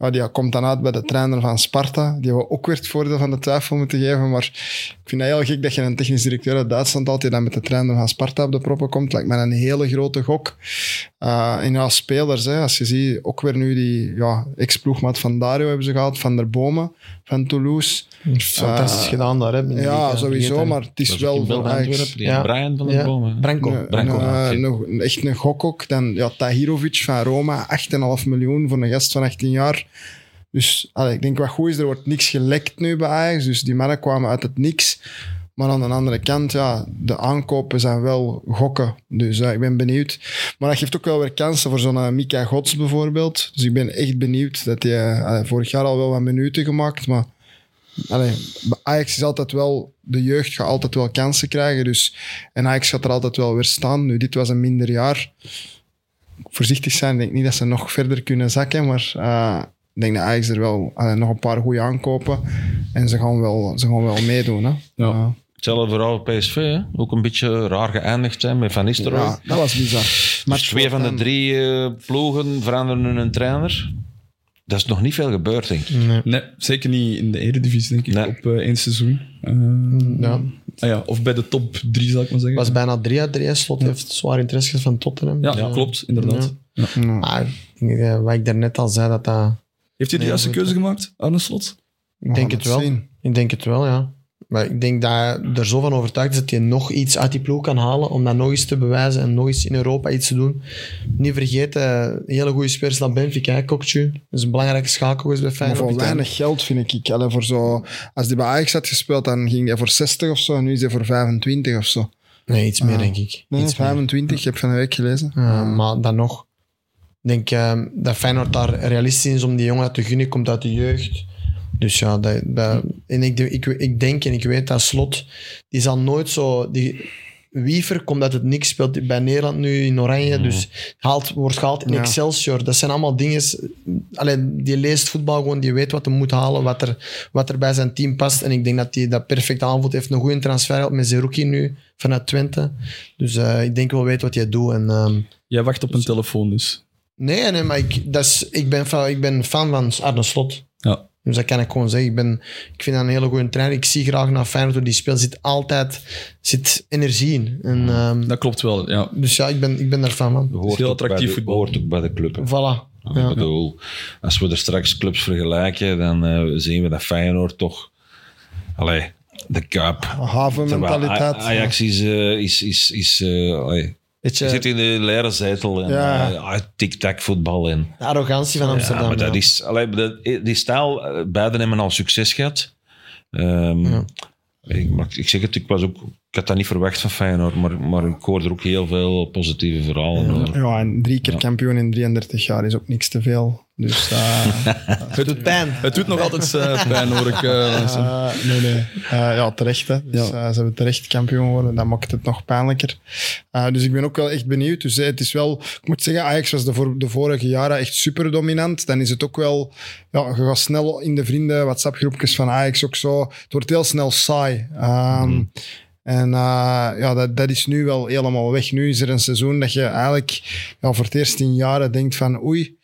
ja, die komt dan uit bij de trainer van Sparta. Die we ook weer het voordeel van de twijfel moeten geven. Maar ik vind dat heel gek dat je een technisch directeur uit Duitsland die dan met de trainer van Sparta op de proppen komt. Lijkt me een hele grote gok. Uh, en ja, spelers, hè, als je ziet, ook weer nu die ja, ex-ploegmaat van Dario hebben ze gehaald, van der Bomen, van Toulouse. Fantastisch Eh, gedaan daar. Hè, Ja, tijd. sowieso, maar het is wel Ajax. Die Ja. Brian van Ja, Bomen. Eh, nog- echt een gok ook. Dan ja, Tahirovic van Roma, 8,5 miljoen voor een gast van 18 jaar. Dus allee, ik denk wat goed is, er wordt niks gelekt nu bij Ajax. Dus die mannen kwamen uit het niks. Maar aan de andere kant, ja, de aankopen zijn wel gokken. Dus ik ben benieuwd. Maar dat geeft ook wel weer kansen voor zo'n eh, Mika Gods bijvoorbeeld. Dus ik ben echt benieuwd. Dat hij eh, vorig jaar al wel wat minuten gemaakt, maar... Allee, Ajax is altijd wel... De jeugd gaat altijd wel kansen krijgen. Dus, en Ajax gaat er altijd wel weer staan. Nu, dit was een minder jaar. Voorzichtig zijn. Ik denk niet dat ze nog verder kunnen zakken. Maar eh, ik denk dat Ajax er wel allee, nog een paar goede aankopen. En ze gaan wel, ze gaan wel meedoen. Hè. Ja. Hetzelfde vooral PSV, hè? ook een beetje raar geëindigd zijn met Van Nistelrooy. Ja, dat was bizar. Dus Match twee van de drie eh, ploegen veranderen een trainer. Dat is nog niet veel gebeurd, denk ik. Nee. Nee, zeker niet in de Eredivisie, denk ik, Nee. op eh, één seizoen. Eh, Ja. ah ja, of bij de top drie, zal ik maar zeggen. was bijna drie uit drie. Slot heeft zwaar interesse gehad van Tottenham. ja, klopt, inderdaad. ja. Ja. Maar eh, wat ik daarnet al zei, dat dat... Heeft hij de Nee, juiste keuze gemaakt, Arne Slot? We Ik denk het wel. zien. Ik denk het wel, ja. Maar ik denk dat hij er zo van overtuigd is dat hij nog iets uit die ploeg kan halen om dat nog eens te bewijzen en nog eens in Europa iets te doen. Niet vergeten, een hele goede spelers naar Benfica, hè, Kokchu. Dat is een belangrijke schakel geweest bij Maar Feyenoord. voor Ik denk- weinig geld vind ik. Allee, voor zo, als die bij Ajax had gespeeld, dan ging hij voor 60 of zo. En nu is hij voor 25 of zo. Nee, iets meer, Ah. denk ik. Nee, iets meer. 25. Ik heb van de week gelezen. Ja, maar dan nog. Ik denk eh, dat Feyenoord daar realistisch is om die jongen te gunnen. Komt uit de jeugd. Dus ja, dat, dat, en ik, ik, ik denk en ik weet dat Slot, die zal nooit zo... Die, Wiever komt uit het niks, speelt bij Nederland nu in Oranje, dus haalt, wordt gehaald in Ja. Excelsior. Dat zijn allemaal dingen... Alleen, die leest voetbal gewoon, die weet wat hij moet halen, wat er, wat er bij zijn team past. En ik denk dat hij dat perfect aanvoelt. Heeft een goede transfer gehad met Zerouki nu, vanuit Twente. Dus eh, ik denk wel weet wat hij doet. En, ehm, Jij wacht op een telefoon dus. Nee, nee, maar ik, dat is, ik, ben, fan, ik ben fan van Arne Slot. Ja. Dus dat kan ik gewoon zeggen. Ik, ben, ik vind dat een hele goede trainer. Ik zie graag naar Feyenoord door die speelt. zit altijd zit energie in. En, ehm, Dat klopt wel, ja. dus ja, ik ben, ik ben daar fan van. Hoort heel attractief de- voetbal. Hoort ook bij de club. hè. Voilà. Ik Ja. bedoel, als we er straks clubs vergelijken, dan eh, zien we dat Feyenoord toch... Allee, de Kuip. Havenmentaliteit. Ajax is... eh, is, is, is eh, allee, Weet je je, zit in de leren zetel en Ja. eh, ah, tic-tac voetbal. En, de arrogantie van Amsterdam. ja, maar dat is... Allee, die stijl, eh, beiden hebben al succes gehad. Ehm, ik, ik zeg het, ik, was ook, ik had dat niet verwacht van Feyenoord, maar, maar ik hoorde er ook heel veel positieve verhalen over. Ja, en drie keer kampioen in 33 jaar is ook niks te veel. Dus eh, Het doet pijn. Het doet nog altijd eh, pijn, hoor ik. eh, nee, nee. Eh, ja, terecht. Hè. Dus, Ja. ze hebben terecht kampioen geworden. Dat maakt het nog pijnlijker. Eh, dus ik ben ook wel echt benieuwd. Dus het is wel... Ik moet zeggen, Ajax was de, voor, de vorige jaren echt super dominant. Dan is het ook wel... Ja, je gaat snel in de vrienden, WhatsApp-groepjes van Ajax ook zo. Het wordt heel snel saai. Ehm, En eh, ja, dat, dat is nu wel helemaal weg. Nu is er een seizoen dat je eigenlijk ja, voor het eerst in jaren denkt van oei,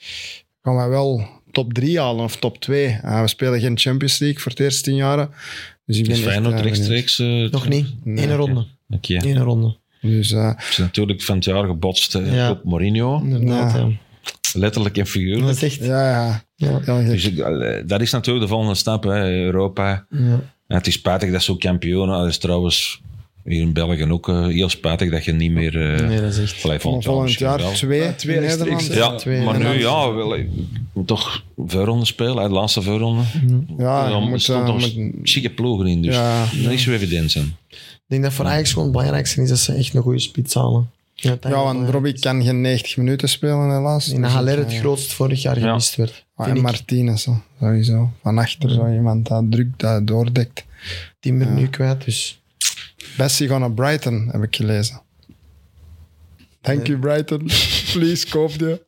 gaan we wel top 3 halen of top 2. we spelen geen Champions League voor het eerst in jaren. Dus ik ben Is echt, Feyenoord eh, rechtstreeks? eh, Nog niet. Nee. Eén ronde. Oké. Eén ronde. Dus eh, Het is natuurlijk van het jaar gebotst eh, Ja. op Mourinho. Inderdaad, Ja. ja. Letterlijk en Dat figuurlijk. is echt... ja, ja. Ja. Dus eh, dat is natuurlijk de volgende stap, hè, Europa. Ja. Het is spijtig dat zo kampioenen, dat is trouwens hier in België ook eh, heel spijtig dat je niet meer... eh Nee, dat is echt... allee, volgend jaar Volgend twee, Ja, twee in rechtstreeks, Nederland. hè? Ja, twee, maar nu, ja, wel, moet toch voorronde spelen, hè, de laatste voorronde. Ja, Ja, je er stond eh, nog moet- chique ploegen in, dus Ja. dat is niet zo evident zijn. Ik denk dat voor Ajax gewoon het belangrijkste is dat ze echt een goede spits halen. Ja, want. Robbie kan geen 90 minuten spelen, helaas. In Dus Haller het grootst vorig jaar Ja. gemist werd. ah, en. Martinez, zo, sowieso. Van achter zo iemand dat drukt, dat doordekt. Timber nu kwijt, dus... Bessie gaat naar Brighton, heb ik gelezen. Thank you, Brighton. Please, koop je.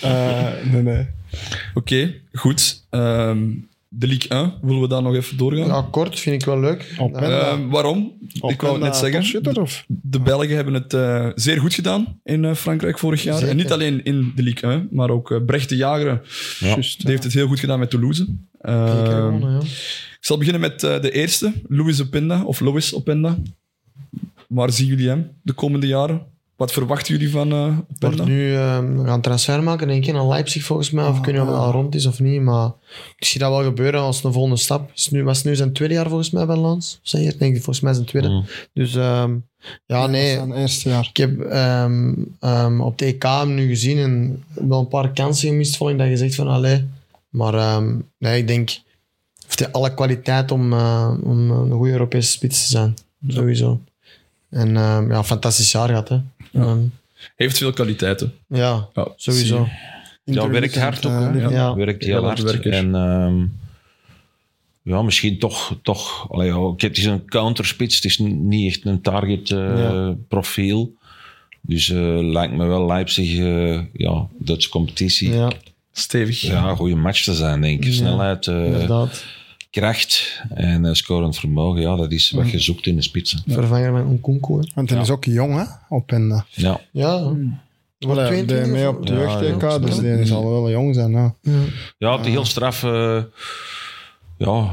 Eh, nee, nee. Oké, goed. Ehm, de Ligue 1, willen we daar nog even doorgaan? Ja, kort vind ik wel leuk. Op Dat- en- Ehm, waarom? ik wou het net zeggen. Of? De Belgen hebben het eh, zeer goed gedaan in eh, Frankrijk vorig jaar. Zeker. En niet alleen in de Ligue 1, maar ook eh, Brecht de Jager Ja. Juist, die heeft het heel goed gedaan met Toulouse. Ehm, gewonnen, ja. ik zal beginnen met eh, de eerste, Louis Openda, of Louis Openda. Waar zien jullie hem de komende jaren? Wat verwachten jullie van eh Wordt Openda? nu, ehm, we gaan een transfer maken, denk ik, naar Leipzig volgens mij. Of ik weet niet of het al rond is of niet. Maar ik zie dat wel gebeuren als een volgende stap. Is nu, was het nu zijn tweede jaar volgens mij bij Lans? Zeg je? het? Denk ik, volgens mij zijn tweede. Mm. Dus ehm, ja, nee. Zijn eerste jaar. Ik heb ehm, ehm, op de EK hem nu gezien en wel een paar kansen gemist. Ik dat je zegt van, allee, Maar ehm, nee, ik denk... Heeft hij alle kwaliteit om, eh, om een goede Europese spits te zijn. Sowieso. En ehm, ja, fantastisch jaar gehad, hè. Ehm, Heeft veel kwaliteiten. ja, Ja, sowieso. Ja, werkt hard ook. eh, Ja. Werkt Heel hard. werker. En ehm, ja, misschien toch... toch allee, het is een counterspits. Het is niet echt een target eh, Ja. profiel. Dus eh, lijkt me wel Leipzig, eh ja, Duitse competitie. Ja, Stevig. een goede match te zijn, denk ik. Ja. Snelheid, eh, inderdaad. kracht en eh, scorend vermogen. Ja, dat is wat je zoekt in de spitsen. Vervanger van Nkunku, hè. Want hij Ja. is ook jong, hè? Op en uh, Ja. Ja. Wordt Allee, 22 die mee op de Ja, ja. dus die zal wel jong zijn. Ja. Ja. Ja, het heel straf uh, ja,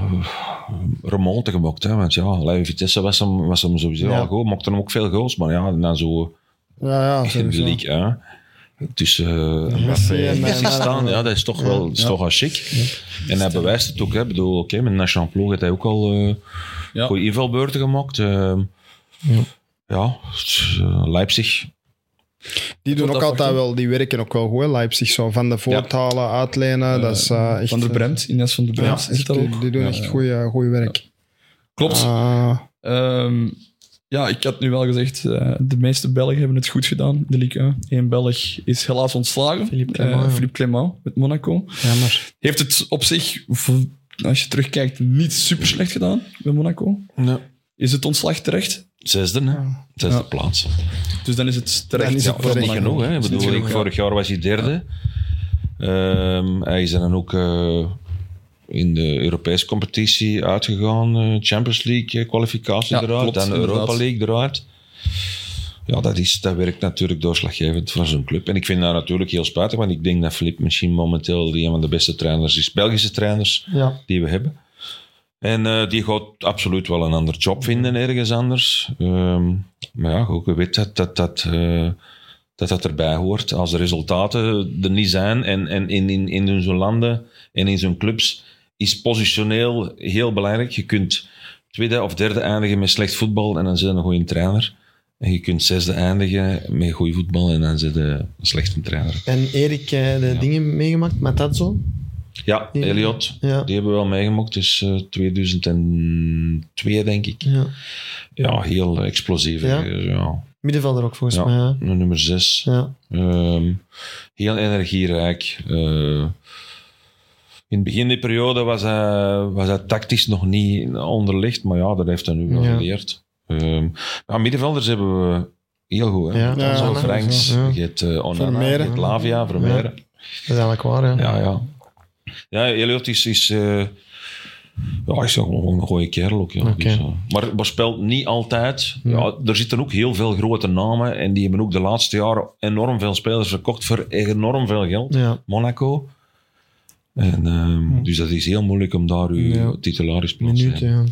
remonte gemaakt. Hè, want ja, allee, Vitesse was hem, was hem sowieso Ja. al goed. Maakte hem ook veel goals. Maar ja, dan zo Ja, ja, in de league. Hè. Tussen uh, Messi en Messi Neymar. staan, ja, dat is toch wel, is toch wel chic. En hij bewijst het ook. Hè. Ik bedoel, oké, met de nationale ploeg heeft hij ook al uh, Ja. goede invalbeurten gemaakt. Uh, Ja. ja, uh, Leipzig. Die doen ook dat altijd wel, die werken ook wel goed, hè, Leipzig. Zo van de voorthalen, uitlenen, dat is eh, echt... Van de Bremt, Ines van de Ja, Bremt echt, die, doen Ja, echt ja. goede goede werk. Klopt. Ehm, ja, ik had nu wel gezegd, eh, de meeste Belgen hebben het goed gedaan, de Ligue 1. Eén Belg is helaas ontslagen. Philippe Eh, ja. Philippe Clement met Monaco. jammer. Heeft het op zich, als je terugkijkt, niet super slecht gedaan bij Monaco. Ja. Is het ontslag terecht? Zesde, hè? Zesde Ja. plaats. Dus dan is het terecht. Dan is Ja, het dat is niet Monaco. genoeg. Hè. Bedoel, ik, ja. vorig jaar was hij derde. Ehm, hij is dan ook eh, in de Europese competitie uitgegaan. eh, Champions League eh, kwalificatie Ja, eruit. klopt, dan de Europa inderdaad. League eruit. Ja, dat, is, dat werkt natuurlijk doorslaggevend voor zo'n club. En ik vind dat natuurlijk heel spijtig, want ik denk dat Filip misschien momenteel een van de beste trainers is. Belgische trainers Ja. die we hebben. En eh, die gaat absoluut wel een ander job vinden ergens anders. Ehm, maar ja, ook je weet dat dat, dat, dat dat erbij hoort. Als de resultaten er niet zijn en, en in, in, in zo'n landen en in zo'n clubs is positioneel heel belangrijk. Je kunt tweede of derde eindigen met slecht voetbal en dan zijn een goede trainer. En je kunt zesde eindigen met goed voetbal en dan zit een slechte trainer. En Erik, eh, de dingen meegemaakt met dat zo? Ja, Ja. Elliot, Ja. die hebben we wel meegemaakt. Dus eh 2002, denk ik. Ja. Ja, heel explosief. Ja. Ja. Middenvelder ook volgens Ja. mij. Ja. Nummer 6. Ja. heel energierijk. Eh, in het begin die periode was hij, was hij tactisch nog niet onderlegd, maar ja, dat heeft hij nu wel Ja. geleerd. Ehm, ja, middenvelders hebben we heel goed. Hè? Ja, Ja, Zo. Franks, Ja. je hebt uh, Onana, Vermeeren. je hebt Lavia, Vermeeren. Dat is eigenlijk waar, ja. Ja, ja. Ja, Elliot is, is, eh, ja, is gewoon een goede kerel ook. Ja. Oké. Dus, eh, maar, maar speelt niet altijd. Ja, er zitten ook heel veel grote namen en die hebben ook de laatste jaren enorm veel spelers verkocht voor enorm veel geld. Ja. Monaco. En, ehm, Dus dat is heel moeilijk om daar uw Ja. titularisplaats te ja.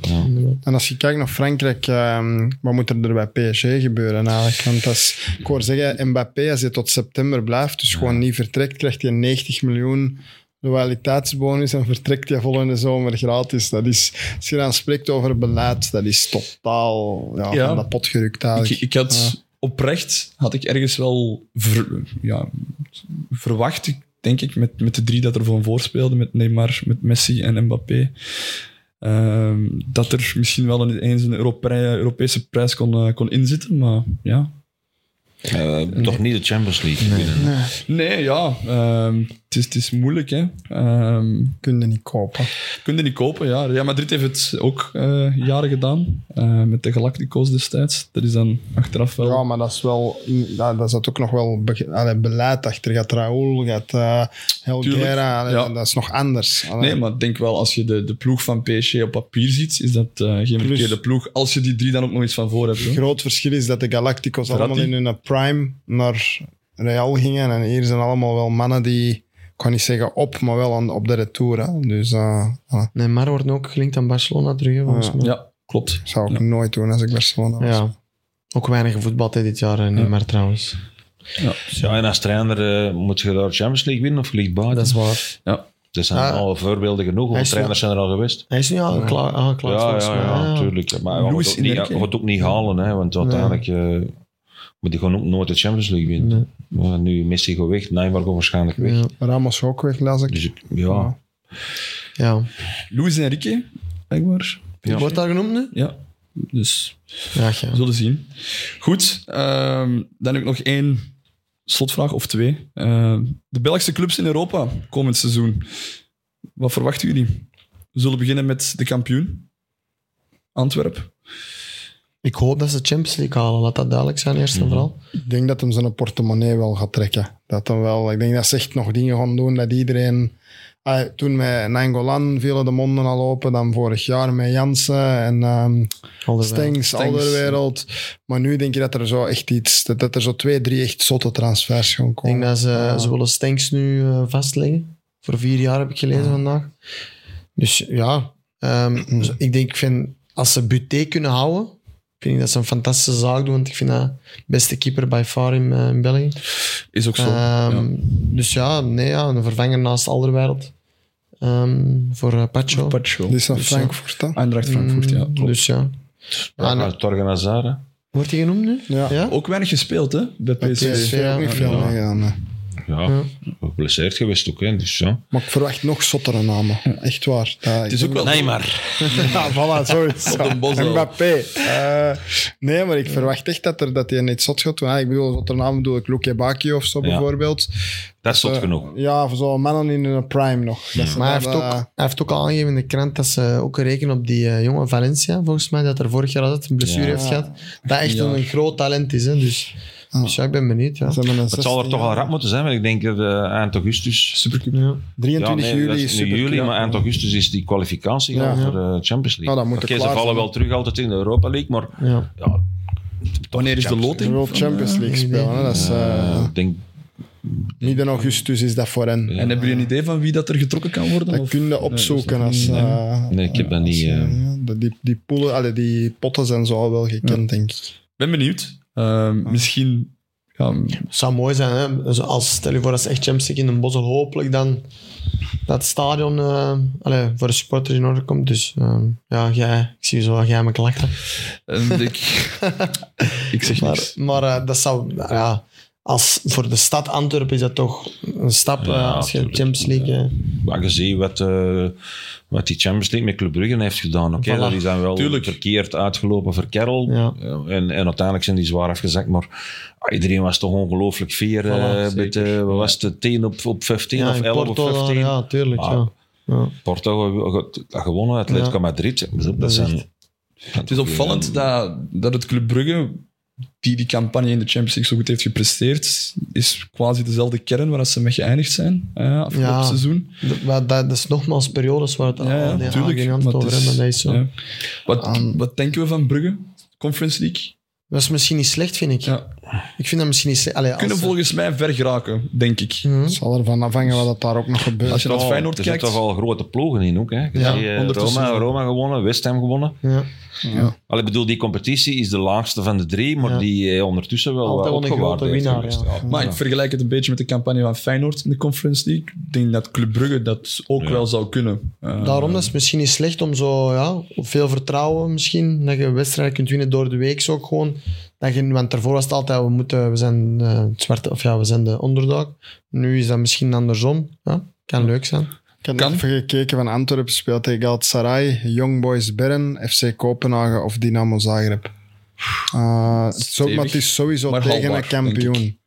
En als je kijkt naar Frankrijk, ehm, wat moet er bij PSG gebeuren eigenlijk? Want is, ik hoor zeggen, Mbappé, als hij tot september blijft, dus gewoon niet vertrekt, krijgt hij 90 miljoen loyaliteitsbonus en vertrekt hij volgende zomer gratis. Dat is, als je dan spreekt over beleid, dat is totaal ja, Ja. van pot gerukt eigenlijk. Ik, ik had oprecht, had ik ergens wel ver- ja, verwacht, denk ik, met, met de drie dat er van voorspeelden, met Neymar, met Messi en Mbappé, ehm, dat er misschien wel een, eens een Europe- Europese prijs kon, eh, kon inzitten. Maar ja, Eh, Toch niet de Champions League winnen. Nee, nee, ja, ehm, het, is, het is moeilijk. Hè. Ehm, kun je niet kopen. kun je niet kopen, ja. Real Madrid heeft het ook eh, jaren gedaan, eh, met de Galacticos destijds. Dat is dan achteraf wel... Ja, maar dat is wel, dat, dat zat ook nog wel be, allee, beleid achter. Gaat Raúl, gaat uh, Helguera, allee, ja. dat is nog anders. Allee. Nee, maar ik denk wel, als je de, de ploeg van PSG op papier ziet, is dat eh, geen Plus- verkeerde ploeg. Als je die drie dan ook nog eens van voor hebt. Het groot verschil is dat de Galacticos Verratti. allemaal in hun prime naar Real gingen. En hier zijn allemaal wel mannen die, ik kan niet zeggen op, maar wel aan, op de retour. Hè. Dus uh, voilà. Neymar wordt ook gelinkt aan Barcelona terug, hè, volgens Ja. mij. Ja, klopt. zou ik Ja. nooit doen als ik Barcelona was. Ja. Ook weinig gevoetbald hè, dit jaar, hè, Neymar trouwens. Ja, en als trainer eh, moet je daar Champions League winnen of ligt buiten. Dat is waar. Ja. Er zijn Ah. al voorbeelden genoeg, Hij want trainers zijn er al geweest. Hij is nu al klaar, aangeklaagd, Ja, volgens ja, ja, natuurlijk. Maar hij Luis gaat, niet, hij gaat ook niet halen, hè, want uiteindelijk... eh maar die gaan ook nooit de Champions League winnen. Nee. Maar nu Messi gaat weg, Neymar gaat waarschijnlijk weg. Ja. Ramos ook weg, las ik. Dus ik- ja, Ja. Luis Enrique, blijkbaar. Ja. Wordt daar genoemd nu? Ja, dus Ja, ja. we zullen zien. Goed, ehm, dan heb ik nog één slotvraag, of twee. Ehm, de Belgische clubs in Europa komend seizoen. Wat verwachten jullie? We zullen beginnen met de kampioen, Antwerp. Ik hoop dat ze de Champions League halen. Laat dat duidelijk zijn, eerst en vooral. Ik denk dat hem zijn portemonnee wel gaat trekken. Dat hem wel, ik denk dat ze echt nog dingen gaan doen dat iedereen... Ah, toen met Nangolan vielen de monden al open, dan vorig jaar met Jansen en ehm. Stengs, Stengs, Alderwereld. Maar nu denk je dat er zo echt iets, dat, dat er zo twee, drie echt zotte transfers gaan Ik denk komen. dat ze, Ja. ze willen Stenks nu eh, vastleggen. Voor vier jaar heb ik gelezen vandaag. Dus ja, ehm, dus ik denk, ik vind, als ze Buté kunnen houden, vind ik dat ze een fantastische zaak doen. Want ik vind dat de beste keeper by far in, eh, in België. Is ook zo. Ehm, ja. Dus ja, nee, ja, een vervanger naast Alderwereld. Ehm voor uh, Pacho. Pacho. Die is naar Dus, Frankfurt, ja, Eindracht Frankfurt, ja. Mm, klopt. Dus ja. Ja, Ah, nou, hè. Wordt hij genoemd nu? Ja. Ook weinig gespeeld, hè, bij Bij PSV. PSV ja. ook niet veel Ja. Ja, Ja. geblesseerd geweest ook, hè. Dus ja. Maar ik verwacht nog zottere namen. Echt waar. Dat- Het is ook wel... Neymar. Ja, voilà, zoiets. Mbappé. Eh, nee, maar ik verwacht echt dat, er, dat hij niet zot gaat doen. Ik bedoel, zottere namen bedoel ik Luke Baki of zo Ja. bijvoorbeeld. Dat is tot Eh, genoeg. Ja, voor zo'n mannen in hun prime nog. Maar hij heeft, ook, eh, hij heeft ook al aangegeven in de krant dat ze ook rekenen op die eh, jonge Valencia, volgens mij, dat er vorig jaar altijd een blessure Ja. heeft gehad. Dat echt Ja. een groot talent is. Hè, dus, dus ja, ik ben benieuwd. Ja. Het zal er 16 toch al rap moeten zijn, want ik denk dat eh, eind augustus... Supercup. Ja. 23 Ja, nee, dat juli is is nu super. juli, maar eind augustus is die kwalificatie Ja. voor de Champions League. Nou, dan moet Oké, ze vallen zijn, wel terug altijd in de Europa League, maar Ja. ja, Wanneer is de loting? wil Champions League spelen. Dat is, eh, eh, ik denk... midden augustus is dat voor hen. Ja. En hebben jullie een idee van wie dat er getrokken kan worden? Dat Of- kun je opzoeken. Nee, als, nee. eh, Nee, ik heb dat niet, eh, eh. die, die, poelen, die potten zijn zo al wel gekend, denk ik. ben benieuwd. Ehm, Misschien... Ja, Het zou mooi zijn, hè? Dus als, stel je voor dat ze echt Champions League in een Bosel hopelijk dan dat het stadion eh, allee, voor de supporters in orde komt. Dus ehm, ja, jij, ik zie je zo jij me lachen. en ik, ik zeg Maar, niks. maar eh, dat zou, ja, als, voor de stad Antwerpen is dat toch een stap Ja, eh, als je tuurlijk. Champions League... eh, Maar je ziet wat, eh, wat die Champions League met Club Brugge heeft gedaan. Oké, Voilà. dat is dan wel Tuurlijk. verkeerd uitgelopen voor Kerel. Ja. en, en uiteindelijk zijn die zwaar afgezakt. Maar ah, iedereen was toch ongelooflijk fier. eh, Voilà, met, eh, wat was het, 10 op, op 15 ja, of in 11 Porto, op daar, 15? ja, tuurlijk. Ah. ja. Ja. Porto ge- ge- gewonnen, Atletico Ja. Madrid. Dat, Dat zijn, Het is opvallend dat, dat het Club Brugge, die die campagne in de Champions League zo goed heeft gepresteerd, is quasi dezelfde kern waar ze mee geëindigd zijn eh, afgelopen Ja. seizoen. Dat, maar dat, is nogmaals periodes waar het Ja, ja, al die tuurlijk. over is- hebben. Dat is zo. ja. Wat, wat denken we van Brugge? Conference League? Dat is misschien niet slecht, vind ik. Ja. Ik vind dat misschien niet slecht. Allee, als Kunnen ze- volgens mij ver geraken, denk ik. Mhm. Het zal ervan afhangen wat dat daar ook nog gebeurt. Als je naar Feyenoord er kijkt... zitten toch al grote ploegen in ook. Hè. Ja, eh, Roma. Roma gewonnen, West Ham gewonnen. Ja. Al, ik bedoel, die competitie is de laagste van de drie, maar Ja. die eh, ondertussen wel Altijd wat wel een grote winnaar, ja. Maar ik vergelijk het een beetje met de campagne van Feyenoord in de Conference League. Ik denk dat Club Brugge dat ook Ja. wel zou kunnen. Eh, Daarom dat is het misschien niet slecht om zo, ja, veel vertrouwen misschien, dat je wedstrijden kunt winnen door de week ook gewoon. Dat je, want daarvoor was het altijd, we, moeten, we zijn eh, het zwarte, of ja, we zijn de underdog. Nu is dat misschien andersom. Ja, kan leuk zijn. Ik heb Kan. even gekeken van Antwerpen speelt tegen Galatasaray, Young Boys Bern, FC Kopenhagen of Dynamo Zagreb. Uh, het is ook, maar het is sowieso Maar tegen haalbaar, een kampioen.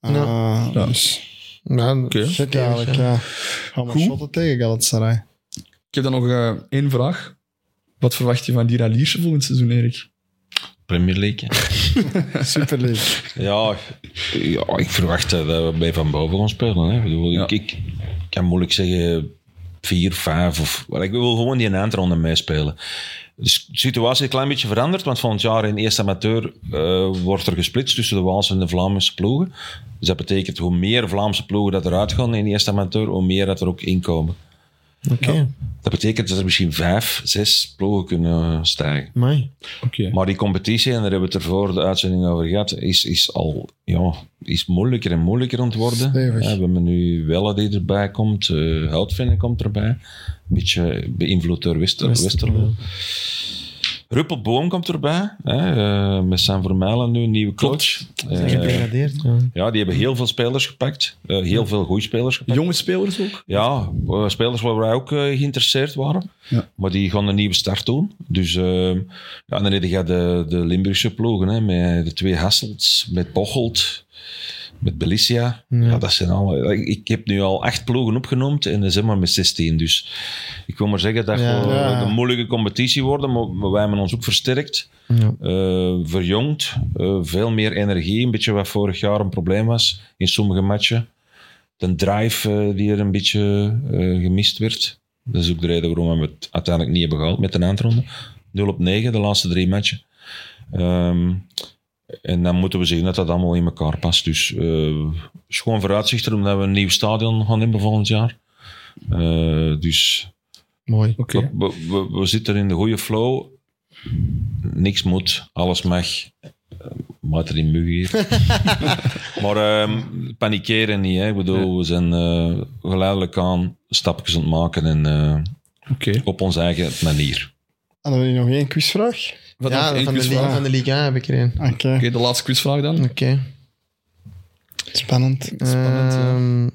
Uh, Ja. Dus Ja, Oké. gek eigenlijk, ja. Gaan we Goed. shotten tegen Galatasaray. Ik heb dan nog eh, één vraag. Wat verwacht je van die Lierse volgend seizoen, Erik? Premier League. hè. Super lief. Ja, ja, ik verwacht eh, dat we bij Van Boven gaan spelen. Hè. Ik, bedoel, Ja. ik, ik kan moeilijk zeggen vier, vijf of... Ik wil gewoon die eindronde meespelen. Dus de situatie is een klein beetje veranderd, want volgend jaar in eerste amateur eh, wordt er gesplitst tussen de Waalse en de Vlaamse ploegen. Dus dat betekent hoe meer Vlaamse ploegen dat eruit gaan in eerste amateur, hoe meer dat er ook inkomen. Oké, Dat betekent dat er misschien vijf, zes ploegen kunnen stijgen. Maar die competitie, en daar hebben we het er voor de uitzending over gehad, is, is al ja, is moeilijker en moeilijker aan het worden. Stevig. Ja, we hebben nu Welle die erbij komt, uh, Houtvinnen komt erbij. Een beetje beïnvloed door Wester, Wester, Westerlo. Ruppelboom komt erbij, hè, eh, met San Vermeulen nu, een nieuwe coach. Eh, Gedegradeerd. ja. ja, die hebben heel veel spelers gepakt. Eh, heel veel goede spelers gepakt. Jonge spelers ook. Ja, eh, spelers waar wij ook geïnteresseerd waren. Ja. Maar die gaan een nieuwe start doen. Dus ehm, ja, dan heb je de, de Limburgse ploegen, hè, met de twee Hasselts, met Bocholt, met Belicia. Ja. dat zijn alle, ik, heb nu al acht ploegen opgenoemd en we maar met 16. Dus ik wil maar zeggen dat Ja. een moeilijke competitie worden, maar, wij hebben ons ook versterkt. Ja. eh, verjongd, eh, veel meer energie. Een beetje wat vorig jaar een probleem was in sommige matchen. De drive eh, die er een beetje gemist werd. Dat is ook de reden waarom we het uiteindelijk niet hebben gehaald met de eindronde. 0 op 9, de laatste drie matchen. Ehm, en dan moeten we zien dat dat allemaal in elkaar past. Dus eh is gewoon vooruitzichten omdat we een nieuw stadion gaan hebben volgend jaar. Eh, dus Mooi. Oké. we, we, we- we zitten in de goede flow. Niks moet, alles mag. Uh, Maat er in mug hier. maar ehm panikeren niet. Hè. Ik bedoel, we zijn eh, geleidelijk aan stapjes aan het maken en eh, Oké. op onze eigen manier. Hadden we nog één quizvraag? Wat Ja, van de? Liga, van de Liga heb ik er een. Oké, Oké, de laatste quizvraag dan. Oké. spannend. Spannend, ja. Ehm,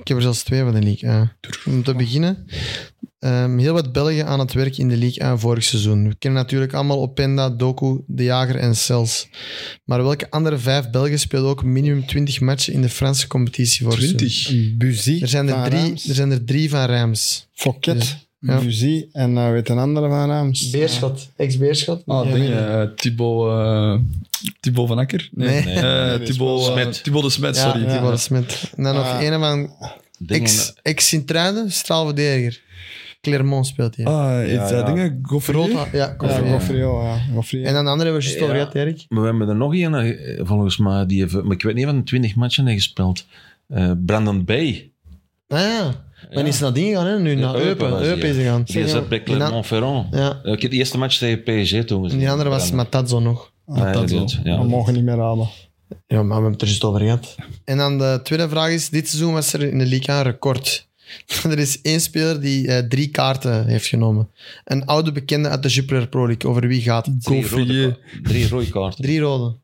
ik heb er zelfs twee van de League A. Om te beginnen, ehm, heel wat Belgen aan het werk in de League A vorig seizoen. We kennen natuurlijk allemaal Openda, Doku, De Jager en Cels. Maar welke andere vijf Belgen speelden ook minimum 20 matchen in de Franse competitie vorig seizoen? 20. Buzy, Er zijn er, drie, Reims, er zijn er drie van Rijms. Fouquet, Ja. En uh, weet een andere van Reims. Beerschot, ex-Beerschot. Ah, dingen. eh, Thibaut, eh, Thibaut van Akker? Nee. Nee. Eh, eh, Smet. Thibaut de Smet, Ja, sorry. Ja. was met. En dan nog Ah. een van Dingen, ex- ex-Sint-Truiden, straalverdediger. Clermont speelt hij. Ah, Ja, dat ja. dingen? Gaufrier? Rood, ja, Ja, Koffie, ja. Goffrio, ja. Goffrio. En dan de andere juist over Ja. Erik. maar we hebben er nog een, volgens mij, die heeft, maar ik weet niet van de 20 matchen heeft gespeeld. Eh, Brandon Bay. Ah ja. Maar is naar dingen gegaan, hè? Nu naar Eupen Eupen. is gegaan. Die zat bij Clermont-Ferrand. Ja. Ik heb de eerste match tegen PSG toen gezien. En die andere was. Matazzo nog. Ah, ja, dat dat, zo. ja. we mogen niet meer raden. Ja, maar we hebben het er juist over gehad. En dan de tweede vraag is, dit seizoen was er in de Liga een record. Er is één speler die eh, drie kaarten heeft genomen. Een oude bekende uit de Jupiler Pro League. Over wie gaat het? Drie rode, drie rode kaarten. Drie rode.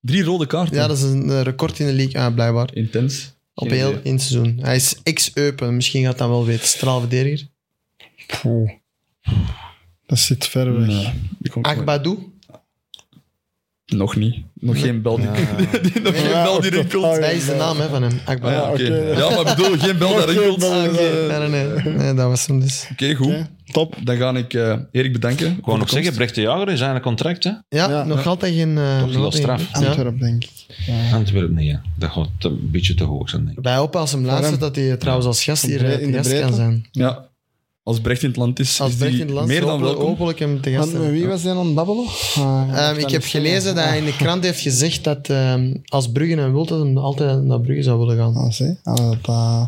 Drie rode kaarten. Ja, dat is een eh, record in de Liga, ah, blijkbaar. Intens. Op Geen heel idee. één seizoen. Hij is ex-Eupen. Misschien gaat dat wel weten. Straalverdediger. Poeh. Dat zit ver weg. Nee. Nog niet. Nog geen bel die, die- nog geen Ja, bel die rinkelt. Dat is de naam hè, van hem. Agbadou. ja, oké. oké. ja, maar ik bedoel, geen bel dat Oké, rinkelt. Ah, Oké, oké. Nee, nee, nee. nee. Dat was hem dus. goed. Oké, top. Dan ga ik eh, Erik bedanken. Ik voor de nog zeggen. Brecht de Jager is aan een contract, hè? Ja, Ja. nog altijd geen... eh, Toch nog wel straf. Ja. Antwerp, denk ik. Ja. Antwerpen, nee. ja. Dat gaat een beetje te hoog zijn, denk ik. Wij hopen als hem luistert hem. dat hij trouwens als gast hier In eh, de te gast breedte. kan zijn. Ja. Als Brecht in het land is, Als is Brecht die in het land is, meer dan hopelijk, welkom. hopelijk hem te gast Want met hebben. wie was hij aan het babbelen? Ah, Ehm, ik heb gelezen dat hij in de krant heeft gezegd dat ehm, als Brugge hem wil, dat hij altijd naar Brugge zou willen gaan. Ah, zie. Ah, dat, eh,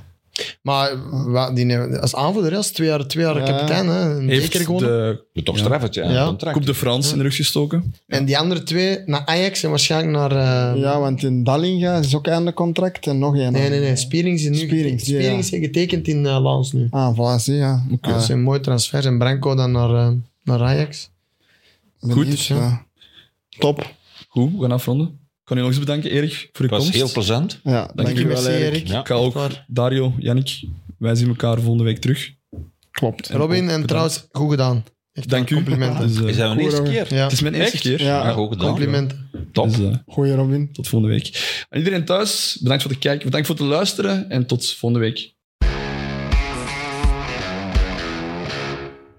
Maar die, als aanvoerder, als twee jaar, twee jaar Ja. kapitein, hè, een Heeft beker gewonnen. de toch Ja. straf het, ja. Contract. Coupe de France in de rug gestoken. En die andere twee naar Ajax en waarschijnlijk naar... eh, ja, want in Dallinga is ook einde contract en nog één. Nee, nee, nee. Spierings is nu Spierings, ja, is getekend in uh, Lans nu. Ah, voilà, zie, ja. Oké. Dat is een mooi transfer. En Branco dan naar, eh, naar Ajax. Benieuwd, Goed, ja. Top. Goed, we gaan afronden. Ik kan u nog eens bedanken, Erik, voor Het uw was komst. heel plezant. Ja, Dank dank je, je wel, Erik. Ja. Ik ga ook. Dario, Jannik, wij zien elkaar volgende week terug. Klopt. En Robin, en bedankt. trouwens, goed gedaan. Echt Dank u. Complimenten. Dus, eh, Is dat een Goed, eerste keer? Ja, het is mijn eerste Echt? keer. Ja. Ja, goed gedaan. complimenten. Top. Dus, eh, Goeie Robin. tot volgende week. En iedereen thuis, bedankt voor het kijken, bedankt voor het luisteren en tot volgende week.